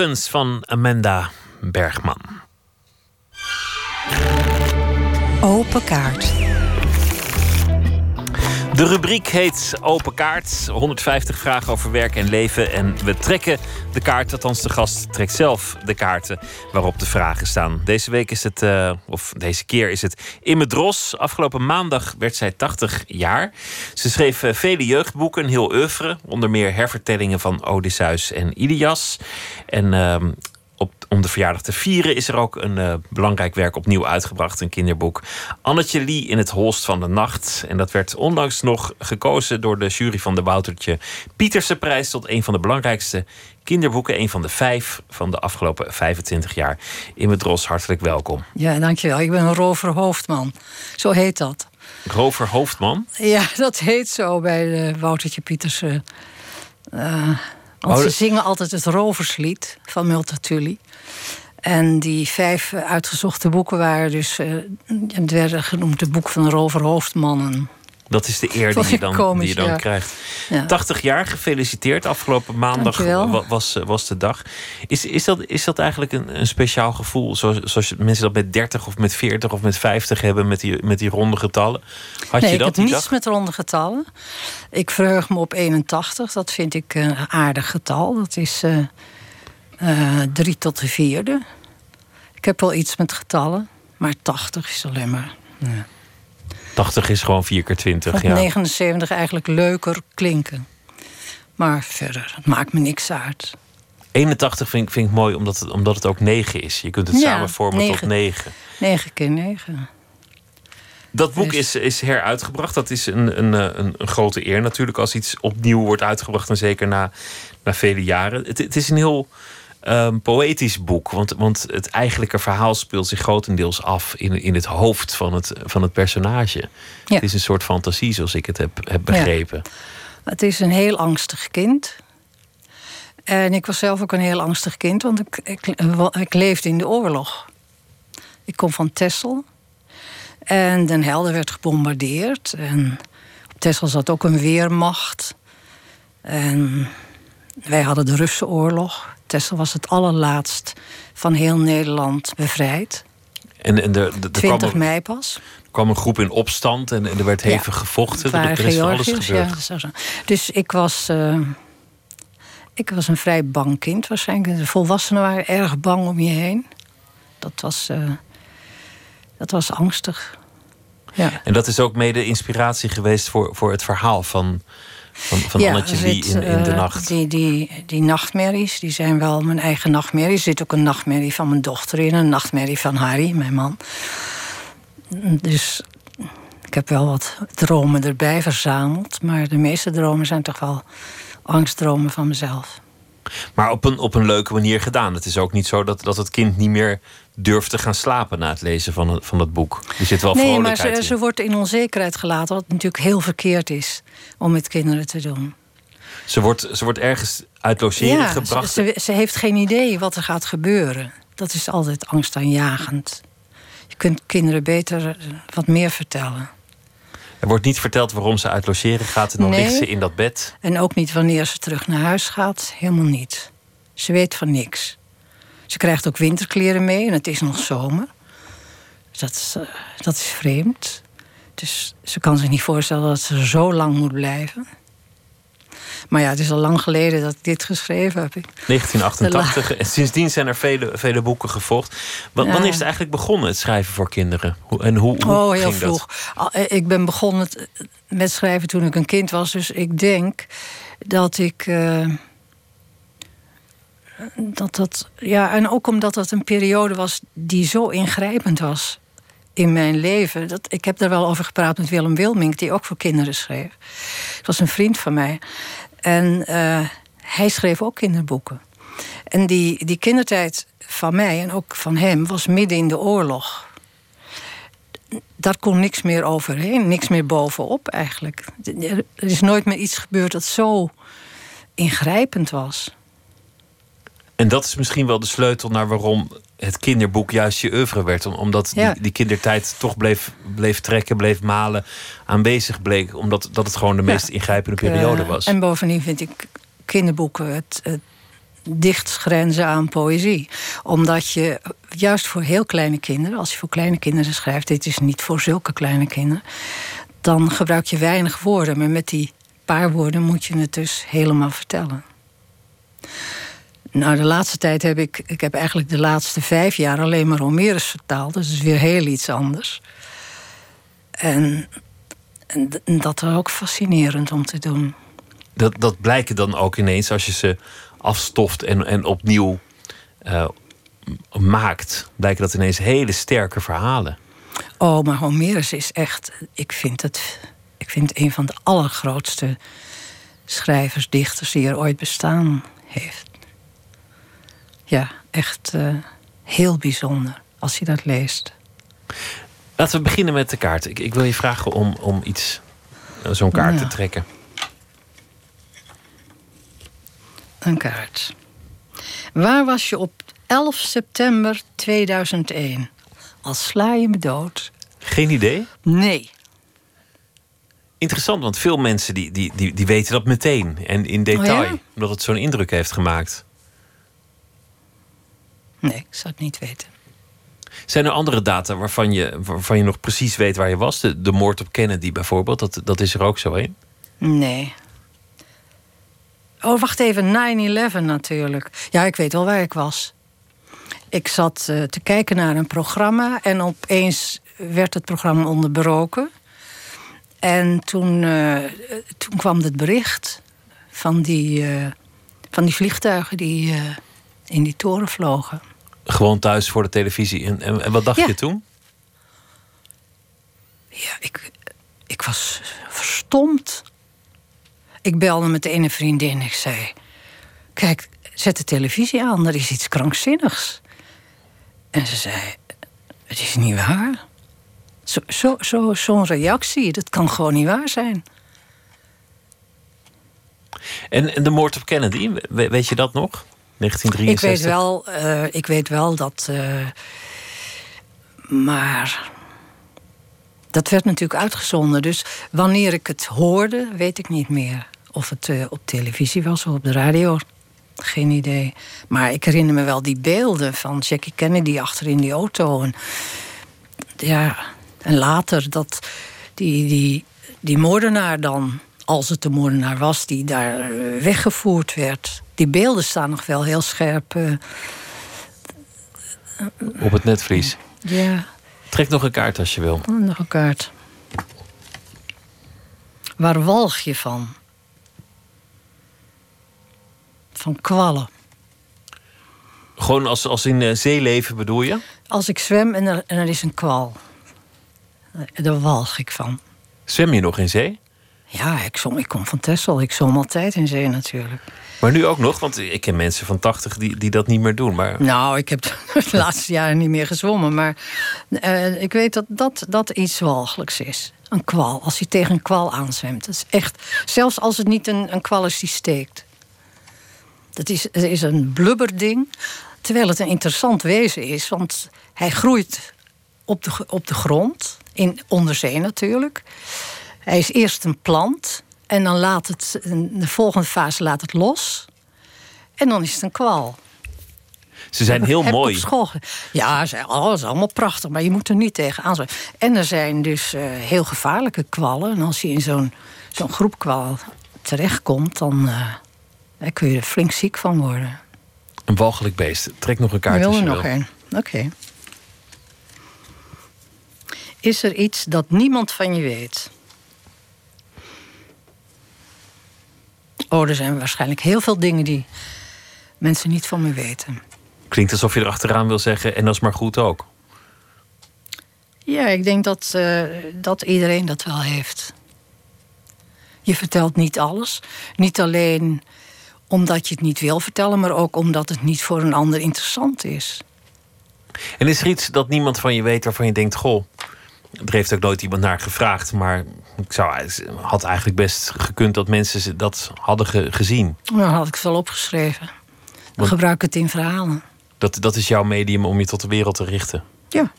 Speaker 4: Falcons van Amanda Bergman.
Speaker 3: Open kaart.
Speaker 4: De rubriek heet Open Kaart. 150 vragen over werk en leven. En we trekken de kaart, althans de gast trekt zelf de kaarten waarop de vragen staan. Deze week is het, eh, of deze keer is het Imme Dros. Afgelopen maandag werd zij 80 jaar. Ze schreef eh, vele jeugdboeken, heel oeuvre. Onder meer hervertellingen van Odysseus en Ilias. En ehm, op, om de verjaardag te vieren is er ook een eh, belangrijk werk opnieuw uitgebracht. Een kinderboek. Annetje Lie in het holst van de nacht. En dat werd onlangs nog gekozen door de jury van de Woutertje Pieterse prijs tot een van de belangrijkste kinderboeken. Een van de vijf van de afgelopen 25 jaar. Imme Dros, hartelijk welkom.
Speaker 23: Ja, dankjewel. Ik ben een rover hoofdman. Zo heet dat.
Speaker 4: Rover Hoofdman.
Speaker 23: Ja, dat heet zo bij de Woutertje Pietersen. Eh, want
Speaker 4: Oh,
Speaker 23: ze zingen altijd het roverslied van Multatuli. En die vijf eh, uitgezochte boeken waren dus... eh, het werden genoemd de boek van roverhoofdmannen.
Speaker 4: Dat is de eer die je
Speaker 23: ik
Speaker 4: dan,
Speaker 23: komisch,
Speaker 4: die je dan
Speaker 23: ja.
Speaker 4: krijgt.
Speaker 23: Ja.
Speaker 4: 80 jaar, gefeliciteerd. Afgelopen maandag
Speaker 23: Dankjewel.
Speaker 4: was, eh, was de dag. Is, is, dat, is dat eigenlijk een, een speciaal gevoel? Zoals, zoals mensen dat met 30 of met 40 of met 50 hebben met die, met die ronde getallen? Had
Speaker 23: nee,
Speaker 4: je
Speaker 23: ik
Speaker 4: dat
Speaker 23: heb
Speaker 4: die
Speaker 23: niets
Speaker 4: dag?
Speaker 23: met ronde getallen. Ik verheug me op 81. Dat vind ik een aardig getal. Dat is eh eh, drie tot de vierde. Ik heb wel iets met getallen. Maar 80 is alleen maar... Ja.
Speaker 4: 80 is gewoon 4 keer 20.
Speaker 23: vond
Speaker 4: Ja.
Speaker 23: 79 eigenlijk leuker klinken. Maar verder, het maakt me niks uit.
Speaker 4: 81 vind ik, vind ik mooi omdat het, omdat het ook 9 is. Je kunt het
Speaker 23: Ja,
Speaker 4: samen vormen tot
Speaker 23: negen.
Speaker 4: 9.
Speaker 23: 9 keer 9.
Speaker 4: Dat boek
Speaker 23: Dus-
Speaker 4: is, is heruitgebracht. Dat is een, een, eh, een, een grote eer natuurlijk als iets opnieuw wordt uitgebracht. En zeker na, na vele jaren. Het, het is een heel ehm, poëtisch boek. Want, want het eigenlijke verhaal speelt zich grotendeels af in, in het hoofd van het, van het personage.
Speaker 23: Ja.
Speaker 4: Het is een soort fantasie zoals ik het heb, heb begrepen.
Speaker 23: Het is een heel angstig kind. En ik was zelf ook een heel angstig kind, want ik, ik, ik leefde in de oorlog. Ik kom van Texel. En Den Helder werd gebombardeerd. En op Texel zat ook een weermacht. En wij hadden de Russe oorlog. Texel was het allerlaatst van heel Nederland bevrijd.
Speaker 4: En, en er, er, er
Speaker 23: 20
Speaker 4: kwam, een,
Speaker 23: mei pas.
Speaker 4: kwam een groep in opstand en, en er werd hevig gevochten. Er, er is van alles gebeurd.
Speaker 23: ja. Dus ik was, eh, ik was een vrij bang kind waarschijnlijk. De volwassenen waren erg bang om je heen. Dat was, eh, dat was angstig. Ja.
Speaker 4: En dat is ook mede inspiratie geweest voor, voor het verhaal van, van, van Annetje Lie
Speaker 23: zit,
Speaker 4: in, in de
Speaker 23: eh,
Speaker 4: nacht.
Speaker 23: Die, die, die nachtmerries, die zijn wel mijn eigen nachtmerrie. Er zit ook een nachtmerrie van mijn dochter in. Een nachtmerrie van Harry, mijn man. Dus ik heb wel wat dromen erbij verzameld. Maar de meeste dromen zijn toch wel angstdromen van mezelf.
Speaker 4: Maar op een, op een leuke manier gedaan. Het is ook niet zo dat, dat het kind niet meer durft te gaan slapen na het lezen van, het, van het boek. Er zit wel
Speaker 23: nee, maar ze,
Speaker 4: in.
Speaker 23: ze wordt in onzekerheid gelaten. Wat natuurlijk heel verkeerd is om met kinderen te doen.
Speaker 4: Ze wordt, ze wordt ergens uit logeren
Speaker 23: ja,
Speaker 4: gebracht.
Speaker 23: Ze, ze, ze heeft geen idee wat er gaat gebeuren. Dat is altijd angstaanjagend. Je kunt kinderen beter eh, wat meer vertellen.
Speaker 4: Er wordt niet verteld waarom ze uit logeren gaat. En dan
Speaker 23: Nee.
Speaker 4: ligt ze in dat bed.
Speaker 23: En ook niet wanneer ze terug naar huis gaat. Helemaal niet. Ze weet van niks. Ze krijgt ook winterkleren mee en het is nog zomer. Dat is, eh, dat is vreemd. Dus ze kan zich niet voorstellen dat ze zo lang moet blijven. Maar ja, het is al lang geleden dat ik dit geschreven heb.
Speaker 4: 1988. En sindsdien zijn er vele, vele boeken gevolgd.
Speaker 23: Ja.
Speaker 4: Wanneer is het eigenlijk begonnen, het schrijven voor kinderen? Hoe, en hoe, hoe
Speaker 23: Oh, heel vroeg. Eh, Ik ben begonnen met schrijven toen ik een kind was. Dus ik denk dat ik. eh, dat dat. Ja, en ook omdat dat een periode was die zo ingrijpend was in mijn leven. Dat, ik heb daar wel over gepraat met Willem Wilmink, die ook voor kinderen schreef. Het was een vriend van mij. En eh, hij schreef ook kinderboeken. En die, die kindertijd van mij en ook van hem was midden in de oorlog daar kon niks meer overheen, niks meer bovenop eigenlijk. Er is nooit meer iets gebeurd dat zo ingrijpend was.
Speaker 4: En dat is misschien wel de sleutel naar waarom het kinderboek juist je oeuvre werd. om- Omdat
Speaker 23: Ja.
Speaker 4: die, die kindertijd toch bleef, bleef trekken, bleef malen, aanwezig bleek. Omdat dat het gewoon de meest ingrijpende periode
Speaker 23: Eh,
Speaker 4: was.
Speaker 23: En bovendien vind ik kinderboeken het, het dichtst grenzen aan poëzie. Omdat je juist voor heel kleine kinderen, als je voor kleine kinderen schrijft, dit is niet voor zulke kleine kinderen, dan gebruik je weinig woorden. Maar met die paar woorden moet je het dus helemaal vertellen. Nou, de laatste tijd heb ik, ik heb eigenlijk de laatste vijf jaar alleen maar Homerus vertaald. Dus dat is weer heel iets anders. En, en dat was ook fascinerend om te doen.
Speaker 4: Dat, dat blijken dan ook ineens als je ze afstoft en, en opnieuw eh, maakt. Blijken dat ineens hele sterke verhalen.
Speaker 23: Oh, maar Homerus is echt. Ik vind het. Ik vind het een van de allergrootste schrijvers, dichters die er ooit bestaan heeft. Ja, echt eh, heel bijzonder als je dat leest.
Speaker 4: Laten we beginnen met de kaart. Ik, ik wil je vragen om, om iets, eh, zo'n kaart
Speaker 23: Ja.
Speaker 4: te trekken.
Speaker 23: Een kaart. Waar was je op 11 september 2001? Al sla je me dood.
Speaker 4: Geen idee?
Speaker 23: Nee.
Speaker 4: Interessant, want veel mensen die, die, die, die weten dat meteen en in detail.
Speaker 23: Oh ja?
Speaker 4: Omdat het zo'n indruk heeft gemaakt.
Speaker 23: Nee, ik zou het niet weten.
Speaker 4: Zijn er andere data waarvan je, waarvan je nog precies weet waar je was? De, de moord op Kennedy bijvoorbeeld, dat, dat is er ook zo een.
Speaker 23: Nee. Oh, wacht even. 9-11 natuurlijk. Ja, ik weet wel waar ik was. Ik zat eh, te kijken naar een programma en opeens werd het programma onderbroken. En toen, eh, toen kwam het bericht van die, eh, van die vliegtuigen die in die toren vlogen.
Speaker 4: Gewoon thuis voor de televisie. En, en, en wat dacht
Speaker 23: Ja.
Speaker 4: je toen?
Speaker 23: Ja, ik, ik was verstomd. Ik belde met de ene vriendin. Ik zei: Kijk, zet de televisie aan, er is iets krankzinnigs. En ze zei: Het is niet waar. Zo'n zo, zo, zo'n reactie, dat kan gewoon niet waar zijn.
Speaker 4: En, en de moord op Kennedy, we- weet je dat nog? 1963.
Speaker 23: Ik weet wel, eh, ik weet wel dat. eh, maar. Dat werd natuurlijk uitgezonden. Dus wanneer ik het hoorde, weet ik niet meer. Of het eh, op televisie was of op de radio. Geen idee. Maar ik herinner me wel die beelden van Jackie Kennedy achter in die auto. En, ja, en later dat die, die, die moordenaar dan, als het de moordenaar was, die daar weggevoerd werd. Die beelden staan nog wel heel scherp. eh,
Speaker 4: Op het netvlies.
Speaker 23: ja,
Speaker 4: Trek nog een kaart als je wil.
Speaker 23: oh, nog een kaart. Waar walg je van? Van kwallen.
Speaker 4: Gewoon als, als in eh, zeeleven bedoel je?
Speaker 23: Als ik zwem en er, en er is een kwal, eh, daar walg ik van.
Speaker 4: Zwem je nog in zee?
Speaker 23: Ja, ik, zwom, ik kom van Texel. Ik zwom altijd in zee natuurlijk.
Speaker 4: Maar nu ook nog, want ik ken mensen van 80 die, die dat niet meer doen. Maar
Speaker 23: Nou, ik heb de laatste jaren niet meer gezwommen. Maar eh, ik weet dat, dat dat iets walgelijks is. Een kwal. Als je tegen een kwal aanzwemt. Dat is echt. Zelfs als het niet een, een kwal is die steekt. Dat is, is een blubberding. Terwijl het een interessant wezen is. Want hij groeit op de, op de grond. In onderzee natuurlijk. Hij is eerst een plant. En dan laat het. in De volgende fase laat het los. En dan is het een kwal.
Speaker 4: ze zijn heel
Speaker 23: Heb
Speaker 4: mooi.
Speaker 23: Op school. ge- Ja, ze- oh, dat is allemaal prachtig, maar je moet er niet tegen aan. En er zijn dus eh, heel gevaarlijke kwallen. En als je in zo'n zo'n groep kwal terechtkomt, dan eh, daar kun je er flink ziek van worden.
Speaker 4: Een walgelijk beest. Trek nog een kaart
Speaker 23: wil er
Speaker 4: je
Speaker 23: nog
Speaker 4: wil.
Speaker 23: een. Oké. Is er iets dat niemand van je weet? Oh, er zijn waarschijnlijk heel veel dingen die mensen niet van me weten.
Speaker 4: Klinkt alsof je er achteraan wil zeggen, en dat is maar goed ook.
Speaker 23: Ja, ik denk dat, eh, dat iedereen dat wel heeft. Je vertelt niet alles. Niet alleen omdat je het niet wil vertellen, maar ook omdat het niet voor een ander interessant is.
Speaker 4: En is er iets dat niemand van je weet waarvan je denkt: Goh, er heeft ook nooit iemand naar gevraagd, maar ik zou, had eigenlijk best gekund dat mensen dat hadden ge- gezien.
Speaker 23: Dan had ik het wel opgeschreven. Dan
Speaker 4: Want-
Speaker 23: gebruik ik het in verhalen.
Speaker 4: Dat, dat is jouw medium om je tot de wereld te richten.
Speaker 23: Ja.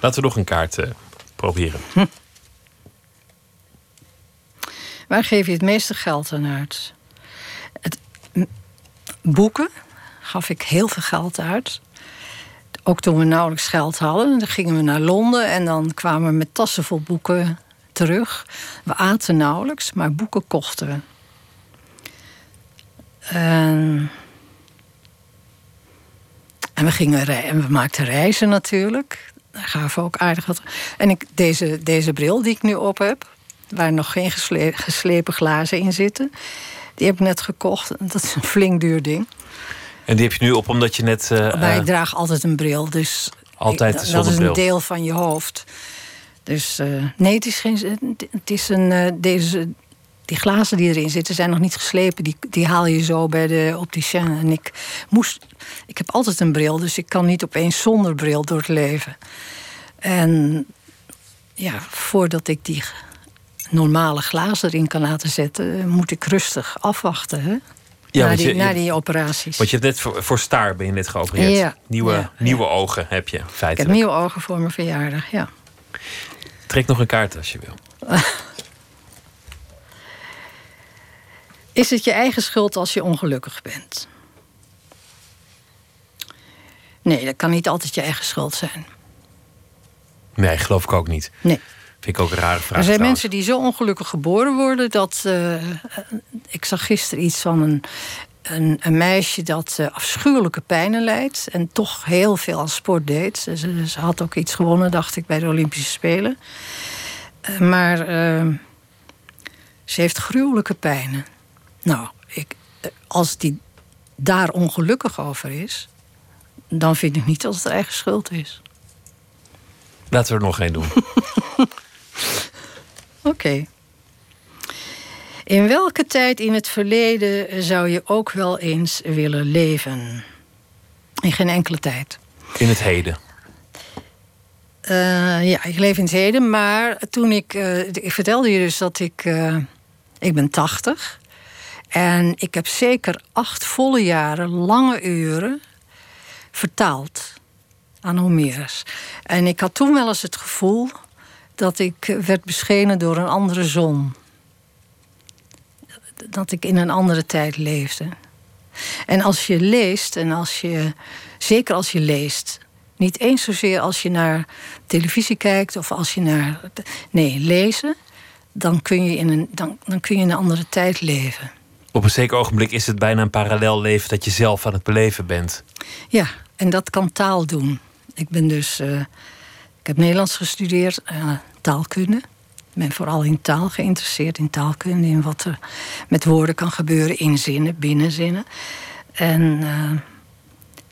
Speaker 4: Laten we nog een kaart eh, proberen.
Speaker 23: Waar geef je het meeste geld aan uit? Het, boeken gaf ik heel veel geld uit. Ook toen we nauwelijks geld hadden. Dan gingen we naar Londen en dan kwamen we met tassen vol boeken terug. We aten nauwelijks, maar boeken kochten we. En, en we gingen en we maakten reizen natuurlijk. Daar gaven we ook aardig wat. En ik, deze, deze bril die ik nu op heb, waar nog geen gesle- geslepen glazen in zitten, die heb ik net gekocht. Dat is een flink duur ding.
Speaker 4: En die heb je nu op omdat je net. eh,
Speaker 23: Maar
Speaker 4: eh,
Speaker 23: ik draag altijd een bril, dus
Speaker 4: Altijd
Speaker 23: ik- dat is een deel van je hoofd. Dus eh, nee, het is geen. Het is een. eh, deze, die glazen die erin zitten zijn nog niet geslepen. Die, die haal je zo bij de opticien. En ik moest. Ik heb altijd een bril, dus ik kan niet opeens zonder bril door het leven. En ja, voordat ik die normale glazen erin kan laten zetten, moet ik rustig afwachten. Hè?
Speaker 4: Ja,
Speaker 23: na, die,
Speaker 4: je-
Speaker 23: na die operaties.
Speaker 4: Want je hebt net voor, voor Staar ben je net geopereerd.
Speaker 23: Ja,
Speaker 4: Nieuwe,
Speaker 23: ja,
Speaker 4: nieuwe ogen heb je
Speaker 23: ik heb
Speaker 4: feitelijk.
Speaker 23: nieuwe ogen voor mijn verjaardag, ja.
Speaker 4: Trek nog een kaart als je wil.
Speaker 23: Is het je eigen schuld als je ongelukkig bent? Nee, dat kan niet altijd je eigen schuld zijn.
Speaker 4: Nee, geloof ik ook niet.
Speaker 23: Nee.
Speaker 4: Vind ik ook een rare vraag.
Speaker 23: er zijn
Speaker 4: trouwens.
Speaker 23: mensen die zo ongelukkig geboren worden dat. eh, ik zag gisteren iets van een, een, een meisje dat eh, afschuwelijke pijnen leidt. en toch heel veel aan sport deed. Ze, ze- ze had ook iets gewonnen, dacht ik, bij de Olympische Spelen. Eh, maar eh, ze heeft gruwelijke pijnen. Nou, ik, eh, als die daar ongelukkig over is. dan vind ik niet dat het haar eigen schuld is.
Speaker 4: Laten we er nog één doen.
Speaker 23: Oké. In welke tijd in het verleden zou je ook wel eens willen leven? In geen enkele tijd.
Speaker 4: In het heden.
Speaker 23: Eh, ja, ik leef in het heden, maar toen ik. eh, ik vertelde je dus dat ik. eh, ik ben 80. En ik heb zeker acht volle jaren, lange uren. vertaald aan Homerus. En ik had toen wel eens het gevoel dat ik werd beschenen door een andere zon. Dat ik in een andere tijd leefde. En als je leest, en als je, zeker als je leest, niet eens zozeer als je naar televisie kijkt of als je naar. Nee, lezen, dan kun je in een, dan, dan kun je in een andere tijd leven.
Speaker 4: Op een zeker ogenblik is het bijna een parallel leven dat je zelf aan het beleven bent.
Speaker 23: Ja, en dat kan taal doen. Ik ben dus. eh, ik heb Nederlands gestudeerd, eh, taalkunde. Ik ben vooral in taal geïnteresseerd, in taalkunde, in wat er met woorden kan gebeuren in zinnen, binnen zinnen. En eh,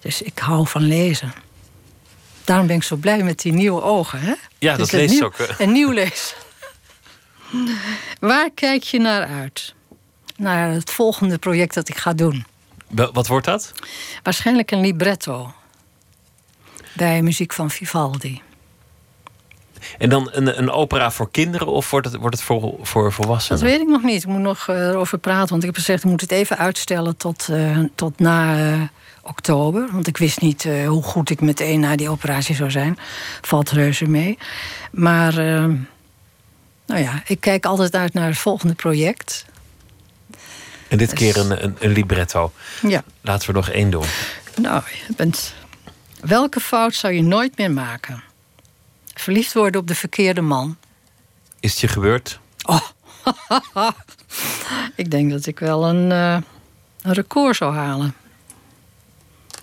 Speaker 23: dus ik hou van lezen. Daarom ben ik zo blij met die nieuwe ogen. Hè?
Speaker 4: Ja,
Speaker 23: Dus
Speaker 4: dat leest
Speaker 23: nieuw,
Speaker 4: ook, eh.
Speaker 23: Een nieuw lezen. Waar kijk je naar uit? Naar het volgende project dat ik ga doen.
Speaker 4: Wat wordt dat?
Speaker 23: Waarschijnlijk een libretto. Bij muziek van Vivaldi.
Speaker 4: En dan een, een opera voor kinderen of wordt het, wordt het voor, voor
Speaker 23: Dat
Speaker 4: volwassenen?
Speaker 23: weet ik nog niet. Ik moet nog eh, erover praten. Want ik heb gezegd, ik moet het even uitstellen tot, eh, tot na eh, oktober. Want ik wist niet hoe goed ik meteen na die operatie zou zijn. Valt reuze mee. Maar eh, nou ja, ik kijk altijd uit naar het volgende project.
Speaker 4: En dit keer een, een, een libretto.
Speaker 23: Ja.
Speaker 4: Laten we er nog één doen.
Speaker 23: Nou, je bent... Welke fout zou je nooit meer maken? Verliefd worden op de verkeerde man.
Speaker 4: Is het je gebeurd?
Speaker 23: ik denk dat ik wel een, eh, een record zou halen.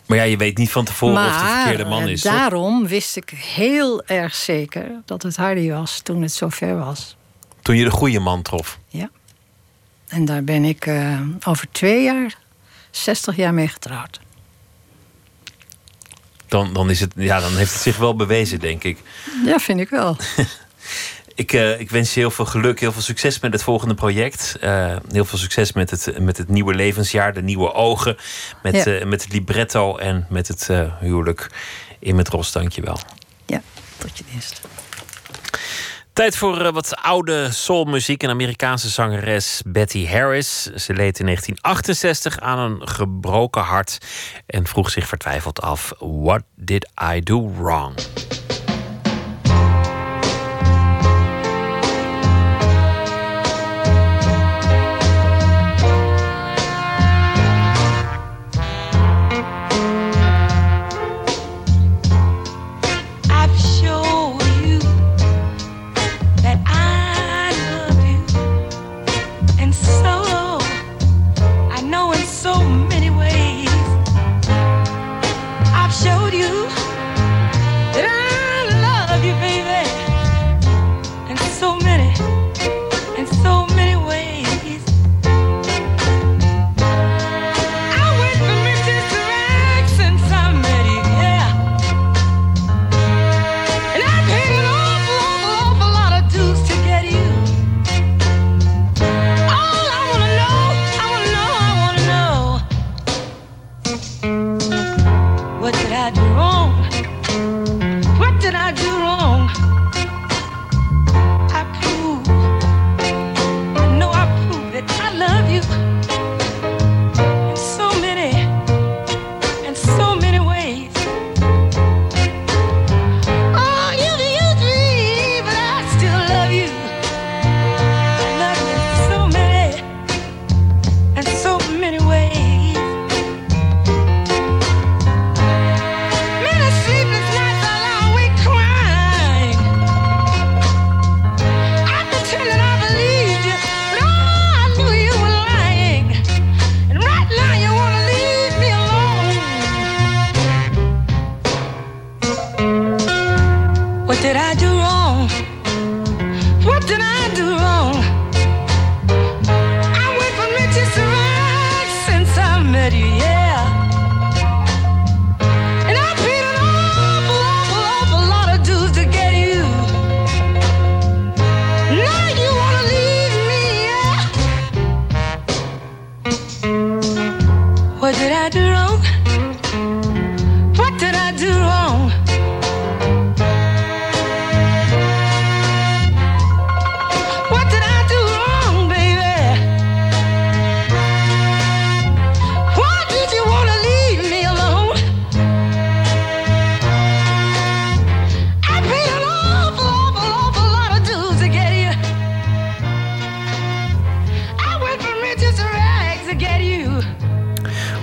Speaker 4: Maar ja, je weet niet van tevoren of het de verkeerde man
Speaker 23: eh,
Speaker 4: is. toch?
Speaker 23: daarom wist ik heel erg zeker dat het Hardy was toen het zover was.
Speaker 4: Toen je de goede man trof.
Speaker 23: Ja. En daar ben ik eh, over twee jaar, 60 jaar mee getrouwd.
Speaker 4: Dan, dan, is het, ja, dan heeft het zich wel bewezen, denk ik.
Speaker 23: Ja, vind ik wel.
Speaker 4: Ik, eh, ik wens je heel veel geluk, heel veel succes met het volgende project. Eh, heel veel succes met het, met het nieuwe levensjaar, de nieuwe ogen. Met,
Speaker 23: Ja.
Speaker 4: eh, met het libretto en met het huwelijk in met Ros. Dank je wel.
Speaker 23: Ja, tot je dienst.
Speaker 6: Tijd voor eh, wat oude soulmuziek. Een Amerikaanse zangeres Betty Harris. Ze leed in 1968 aan een gebroken hart en vroeg zich vertwijfeld af: What did I do wrong?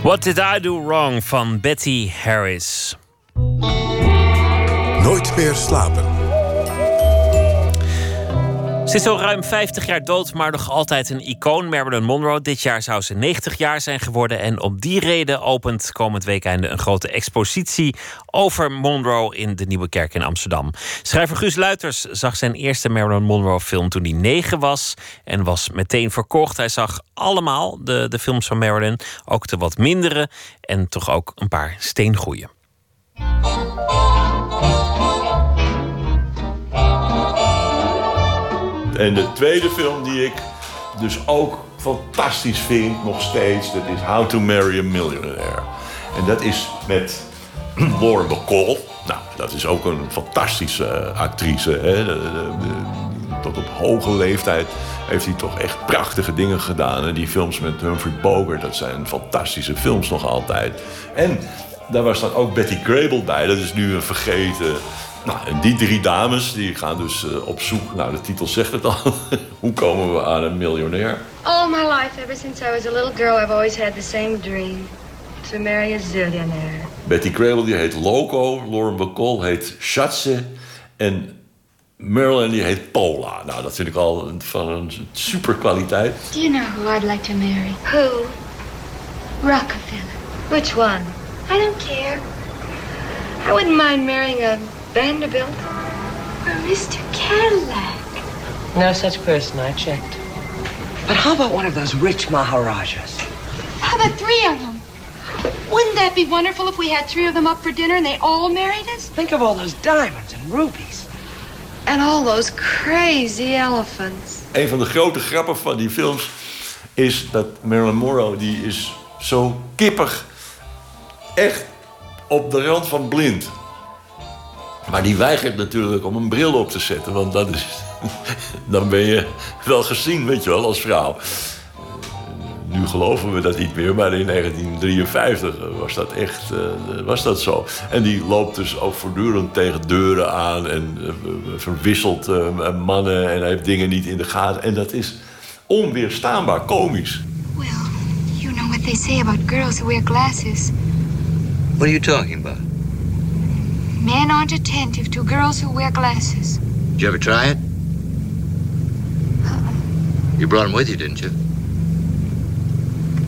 Speaker 4: What Did I Do Wrong
Speaker 6: van Betty Harris.
Speaker 2: Nooit meer slapen.
Speaker 6: Ze is al ruim 50 jaar dood, maar nog altijd een icoon. Marilyn Monroe. Dit jaar zou ze 90 jaar zijn geworden. En om die reden opent komend weekende een grote expositie over Monroe in de Nieuwe Kerk in Amsterdam. Schrijver Guus Luiters zag zijn eerste Marilyn Monroe film toen hij 9 was. En was meteen verkocht. Hij zag allemaal de, de films van Marilyn. Ook de wat mindere. En toch ook een paar steengoeien.
Speaker 24: En de tweede film die ik dus ook fantastisch vind, nog steeds, dat is How to Marry a Millionaire. En dat is met Lauren Bacall. Nou, dat is ook een fantastische eh, actrice. Hè? Tot op hoge leeftijd heeft hij toch echt prachtige dingen gedaan. En die films met Humphrey Bogart, dat zijn fantastische films nog altijd. En daar was dan ook Betty Grable bij. Dat is nu een vergeten... Nou, en die drie dames die gaan dus eh, op zoek... Nou, de titel zegt het al. Hoe komen we aan een miljonair?
Speaker 25: All my life, ever since I was a little girl, I've always had the same dream. To marry a zillionaire.
Speaker 24: Betty Grable die heet Loco. Lauren Bacall heet Schatze. En Marilyn die heet Pola. Nou, dat vind ik al een- van een super kwaliteit.
Speaker 25: Do you know who I'd like to marry? Who? Rockefeller. Which one? I don't care. I wouldn't mind marrying a Vanderbilt or Mr. Cadillac.
Speaker 26: No such person, I checked. But how about one of those rich Maharajas?
Speaker 25: How about three of them? Wouldn't that be wonderful if we had three of them up for dinner and they all married us?
Speaker 26: Think of all those diamonds and rubies.
Speaker 25: And all those crazy elephants.
Speaker 24: Een van de grote grappen van die films is dat Marilyn Monroe die is zo kippig, echt op de rand van blind. Maar die weigert natuurlijk om een bril op te zetten, want dat is dan ben je wel gezien, weet je wel, als vrouw. Nu geloven we dat niet meer, maar in 1953 was dat echt eh, was dat zo. En die loopt dus ook voortdurend tegen deuren aan en eh, verwisselt eh, mannen en heeft dingen niet in de gaten. En dat is onweerstaanbaar komisch.
Speaker 25: You know what they say about girls who wear glasses.
Speaker 27: What are you talking about?
Speaker 25: Men aren't attentive to girls who wear glasses.
Speaker 27: Did you ever try it? Uh-uh. You brought them with you, didn't you?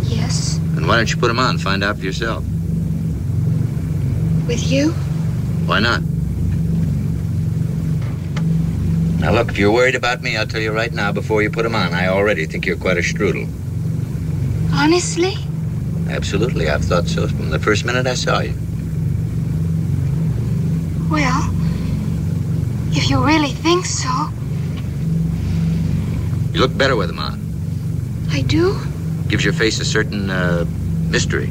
Speaker 25: Yes.
Speaker 27: Then why don't you put them on and find out for yourself?
Speaker 25: With you?
Speaker 27: Why not? Now, look, if you're worried about me, I'll tell you right now before you put them on. I already think you're quite a strudel.
Speaker 25: Honestly?
Speaker 27: Absolutely. I've thought so from the first minute I saw you.
Speaker 25: If you really think so,
Speaker 27: You look better with them on.
Speaker 25: I do.
Speaker 27: Gives your face a certain uh, mystery.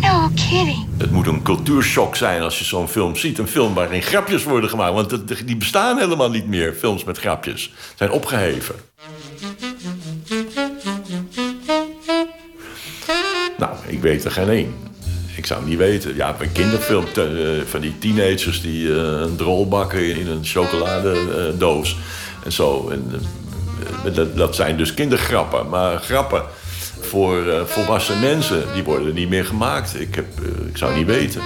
Speaker 25: No kidding.
Speaker 24: Het moet een cultuurshock zijn als je zo'n film ziet. Een film waarin grapjes worden gemaakt. Want die bestaan helemaal niet meer, films met grapjes. Zijn opgeheven. Nou, ik weet er geen één. Ik zou niet weten. Ja, een kinderfilm eh, van die teenagers die eh, een drol bakken in een chocoladedoos. en zo. En, eh, dat, dat zijn dus kindergrappen. Maar grappen voor volwassen mensen, die worden niet meer gemaakt. Ik, heb, ik zou niet weten.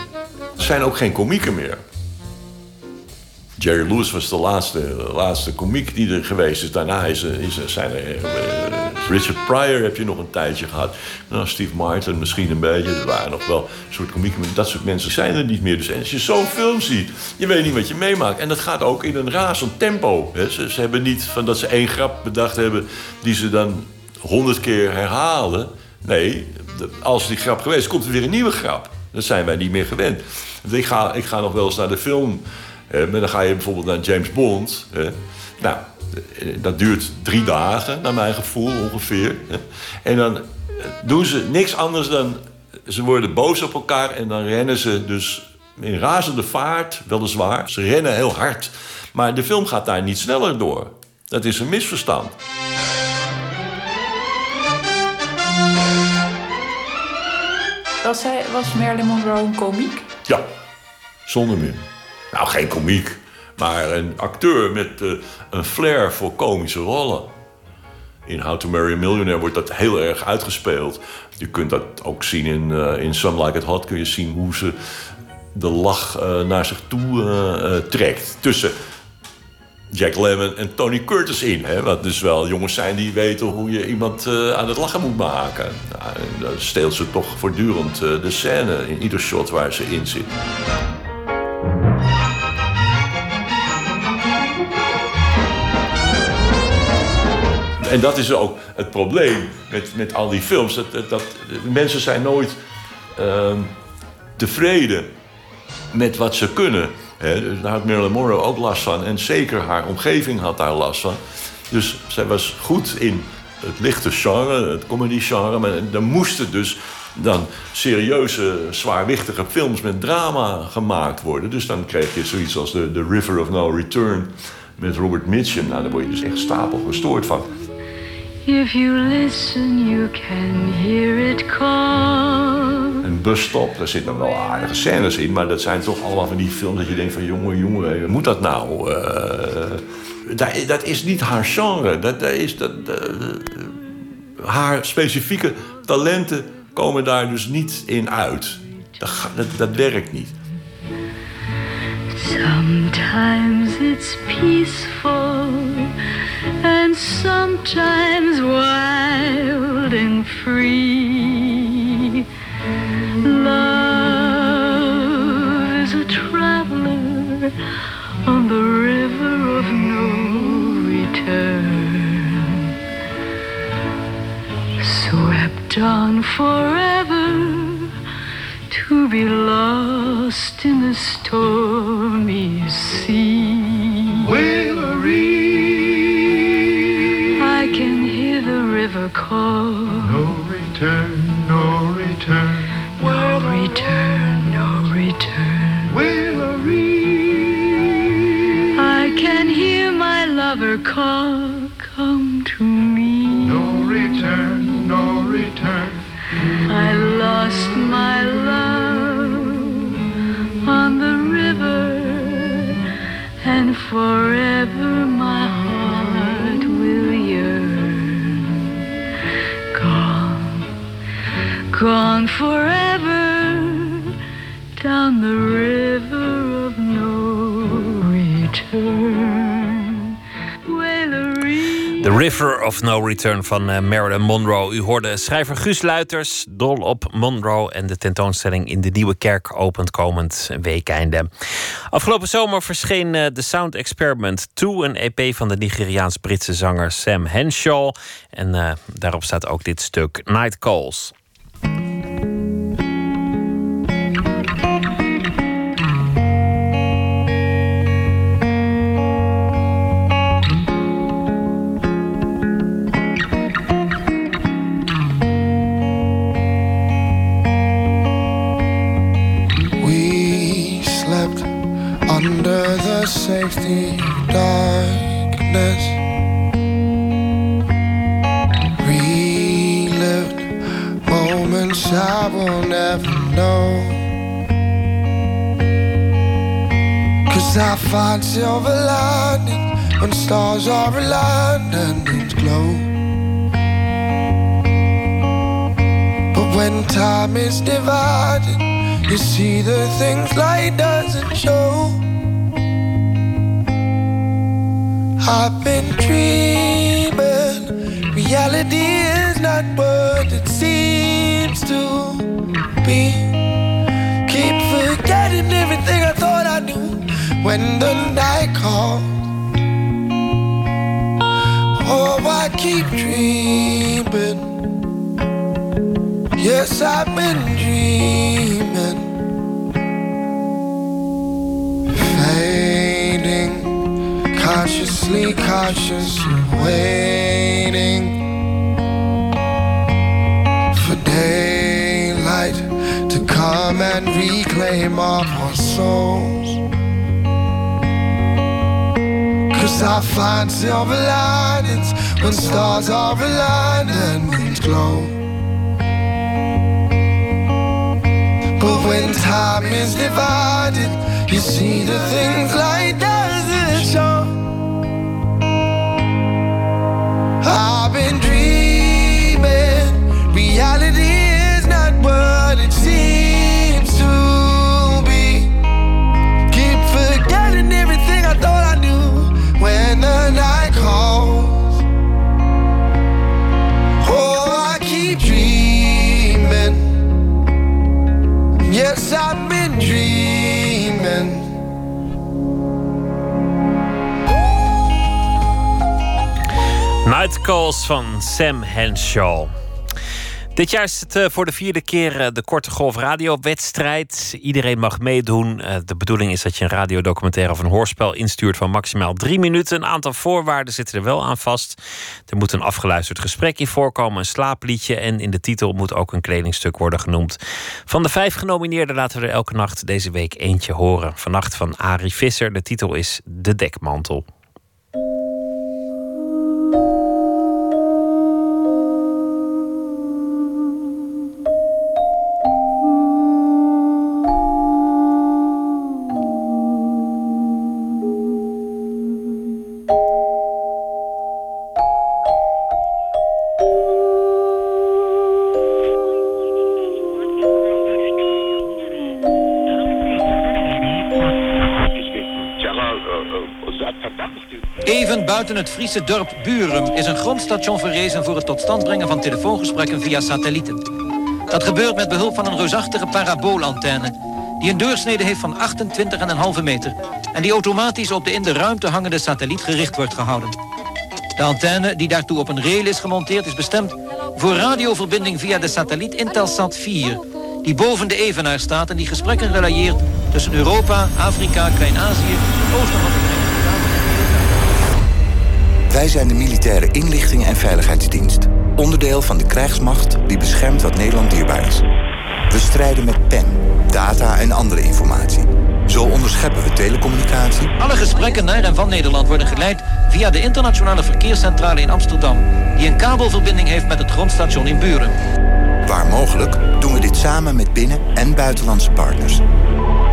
Speaker 24: Er zijn ook geen komieken meer. Jerry Lewis was de laatste, laatste komiek die er geweest is. Daarna is, is, zijn er... Richard Pryor heb je nog een tijdje gehad. Nou, Steve Martin misschien een beetje. Er waren nog wel een soort komieken. Dat soort mensen zijn er niet meer. Dus als je zo'n film ziet, je weet niet wat je meemaakt. En dat gaat ook in een razend tempo. Hè. Ze, hebben niet van dat ze één grap bedacht hebben... die ze dan honderd keer herhalen. Nee, als die grap geweest komt er weer een nieuwe grap. Dat zijn wij niet meer gewend. Ik ga, ik ga nog wel eens naar de film... Maar dan ga je bijvoorbeeld naar James Bond. Nou, dat duurt drie dagen, naar mijn gevoel ongeveer. En dan eh, doen ze niks anders dan... Ze worden boos op elkaar en dan rennen ze dus in razende vaart, weliswaar. Ze rennen heel hard. Maar de film gaat daar niet sneller door. Dat is een misverstand.
Speaker 28: Was, hij, was Marilyn Monroe een komiek?
Speaker 24: Ja, zonder meer. Nou, geen komiek, maar een acteur met eh, een flair voor komische rollen. In How to Marry a Millionaire wordt dat heel erg uitgespeeld. Je kunt dat ook zien in, eh, in Some Like It Hot. Kun je zien hoe ze de lach eh, naar zich toe trekt. Tussen Jack Lemmon en Tony Curtis in. Hè? Wat dus wel jongens zijn die weten hoe je iemand aan het lachen moet maken. Nou, en steelt ze toch voortdurend de scène in ieder shot waar ze in zit. En dat is ook het probleem met, met al die films. Dat, dat, mensen zijn nooit ehm, tevreden met wat ze kunnen. Hè, dus daar had Marilyn Monroe ook last van. En zeker haar omgeving had daar last van. Dus zij was goed in het lichte genre, het comedy genre. Maar dan moesten dus dan serieuze, zwaarwichtige films met drama gemaakt worden. Dus dan kreeg je zoiets als The, The River of No Return met Robert Mitchum. Nou, daar word je dus echt stapel gestoord van.
Speaker 29: If you listen, you can hear it call.
Speaker 24: Een busstop, daar zitten wel aardige scènes in, maar dat zijn toch allemaal van die films dat je denkt van jongen, jongen, moet dat nou? Eh, dat, dat is niet haar genre. Dat, dat is, dat, eh, haar specifieke talenten komen daar dus niet in uit. Dat, dat, dat werkt niet.
Speaker 29: Sometimes it's peaceful, and sometimes wild and free. Love is a traveler on the river of no return, swept on forever to be lost in the stormy sea. I river call. No return, no return. No return, no return. I can hear my lover
Speaker 8: call come to me. No return, no return. I lost my love on the river, and forever gone forever down the river of no return.
Speaker 4: The River of No Return van eh, Marilyn Monroe. U hoorde schrijver Guus Luiters, dol op Monroe... en de tentoonstelling in de Nieuwe Kerk opent komend weekeinde. Afgelopen zomer verscheen eh, The Sound Experiment 2... een EP van de Nigeriaans-Britse zanger Sam Henshaw. En eh, daarop staat ook dit stuk, Night Calls.
Speaker 30: Safety darkness. Relived moments I will never know. Cause I find silver linings when stars are aligned and glow. But when time is divided, you see the things light doesn't show. I've been dreaming, reality is not what it seems to be. Keep forgetting everything I thought I knew when the night. Oh, I keep dreaming. Yes, I've been dreaming. Consciously cautious, waiting for daylight to come and reclaim our souls. Cause I find silver linings when stars are aligned and moons glow. But when time is divided, you see the things like doesn't I've been dreaming, reality is not what it seems to be. Keep forgetting everything I thought I knew when the night calls. Oh, I keep dreaming. Yes, I've been dreaming.
Speaker 4: Night Calls van Sam Henshaw. Dit jaar is het eh, voor de vierde keer eh, de Korte Golf radiowedstrijd. Iedereen mag meedoen. Eh, De bedoeling is dat je een radiodocumentaire of een hoorspel instuurt van maximaal drie minuten. Een aantal voorwaarden zitten er wel aan vast. Er moet een afgeluisterd gesprek in voorkomen, een slaapliedje en in de titel moet ook een kledingstuk worden genoemd. Van de vijf genomineerden laten we er elke nacht deze week eentje horen. Vannacht van Arie Visser. De titel is De Dekmantel.
Speaker 31: Even buiten het Friese dorp Burum is een grondstation verrezen voor het tot stand brengen van telefoongesprekken via satellieten. Dat gebeurt met behulp van een reusachtige paraboolantenne die een doorsnede heeft van 28,5 meter en die automatisch op de in de ruimte hangende satelliet gericht wordt gehouden. De antenne, die daartoe op een rail is gemonteerd, is bestemd voor radioverbinding via de satelliet Intelsat 4, die boven de evenaar staat en die gesprekken relayeert tussen Europa, Afrika, Klein-Azië, van de
Speaker 32: Wij zijn de militaire inlichting en veiligheidsdienst. Onderdeel van de krijgsmacht die beschermt wat Nederland dierbaar is. We strijden met pen, data en andere informatie. Zo onderscheppen we telecommunicatie,
Speaker 31: Alle gesprekken naar en van Nederland worden geleid via de internationale verkeerscentrale in Amsterdam, die een kabelverbinding heeft met het grondstation in Buren.
Speaker 32: waar mogelijk doen we dit samen met binnen- en buitenlandse partners.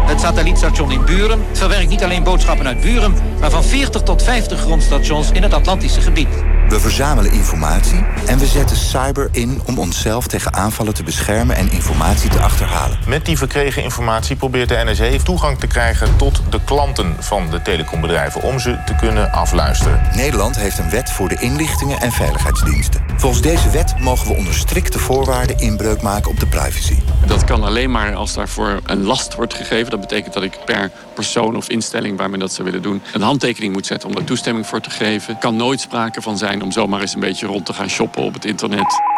Speaker 31: Het satellietstation in Buren verwerkt niet alleen boodschappen uit Buren, maar van 40 tot 50 grondstations in het Atlantische gebied.
Speaker 32: We verzamelen informatie en we zetten cyber in om onszelf tegen aanvallen te beschermen en informatie te achterhalen.
Speaker 33: Met die verkregen informatie probeert de NSE toegang te krijgen tot de klanten van de telecombedrijven om ze te kunnen afluisteren.
Speaker 32: Nederland heeft een wet voor de inlichtingen en veiligheidsdiensten. Volgens deze wet mogen we onder strikte voorwaarden inbreuk maken op de privacy.
Speaker 34: Dat kan alleen maar als daarvoor een last wordt gegeven. Dat betekent dat ik per persoon of instelling waar men dat zou willen doen... een handtekening moet zetten om daar toestemming voor te geven. Kan nooit sprake van zijn om zomaar eens een beetje rond te gaan shoppen op het internet.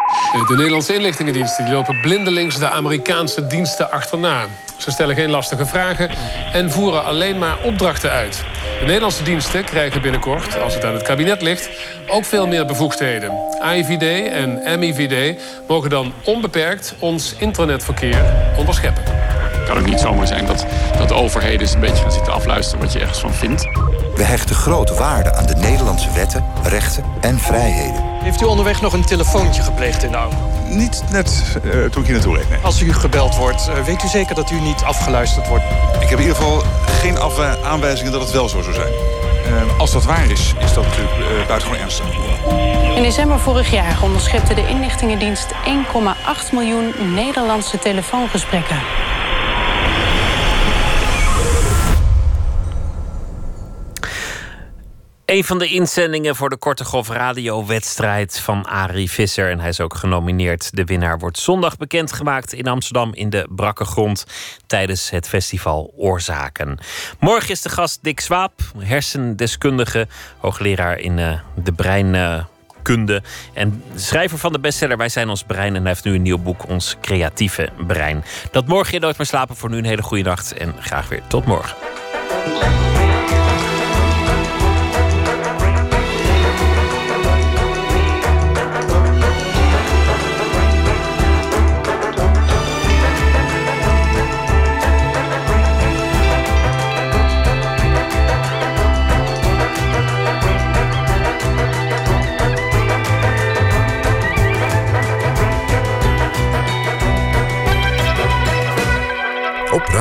Speaker 35: De Nederlandse inlichtingendiensten die lopen blindelings de Amerikaanse diensten achterna. Ze stellen geen lastige vragen en voeren alleen maar opdrachten uit. De Nederlandse diensten krijgen binnenkort, als het aan het kabinet ligt, ook veel meer bevoegdheden. AIVD en MIVD mogen dan onbeperkt ons internetverkeer onderscheppen.
Speaker 34: Het kan ook niet zomaar zijn dat, dat overheden eens een beetje gaan zitten afluisteren wat je ergens van vindt.
Speaker 32: We hechten grote waarde aan de Nederlandse wetten, rechten en vrijheden.
Speaker 36: Heeft u onderweg nog een telefoontje gepleegd in de auto?
Speaker 37: Niet net eh, toen ik hier naartoe reed, nee.
Speaker 36: Als u gebeld wordt, eh, weet u zeker dat u niet afgeluisterd wordt?
Speaker 37: Ik heb in ieder geval geen aanwijzingen dat het wel zo zou zijn. Als dat waar is, is dat natuurlijk eh, buitengewoon ernstig.
Speaker 38: In december vorig jaar onderschepte de inlichtingendienst 1,8 miljoen Nederlandse telefoongesprekken.
Speaker 4: Een van de inzendingen voor de Korte Golf Radio-wedstrijd van Arie Visser. En hij is ook genomineerd. De winnaar wordt zondag bekendgemaakt in Amsterdam in de Brakke Grond tijdens het festival Oorzaken. Morgen is de gast Dick Swaap, hersendeskundige, hoogleraar in eh, de breinkunde. en schrijver van de bestseller Wij zijn ons brein. En hij heeft nu een nieuw boek, Ons creatieve brein. Dat morgen je nooit meer slapen. Voor nu een hele goede nacht en graag weer tot morgen.